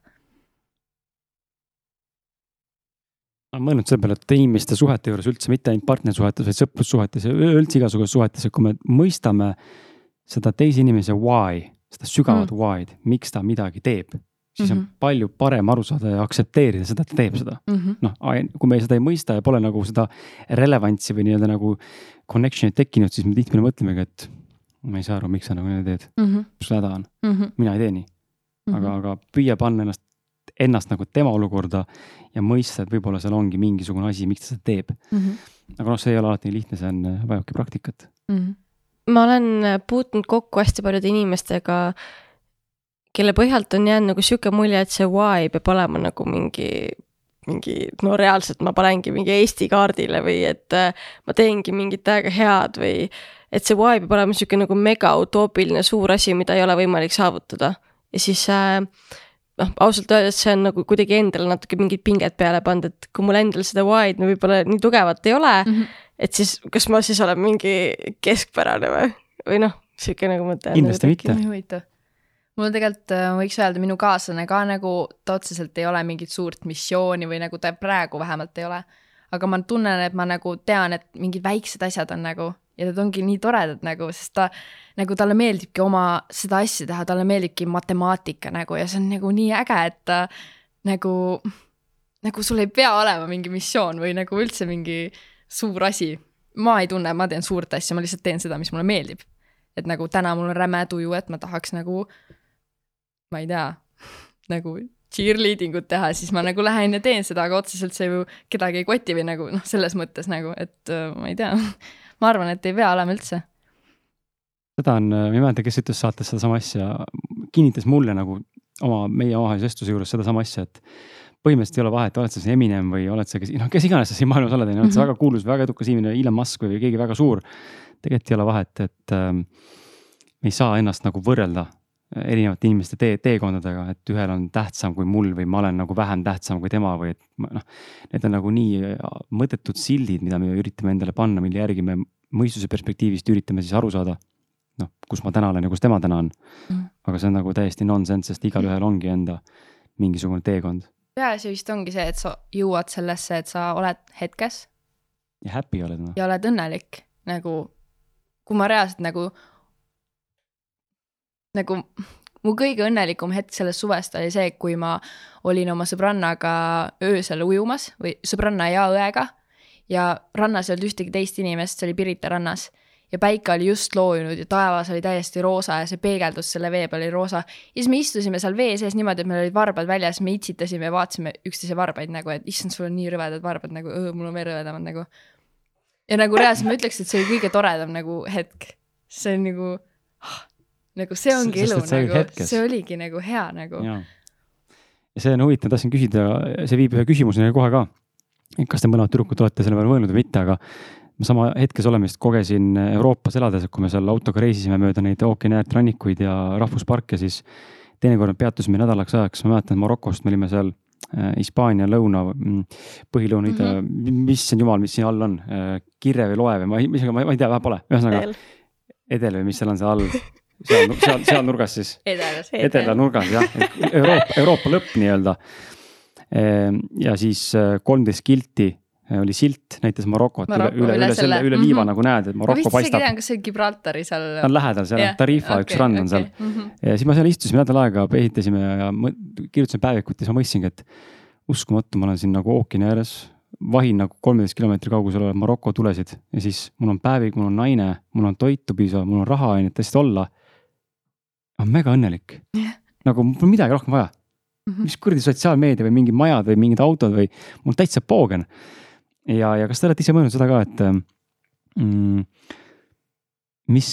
ma mõelnud selle peale, et inimeste suhete juures üldse mitte ainult partnersuhetes, vaid sõprussuhetes ja üldse igasugustes suhetes, et kui me mõistame seda teise inimese why, seda sügavat mm. why'd, miks ta midagi teeb, siis mm -hmm. on mhm. palju parem aru saada ja aktsepteerida seda, et ta teeb seda mm -hmm.. noh, kui me seda ei mõista ja pole nagu seda relevantsi või nii-öelda nagu connection'it tekkinud, siis me tihtipeale mõtlemegi, et ma ei saa aru, miks sa nagu nii teed mm. -hmm. mis sul häda on mm? -hmm. mina ei tee nii mm. -hmm. aga, aga püüa panna ennast, ennast nagu tema olukorda ja mõista, et võib-olla seal ongi mingisugune asi, miks ta seda teeb mm. -hmm. aga noh, see ei ole alati nii lihtne, see on, vajabki praktikat mm. -hmm. Ma olen puutunud kokku hästi paljude inimestega, kelle põhjalt on jäänud nagu sihuke mulje, et see why peab olema nagu mingi mingi, no reaalselt ma panengi mingi Eesti kaardile või et äh, ma teengi mingit täiega head või et see why peab olema niisugune nagu mega utoopiline suur asi, mida ei ole võimalik saavutada. ja siis äh, noh, ausalt öeldes see on nagu kuidagi endale natuke mingid pinged peale pannud, et kui mul endal seda why'd no võib-olla nii tugevat ei ole mm, -hmm. Et siis kas ma siis olen mingi keskpärane või, või noh, niisugune nagu mõte. kindlasti mitte. huvitav mul tegelikult äh, võiks öelda, minu kaaslane ka nagu, ta otseselt ei ole mingit suurt missiooni või nagu ta praegu vähemalt ei ole. aga ma tunnen, et ma nagu tean, et mingid väiksed asjad on nagu ja need ongi nii toredad nagu, sest ta nagu talle meeldibki oma seda asja teha, talle meeldibki matemaatika nagu ja see on nagu nii äge, et ta nagu, nagu sul ei pea olema mingi missioon või nagu üldse mingi suur asi. ma ei tunne, ma teen suurt asja, ma lihtsalt teen seda, mis mulle meeldib. et nagu täna mul on räme tuju, et ma tahaks nagu, ma ei tea, nagu cheerleading ut teha, siis ma nagu lähen ja teen seda, aga otseselt see ju kedagi ei koti või nagu noh, selles mõttes nagu, et äh, ma ei tea ma arvan, et ei pea olema üldse. seda on, ma ei mäleta, kes ütles saates sedasama asja, kinnitas mulle nagu oma, meie omavahelise vestluse juures sedasama asja, et põhimõtteliselt ei ole vahet, oled sa siis Eminem või oled sa kes, noh, kes iganes sa siin maailmas oled, on ju, oled sa mhm. väga kuulus, väga edukas inimene, Elon Musk või keegi väga suur. tegelikult ei ole vahet, et ähm, ei saa ennast nagu võrrelda erinevate inimeste tee, teekondadega, et ühel on tähtsam kui mul või ma olen nagu vähem tähtsam kui tema või et noh. Need on nagu nii äh, mõttetud sildid, mida me üritame endale panna, mille järgi me mõistuse perspektiivist üritame siis aru saada. noh, kus ma täna olen ja kus tema täna on mm.. aga see on nagu täiesti nonsense, sest igalühel ongi enda mingisugune teekond. Peaasi vist ongi see, et sa jõuad sellesse, et sa oled hetkes. ja happy oled no.. ja oled õnnelik nagu, kui ma reaalselt nagu nagu mu kõige õnnelikum hetk sellest suvest oli see, kui ma olin oma sõbrannaga öösel ujumas või sõbranna ja õega ja rannas ei olnud ühtegi teist inimest, see oli Pirita rannas ja päike oli just loojunud ja taevas oli täiesti roosa ja see peegeldus selle vee peal oli roosa. ja siis me istusime seal vee sees niimoodi, et meil olid varbad väljas, me itsitasime ja vaatasime üksteise varbaid nagu, et issand, sul on nii rõvedad varbad nagu, mul on veel rõvedamad nagu. ja nagu reaalselt ma ütleks, et see oli kõige toredam nagu hetk. see on nagu oh, nagu see ongi elu nagu, see oligi nagu hea nagu. ja see on huvitav, tahtsin küsida, see viib ühe küsimuseni kohe ka. kas te mõlemad tüdrukud olete selle peale mõelnud või mitte, aga ma sama hetkes olemist kogesin Euroopas elades, kui me seal autoga reisisime mööda neid ookeani äärt rannikuid ja rahvusparke, siis teinekord me peatusime nädalaks ajaks, ma mäletan Marokost, me olime seal äh, Hispaania lõuna, mm, põhilõunaid mm. -hmm. issand jumal, mis siin all on, Kirre või Loe või? Ma ei, ma ei tea, vähe pole, ühesõnaga Edel. või mis seal on seal all, seal, seal, seal nurgas siis. Edela nurgas jah, Euroopa, Euroopa lõpp nii-öelda. ja siis äh, kolmteist kilti äh, oli silt, näitas Marokot üle, Maroko, üle, üle üle selle, üle liiva Mhm. nagu näed, et ma Maroko paistab kas see on Gibraltari seal. ta on lähedal seal yeah,, Tarifa okay, üks rand on seal. Mhm. ja siis ma seal istusime nädal aega, ehitasime ja kirjutasime päevikut ja siis ma mõtlesingi, et uskumatu, ma olen siin nagu ookeani ääres, vahin nagu kolmeteist kilomeetri kaugusel olev Maroko tulesid ja siis mul on päevik, mul on naine, mul on toitu piisavalt, mul on raha ainult hästi olla. ma olen mega õnnelik Jah. nagu mul pole midagi rohkem vaja, Mhm. mis kuradi sotsiaalmeedia või mingid majad või mingid autod või mul täitsa poogen. ja, ja kas te olete ise mõelnud seda ka, et mm, mis,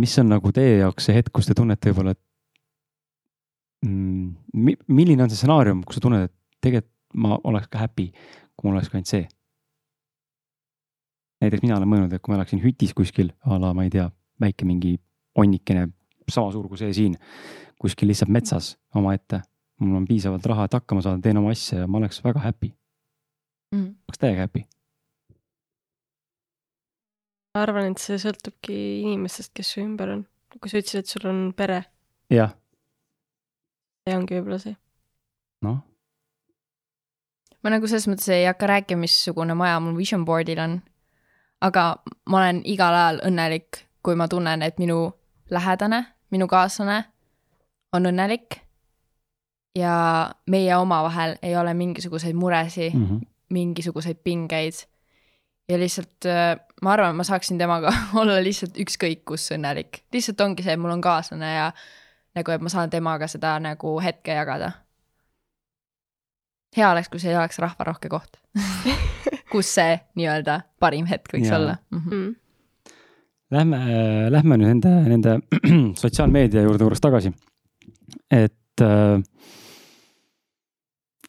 mis on nagu teie jaoks see hetk, kus te tunnete võib-olla, et mm, mi- milline on see stsenaarium, kus sa tunned, et tegelikult ma oleks ka happy, kui mul oleks ka ainult see. näiteks mina olen mõelnud, et kui ma elaksin hütis kuskil a la, ma ei tea, väike mingi onnikene, sama suur kui see siin, kuskil lihtsalt metsas omaette. mul on piisavalt raha, et hakkama saada, teen oma asja ja ma oleks väga happy, Mhm. oleks täiega happy. Ma arvan, et see sõltubki inimestest, kes su ümber on. kui sa ütlesid, et sul on pere, jah, see ongi võib-olla see. noh, ma nagu selles mõttes ei hakka rääkima, missugune maja mul vision board'il on. aga ma olen igal ajal õnnelik, kui ma tunnen, et minu lähedane, minu kaaslane on õnnelik. ja meie omavahel ei ole mingisuguseid muresid mm -hmm. mingisuguseid pingeid. ja lihtsalt äh, ma arvan, ma saaksin temaga olla lihtsalt ükskõik kus õnnelik, lihtsalt ongi see, et mul on kaaslane ja nagu, et ma saan temaga seda nagu hetke jagada. hea oleks, kui see ei oleks rahvarohke koht, kus see nii-öelda parim hetk võiks Jaa. olla mm. -hmm. Mm. Lähme, lähme nüüd nende, nende sotsiaalmeedia juurde korraks tagasi. et äh,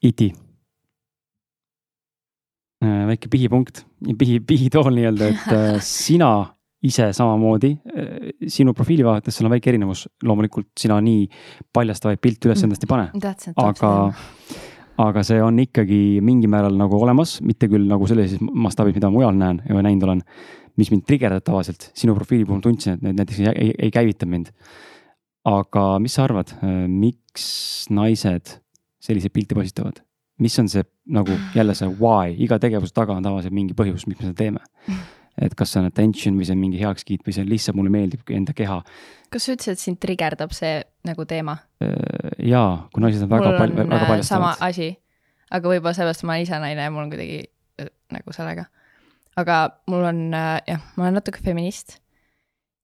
iti äh,. Väike pihipunkt, pihi, pihitool nii-öelda, et äh, sina ise samamoodi, sinu profiili vaadates sul on väike erinevus, loomulikult sina nii paljastavaid pilte üles endast ei pane, aga, aga see on ikkagi mingil määral nagu olemas, mitte küll nagu sellises mastaabis, mida mujal näen ja näinud olen, mis mind trigerdab tavaliselt, sinu profiili puhul tundsin, et need näiteks ei, ei, ei käivita mind. aga mis sa arvad, miks naised selliseid pilte postitavad? mis on see nagu jälle see why, iga tegevuse taga on tavaliselt mingi põhjus, miks me seda teeme. et kas see on attention või see on mingi heakskiit või see on lihtsalt mulle meeldib enda keha. kas sa ütlesid, et sind trigerdab see nagu teema? jaa, kui naised on väga palju, väga äh, sama paljastavad. asi, aga võib-olla sellepärast ma olen ise naine ja mul on kuidagi äh, nagu sellega. aga mul on äh, jah, ma olen natuke feminist.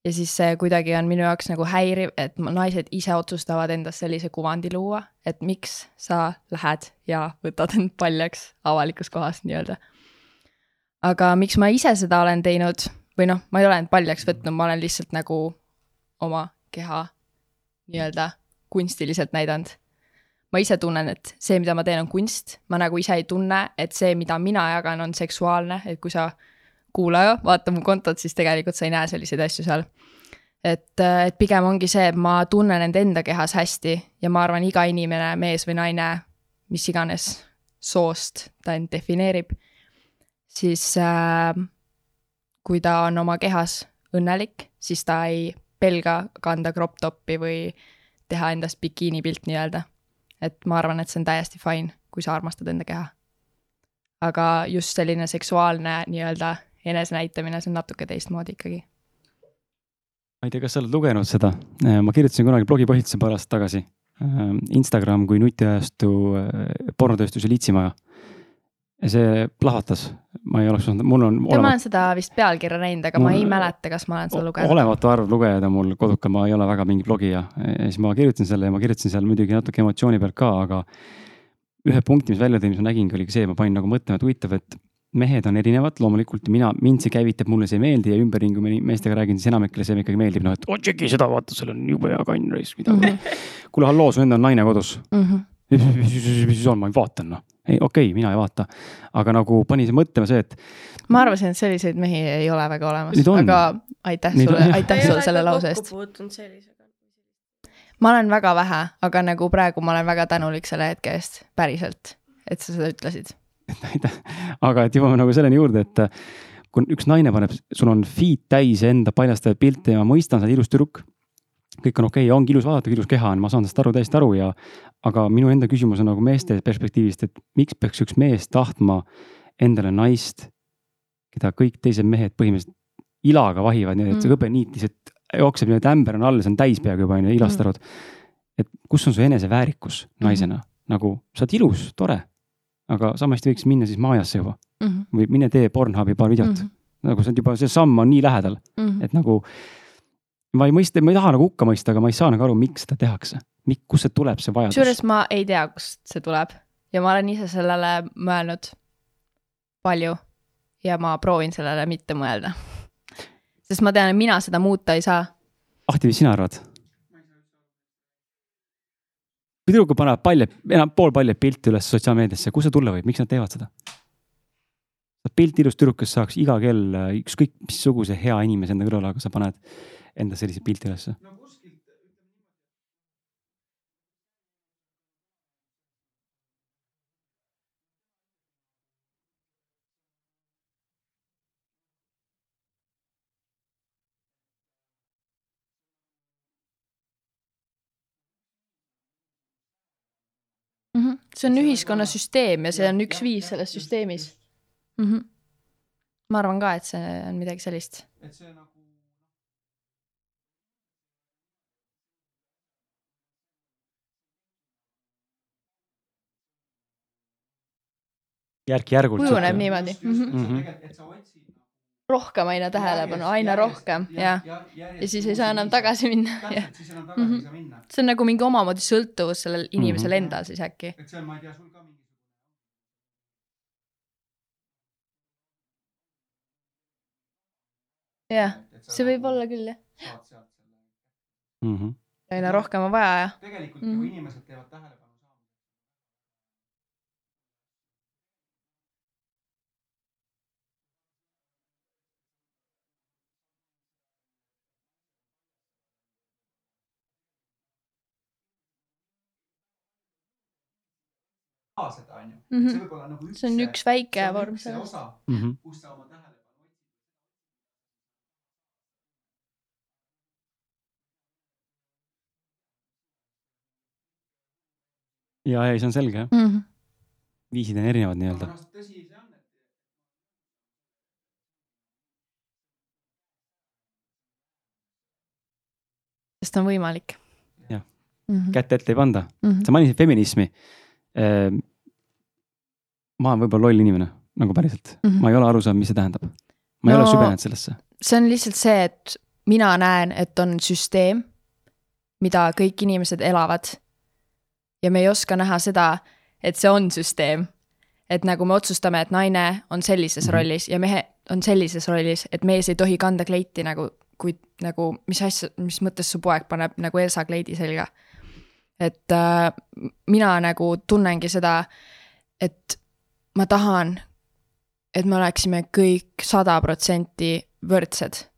Ja siis see kuidagi on minu jaoks nagu häiriv, et naised ise otsustavad endast sellise kuvandi luua, et miks sa lähed ja võtad end paljaks avalikus kohas nii-öelda. aga miks ma ise seda olen teinud või noh, ma ei ole end paljaks võtnud, ma olen lihtsalt nagu oma keha nii-öelda kunstiliselt näidanud ma ise tunnen, et see, mida ma teen, on kunst, ma nagu ise ei tunne, et see, mida mina jagan, on seksuaalne, et kui sa kuulaja, vaata mu kontot, siis tegelikult sa ei näe selliseid asju seal. et, et pigem ongi see, et ma tunnen end enda kehas hästi ja ma arvan, iga inimene, mees või naine, mis iganes soost ta end defineerib, siis äh, kui ta on oma kehas õnnelik, siis ta ei pelga kanda crop top'i või teha endast bikiinipilt nii-öelda et ma arvan, et see on täiesti fine, kui sa armastad enda keha. aga just selline seksuaalne nii-öelda enesenäitamine, see on natuke teistmoodi ikkagi. ma ei tea, kas sa oled lugenud seda, ma kirjutasin kunagi blogipostituse paar aastat tagasi. Instagram kui nutiajastu äh, pornotööstuse liitsimaja. ja see plahvatas, ma ei oleks osanud, mul on ma olen seda vist pealkirja näinud, aga Mul- ma ei mäleta, kas ma olen seda lugenud. olematu arv lugejaid on mul kodukal, ma ei ole väga mingi blogija. ja siis ma kirjutasin selle ja ma kirjutasin seal muidugi natuke emotsiooni pealt ka, aga ühe punkti, mis välja tõi, mis ma nägingi, oligi see, ma panin nagu mõtlema, et huvitav, et mehed on erinevad, loomulikult mina, mind see käivitab, mulle see ei meeldi ja ümberringi, kui ma meestega räägin, siis enamikele see ikkagi meeldib, noh et oh, tšeki seda, vaata, seal on jube hea kann, mida Mhm. kuule, halloo, su enda on naine kodus. Mhm. mis mis siis on, ma vaatan noh, ei, okei okay,, mina ei vaata, aga nagu pani see mõtlema see, et ma arvasin, et selliseid mehi ei ole väga olemas, aga aitäh Neid on, sulle, aitäh sulle selle lause eest. ma olen väga vähe, aga nagu praegu ma olen väga tänulik selle hetke eest, päriselt, et sa seda ütlesid. Aga et jõuame nagu selleni juurde, et kui üks naine paneb, sul on feed täis enda paljastavaid pilte ja ma mõistan, sa oled ilus tüdruk. kõik on okei okay,, ongi ilus vaadata, ilus keha on, ma saan sellest aru, täiesti aru ja aga minu enda küsimus on nagu meeste perspektiivist, et miks peaks üks mees tahtma endale naist, keda kõik teised mehed põhimõtteliselt ilaga vahivad, nii et see Mm. hõbeniit lihtsalt jookseb niimoodi, ämber on all, see on täis peaaegu juba on ju, ilast Mm. arvad. et kus on su eneseväärikus naisena, nagu sa oled ilus, tore, aga sama hästi võiks minna siis maajasse juba Mhm, või mine tee Pornhubi paar videot mm, -hmm. nagu see on juba, see samm on nii lähedal, et nagu ma ei mõista, ma ei taha nagu hukka mõista, aga ma ei saa nagu aru, miks seda tehakse. kust see tuleb, see vajadus kusjuures? ma ei tea, kust see tuleb ja ma olen ise sellele mõelnud palju ja ma proovin sellele mitte mõelda. sest ma tean, et mina seda muuta ei saa. Ahti, mis sina arvad? Tüdrukud panevad palje, enam pool palja pilti üles sotsiaalmeediasse, kust see tulla võib, miks nad teevad seda? pilt ilus tüdrukust saaks iga kell ükskõik missuguse hea inimese enda kõrvale, aga sa paned enda sellise pilti ülesse. no kuskilt see on ühiskonna süsteem ja see on üks viis selles süsteemis mm. -hmm. ma arvan ka, et see on midagi sellist. et see nagu järk-järgult. Kujuneb niimoodi. just, just, et Mhm. Rohkem aina tähelepanu, aina rohkem ja, ja siis ei saa enam tagasi minna ja täpselt, siis enam tagasi Mhm. ei saa minna. see on nagu mingi omamoodi sõltuvus sellel inimesel Mhm. endal siis äkki. et see on, ma ei tea, sul ka mingisugune. jah, see võib olla küll jah. saad sealt selle. mm. -hmm. aina rohkem on vaja ja tegelikult Mhm. ju inimesed teevad tähelepanu saama. seda on ju, Mhm. see võib olla nagu üks. see on üks väike vorm see osa, Mm -hmm. kus sa oma tähelepanu ja, ei, see on selge jah, Mm -hmm. viisid on erinevad nii-öelda. noh, tõsi see on, sest on võimalik. Jah. mm. -hmm. kätt ette ei panda. Mm -hmm. sa mainisid feminismi. Ma olen võib-olla loll inimene, nagu päriselt mm. -hmm. ma ei ole aru saanud, mis see tähendab. ma ei No- ole süvenenud sellesse. see on lihtsalt see, et mina näen, et on süsteem, mida kõik inimesed elavad. ja me ei oska näha seda, et see on süsteem. et nagu me otsustame, et naine on sellises mm. -hmm. rollis ja mehe on sellises rollis, et mees ei tohi kanda kleiti nagu, kui nagu, mis asja, mis mõttes su poeg paneb nagu Elsa kleidi selga. Et äh, mina nagu tunnengi seda, et ma tahan, et me oleksime kõik sada protsenti võrdsed.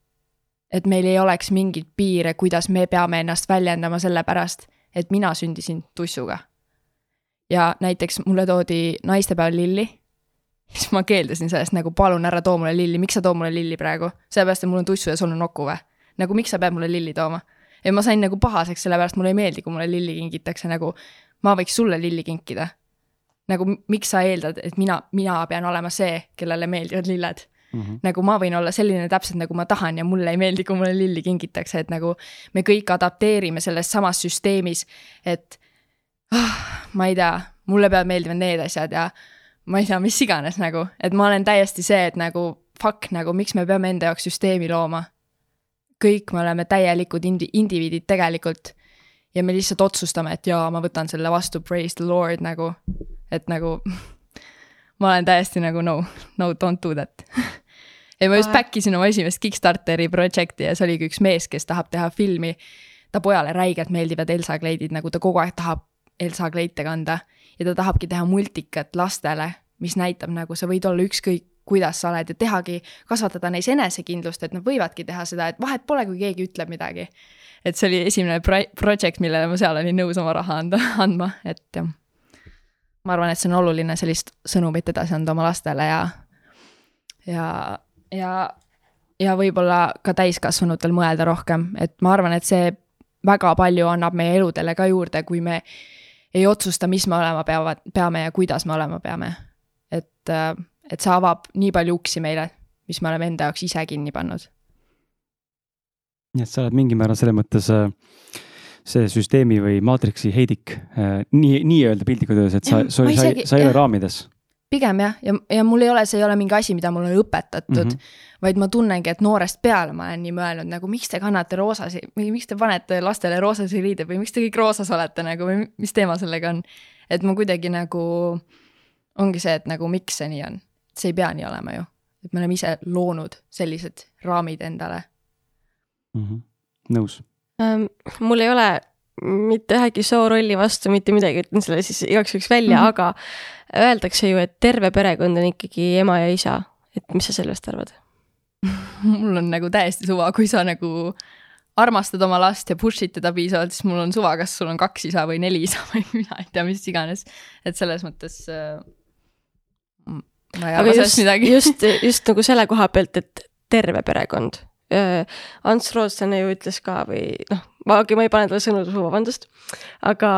et meil ei oleks mingeid piire, kuidas me peame ennast väljendama, sellepärast et mina sündisin tussuga. ja näiteks mulle toodi naistepäeval lilli, siis ma keeldusin sellest nagu palun ära too mulle lilli, miks sa too mulle lilli praegu, sellepärast et mul on tussu ja sul on noku või? nagu miks sa pead mulle lilli tooma? Ja ma sain nagu pahaseks, sellepärast mulle ei meeldi, kui mulle lilli kingitakse, nagu ma võiks sulle lilli kinkida. nagu miks sa eeldad, et mina, mina pean olema see, kellele meeldivad lilled Mm -hmm. nagu ma võin olla selline täpselt nagu ma tahan ja mulle ei meeldi, kui mulle lilli kingitakse, et nagu me kõik adapteerime selles samas süsteemis, et ah, ma ei tea, mulle peavad meeldima need asjad ja ma ei tea, mis iganes nagu, et ma olen täiesti see, et nagu fuck nagu, miks me peame enda jaoks süsteemi looma. Kõik me oleme täielikud indi-, indiviidid tegelikult. ja me lihtsalt otsustame, et jaa, ma võtan selle vastu, praise the lord nagu, et nagu ma olen täiesti nagu no, no don't do that. ja ma just back isin oma esimest Kickstarteri projekti ja see oligi üks mees, kes tahab teha filmi. ta pojale räigelt meeldivad Elsa kleidid, nagu ta kogu aeg tahab Elsa kleite kanda. ja ta tahabki teha multikat lastele, mis näitab nagu sa võid olla ükskõik kuidas sa oled ja tehagi, kasvatada neis enesekindlust, et nad võivadki teha seda, et vahet pole, kui keegi ütleb midagi. et see oli esimene pro-, project, millele ma seal olin nõus oma raha anda, andma, et jah. ma arvan, et see on oluline sellist sõnumit edasi anda oma lastele ja, ja, ja, ja võib-olla ka täiskasvanutel mõelda rohkem, et ma arvan, et see väga palju annab meie eludele ka juurde, kui me ei otsusta, mis me olema peavad, peame ja kuidas me olema peame. et äh, et see avab nii palju uksi meile, mis me oleme enda jaoks ise kinni pannud. nii et sa oled mingil määral selles mõttes äh, see süsteemi või maatriksi heidik, äh, nii, nii-öelda piltlikult öeldes, et sa, sa, sa, sa ei ole raamides. pigem jah, ja, ja mul ei ole, see ei ole mingi asi, mida mulle on õpetatud mm, -hmm. vaid ma tunnengi, et noorest peale ma olen nii mõelnud nagu, miks te kannate roosasi või miks te panete lastele roosasi riideid või miks te kõik roosas olete nagu või mis teema sellega on. et ma kuidagi nagu, ongi see, et nagu miks see nii on see ei pea nii olema ju, et me oleme ise loonud sellised raamid endale mm. -hmm. nõus ähm,. mul ei ole mitte ühegi soorolli vastu mitte midagi, ütlen selle siis igaks juhuks välja mm, -hmm. aga öeldakse ju, et terve perekond on ikkagi ema ja isa, et mis sa sellest arvad mul on nagu täiesti suva, kui sa nagu armastad oma last ja push'id teda piisavalt, siis mul on suva, kas sul on kaks isa või neli isa või mina ei tea, mis iganes. et selles mõttes äh, ma ei arva sellest midagi. just, just nagu selle koha pealt, et terve perekond. Ants Rootslane ju ütles ka või noh, ma, ma ei pane talle sõnu suhu, vabandust, aga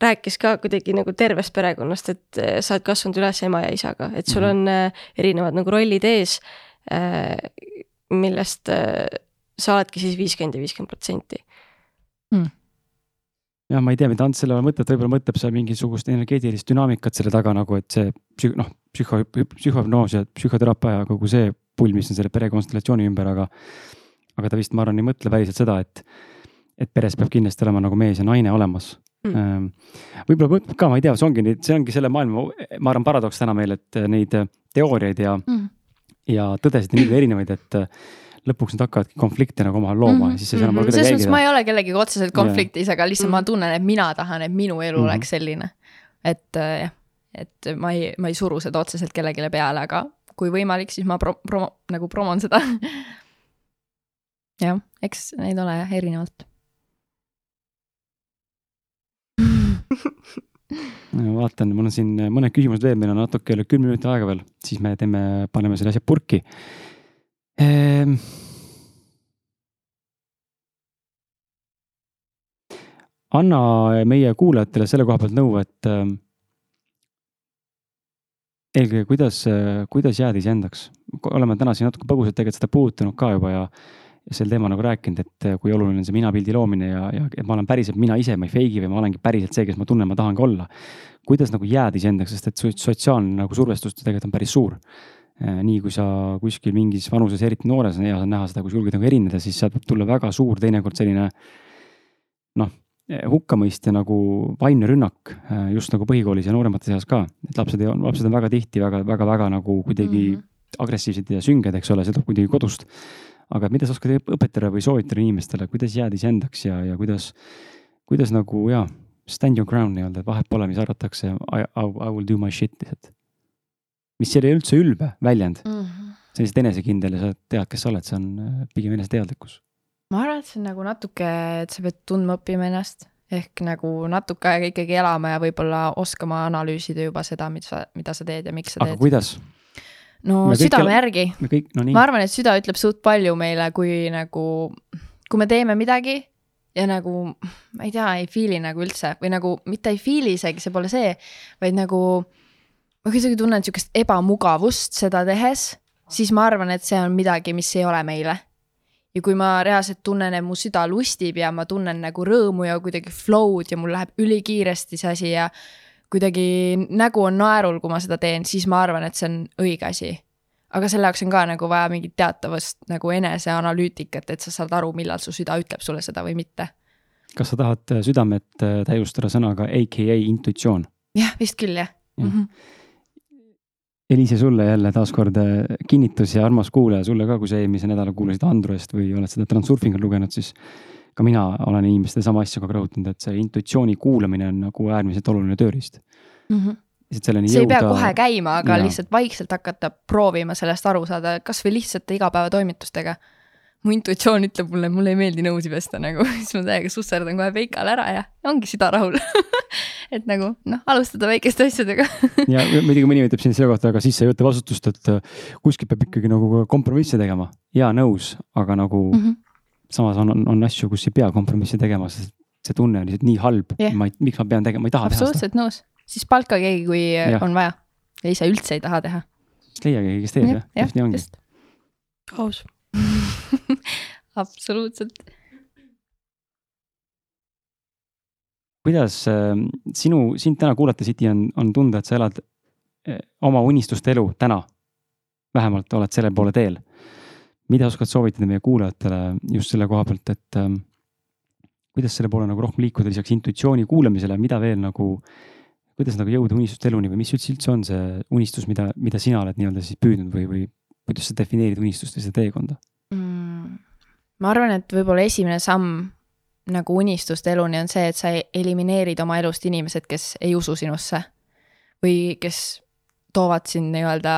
rääkis ka kuidagi nagu tervest perekonnast, et sa oled kasvanud üles ema ja isaga, et sul mhm. on erinevad nagu rollid ees, millest sa oledki siis viiskümmend ja viiskümmend protsenti mm jah, ma ei tea, mida Ants selle all mõtleb, võib-olla mõtleb seal mingisugust energeetilist dünaamikat selle taga nagu, et see psüh-, noh, psühho, psühhopnoos ja psühhoteraapia ja kogu see pull, mis on selle perekonstellatsiooni ümber, aga. aga ta vist, ma arvan, ei mõtle päriselt seda, et, et peres peab kindlasti olema nagu mees ja naine olemas mm.. Ehm, võib-olla mõtleb ka, ma ei tea, see ongi nüüd, see ongi selle maailma, ma arvan, paradoks täna meil, et neid teooriaid ja mm., ja tõdesid on nii erinevaid, et lõpuks nad hakkavadki konflikte nagu omavahel looma mm -hmm. ja siis ei saa enam mm -hmm. selles mõttes ma ei ole kellegagi otseselt konfliktis yeah., aga lihtsalt mm -hmm. ma tunnen, et mina tahan, et minu elu mm -hmm. oleks selline. et äh, jah, et ma ei, ma ei suru seda otseselt kellelegi peale, aga kui võimalik, siis ma pro-, promo-, nagu promon seda jah, eks neid ole jah, erinevalt vaatan, mul on siin mõned küsimused veel, meil on natuke üle kümne minuti aega veel, siis me teeme, paneme selle asja purki ehm.... anna meie kuulajatele selle koha pealt nõu, et ähm, eelkõige, kuidas, kuidas jääda iseendaks. oleme täna siin natuke põgusalt tegelikult seda puudutanud ka juba ja, ja sel teemal nagu rääkinud, et kui oluline on see minapildi loomine ja, ja et ma olen päriselt mina ise, ma ei fake'i või ma olengi päriselt see, kes ma tunnen, ma tahangi olla. kuidas nagu jääda iseendaks, sest et sotsiaalne nagu survestus tegelikult on päris suur nii kui sa kuskil mingis vanuses, eriti noores on hea näha seda, kui sa julged nagu erineda, siis sealt võib tulla väga suur teinekord selline noh, hukkamõist ja nagu vaimne rünnak äh, just nagu põhikoolis ja nooremate seas ka, et lapsed, lapsed on väga tihti väga, väga, väga nagu kuidagi mm -hmm. agressiivsed ja sünged, eks ole, see tuleb kuidagi kodust. aga mida sa oskad õpetada või soovitada inimestele, kuidas jääda iseendaks ja, ja kuidas, kuidas nagu jaa, stand your ground nii-öelda, et vahet pole, mis arvatakse, I, I, I will do my shit lihtsalt mis ei ole üldse ülbe väljend mm. -hmm. see on lihtsalt enesekindel ja sa tead, kes sa oled, see on äh, pigem eneseteadlikkus. ma arvan, et see on nagu natuke, et sa pead tundma õppima ennast ehk nagu natuke aega ikkagi elama ja võib-olla oskama analüüsida juba seda, mida sa, mida sa teed ja miks sa aga teed. aga kuidas? no me südame järgi. No, ma arvan, et süda ütleb suht palju meile, kui nagu, kui me teeme midagi ja nagu, ma ei tea, ei feel'i nagu üldse või nagu mitte ei feel'i isegi, see pole see, vaid nagu ma kuidagi tunnen sihukest ebamugavust seda tehes, siis ma arvan, et see on midagi, mis ei ole meile. ja kui ma reaalselt tunnen, et mu süda lustib ja ma tunnen nagu rõõmu ja kuidagi flow'd ja mul läheb ülikiiresti see asi ja kuidagi nägu on naerul, kui ma seda teen, siis ma arvan, et see on õige asi. aga selle jaoks on ka nagu vaja mingit teatavast nagu eneseanalüütikat, et sa saad aru, millal su süda ütleb sulle seda või mitte. kas sa tahad südamet täiustada sõnaga AKA intuitsioon? jah, vist küll jah ja. mm. -hmm Eliise, sulle jälle taaskord äh, kinnitus ja armas kuulaja, sulle ka, kui sa eelmise nädala kuulasid Androst või oled seda Transurfingut lugenud, siis ka mina olen inimestele sama asja kogu aeg rõhutanud, et see intuitsiooni kuulamine on nagu äärmiselt oluline tööriist. lihtsalt selleni see ei jõuda. pea kohe käima, aga Jaa. lihtsalt vaikselt hakata proovima sellest aru saada, kasvõi lihtsate igapäevatoimitustega. mu intuitsioon ütleb mulle, mulle ei meeldi nõusi pesta nagu, siis ma täiega susserdan kohe peikale ära ja ongi süda rahul. et nagu noh, alustada väikeste asjadega. ja muidugi mõni ütleb siin selle kohta, aga siis sa ei võta vastutust, et äh, kuskil peab ikkagi nagu kompromisse tegema. jaa, nõus, aga nagu mm -hmm. samas on, on, on asju, kus ei pea kompromisse tegema, sest see tunne on lihtsalt nii halb Jah. ma ei, miks ma pean tegema, ma ei taha teha seda. absoluutselt nõus, siis palka keegi, kui ja. on vaja ja ise üldse ei taha teha. siis leia keegi, kes teeb jah, just nii ongi. aus. absoluutselt. Kuidas äh, sinu, sind täna kuulates, Iti, on, on tunda, et sa elad äh, oma unistuste elu täna? vähemalt oled selle poole teel. mida oskad soovitada meie kuulajatele just selle koha pealt, et ähm, kuidas selle poole nagu rohkem liikuda lisaks intuitsiooni kuulamisele, mida veel nagu, kuidas nagu jõuda unistuste eluni või mis üldse üldse on see unistus, mida, mida sina oled nii-öelda siis püüdnud või, või kuidas sa defineerid unistust või seda teekonda? mm.? ma arvan, et võib-olla esimene samm nagu unistuste eluni on see, et sa elimineerid oma elust inimesed, kes ei usu sinusse või kes toovad sind nii-öelda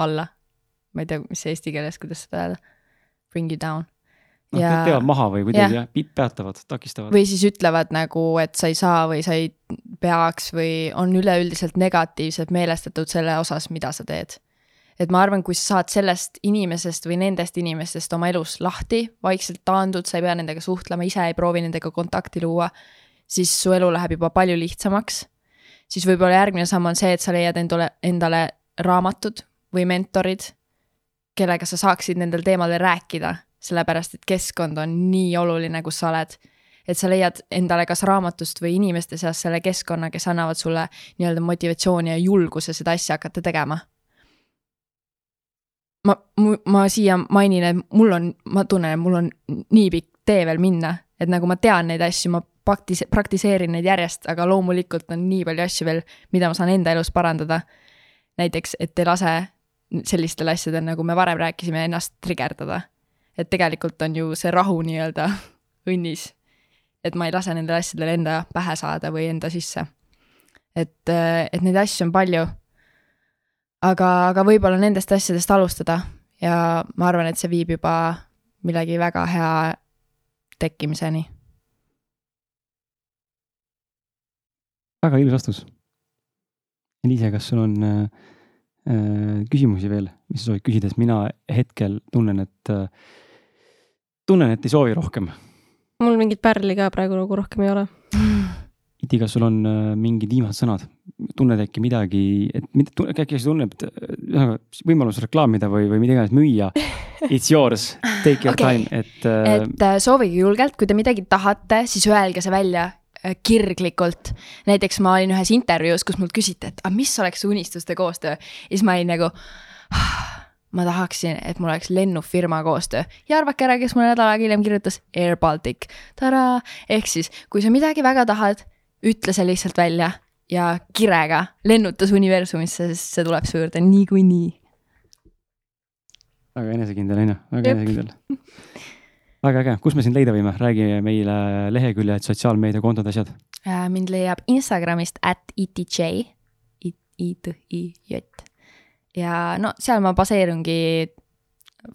alla. ma ei tea, mis eesti keeles, kuidas seda öelda. Bring you down. noh, need teevad maha või kuidagi jah, peatavad, takistavad. või siis ütlevad nagu, et sa ei saa või sa ei peaks või on üleüldiselt negatiivselt meelestatud selle osas, mida sa teed. Et ma arvan, kui sa saad sellest inimesest või nendest inimestest oma elus lahti, vaikselt taandud, sa ei pea nendega suhtlema, ise ei proovi nendega kontakti luua, siis su elu läheb juba palju lihtsamaks. siis võib-olla järgmine samm on see, et sa leiad endale, endale raamatud või mentorid, kellega sa saaksid nendel teemadel rääkida, sellepärast et keskkond on nii oluline, kus sa oled et sa leiad endale kas raamatust või inimeste seast selle keskkonna, kes annavad sulle nii-öelda motivatsiooni ja julguse seda asja hakata tegema. ma, ma siia mainin, et mul on, ma tunnen, et mul on nii pikk tee veel minna, et nagu ma tean neid asju, ma praktis-, praktiseerin neid järjest, aga loomulikult on nii palju asju veel, mida ma saan enda elus parandada. näiteks, et ei lase sellistel asjadel, nagu me varem rääkisime, ennast trigerdada. et tegelikult on ju see rahu nii-öelda õnnis et ma ei lase nendel asjadel enda pähe saada või enda sisse. et, et neid asju on palju. aga, aga võib-olla nendest asjadest alustada ja ma arvan, et see viib juba millegi väga hea tekkimiseni. väga ilus vastus. Eliise, kas sul on äh, äh, küsimusi veel, mis sa soovid küsida, sest mina hetkel tunnen, et äh,, tunnen, et ei soovi rohkem. mul mingit pärli ka praegu nagu rohkem ei ole. Iti, kas sul on äh, mingid viimased sõnad? tunned äkki midagi, et mitte, äkki sa tunned, ühesõnaga võimalus reklaamida või, või mida iganes müüa. It's yours, take your okay. time, et äh, et äh, soovige julgelt, kui te midagi tahate, siis öelge see välja äh, kirglikult. näiteks ma olin ühes intervjuus, kus mult küsiti, et aga mis oleks unistuste koostöö ja siis ma olin nagu. ma tahaksin, et mul oleks lennufirma koostöö ja arvake ära, kes mulle nädal aega hiljem kirjutas Air Baltic. tadaa, ehk siis, kui sa midagi väga tahad, ütle see lihtsalt välja ja kirega lennuta see universumisse, sest see tuleb su juurde niikuinii. väga enesekindel on ju, väga Jep. enesekindel. väga äge, kus me sind leida võime, räägi meile leheküljed, sotsiaalmeediakontod, asjad. Äh, mind leiab Instagramist at itj, i-t-i-j. ja no seal ma baseerungi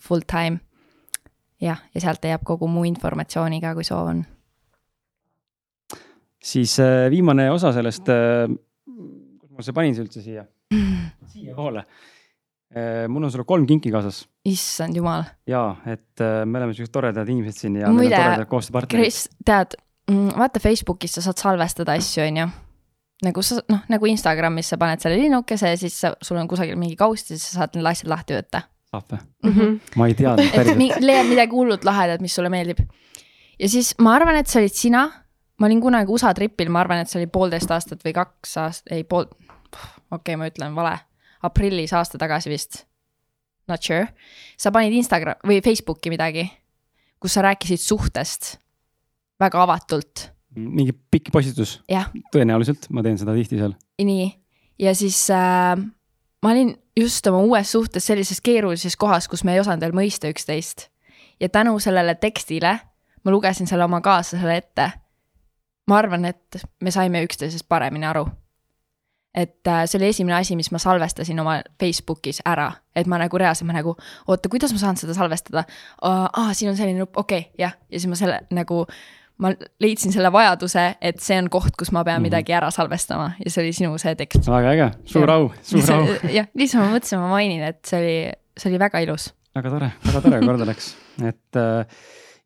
full time. jah, ja sealt leiab kogu muu informatsiooni ka, kui soov on. Siis äh, viimane osa sellest äh,, kus ma see panin üldse siia, siiapoole äh,. mul on sulle kolm kinki kaasas issand jumal, ja et me oleme siuksed toredad inimesed siin ja Muide. Kris, tead, vaata Facebookis sa saad salvestada asju, on ju. nagu sa noh, nagu Instagramis sa paned selle linnukese ja siis sa, sul on kusagil mingi kaust ja siis sa saad need asjad lahti võtta. saab või? Mhm. ma ei teadnud päriselt. leiad midagi hullult lahedat, mis sulle meeldib. ja siis ma arvan, et see olid sina. Ma olin kunagi USA tripil, ma arvan, et see oli poolteist aastat või kaks aastat, ei pool, okei okay,, ma ütlen vale, aprillis aasta tagasi vist. Not sure, sa panid Instagram või Facebooki midagi, kus sa rääkisid suhtest väga avatult, mingi pikk postitus, tõenäoliselt, ma teen seda tihti seal. nii. ja siis äh, ma olin just oma uues suhtes sellises keerulises kohas, kus me ei osanud veel mõista üksteist. ja tänu sellele tekstile ma lugesin selle oma kaaslasele ette. Ma arvan, et me saime üksteisest paremini aru. et äh, see oli esimene asi, mis ma salvestasin oma Facebookis ära, et ma nagu reaalselt, ma nagu, oota, kuidas ma saan seda salvestada? aa, siin on selline nupp, okei okay,, jah, ja siis ma selle nagu, ma leidsin selle vajaduse, et see on koht, kus ma pean mm -hmm. midagi ära salvestama ja see oli sinu see tekst. väga äge, suur au, suur au. jah, lihtsalt ma mõtlesin, ma mainin, et see oli, see oli väga ilus. väga tore, väga tore, korda läks, et äh,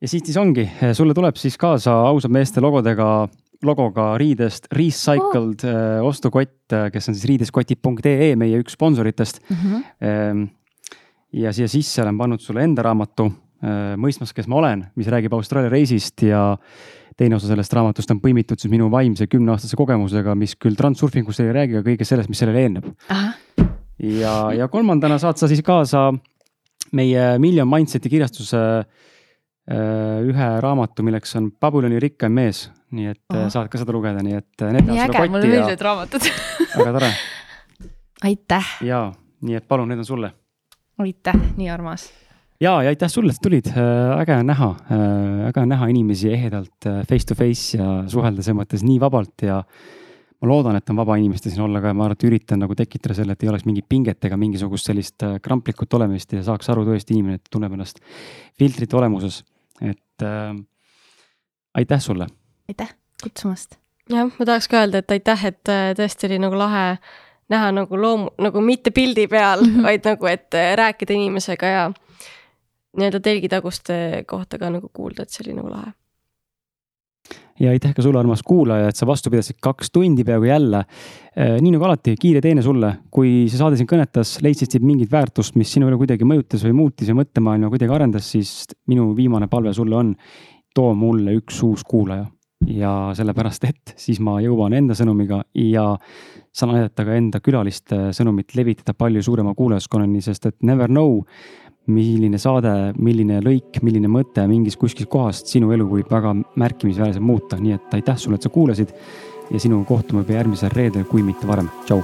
ja siit siis ongi, sulle tuleb siis kaasa ausad meeste logodega logoga riidest Recycled oh. ostukott, äh, kes on siis riideskotid.ee, meie üks sponsoritest mm. -hmm. ja siia sisse olen pannud sulle enda raamatu äh, Mõistmas, kes ma olen, mis räägib Austraalia reisist ja teine osa sellest raamatust on põimitud siis minu vaimse kümneaastase kogemusega, mis küll transurfingust ei räägi, aga kõigest sellest, mis sellele eelneb. ja, ja kolmandana saad sa siis kaasa meie Million Mindseti kirjastuse ühe raamatu, milleks on Babyloni rikkaim mees nii et oh. saad ka seda lugeda, nii et äh, nii äge, mulle meeldivad raamatud väga tore. aitäh. ja, nii et palun, need on sulle. aitäh, nii armas. ja, ja aitäh sulle, et tulid, äh, äge on näha, äge on näha inimesi ehedalt face to face ja suhelda selles mõttes nii vabalt ja ma loodan, et on vaba inimeste siin olla ka ja ma arvan, et üritan nagu tekitada selle, et ei oleks mingit pinget ega mingisugust sellist kramplikut olemist ja saaks aru tõesti inimene, et tunneb ennast filtrite olemuses. Et äh, aitäh sulle aitäh kutsumast. jah, ma tahaks ka öelda, et aitäh, et äh, tõesti oli nagu lahe näha nagu loomu, nagu mitte pildi peal mm, -hmm. vaid nagu, et äh, rääkida inimesega ja nii-öelda telgitaguste kohta ka nagu kuulda, et see oli nagu lahe. Ja aitäh ka sulle, armas kuulaja, et sa vastu pidasid kaks tundi peaaegu jälle. Äh, nii nagu alati, kiire teene sulle, kui see saade sind kõnetas, leidsid siit mingit väärtust, mis sinu elu kuidagi mõjutas või muutis või mõttemaailma kuidagi arendas, siis minu viimane palve sulle on, too mulle üks uus kuulaja ja sellepärast, et siis ma jõuan enda sõnumiga ja saan aidata ka enda külaliste sõnumit levitada palju suurema kuulajaskonnani, sest et never know, milline saade, milline lõik, milline mõte mingis kuskilt kohast sinu elu võib väga märkimisväärselt muuta, nii et aitäh sulle, et sa kuulasid. Ja sinuga kohtume juba järgmisel reedel, kui mitte varem, tšau.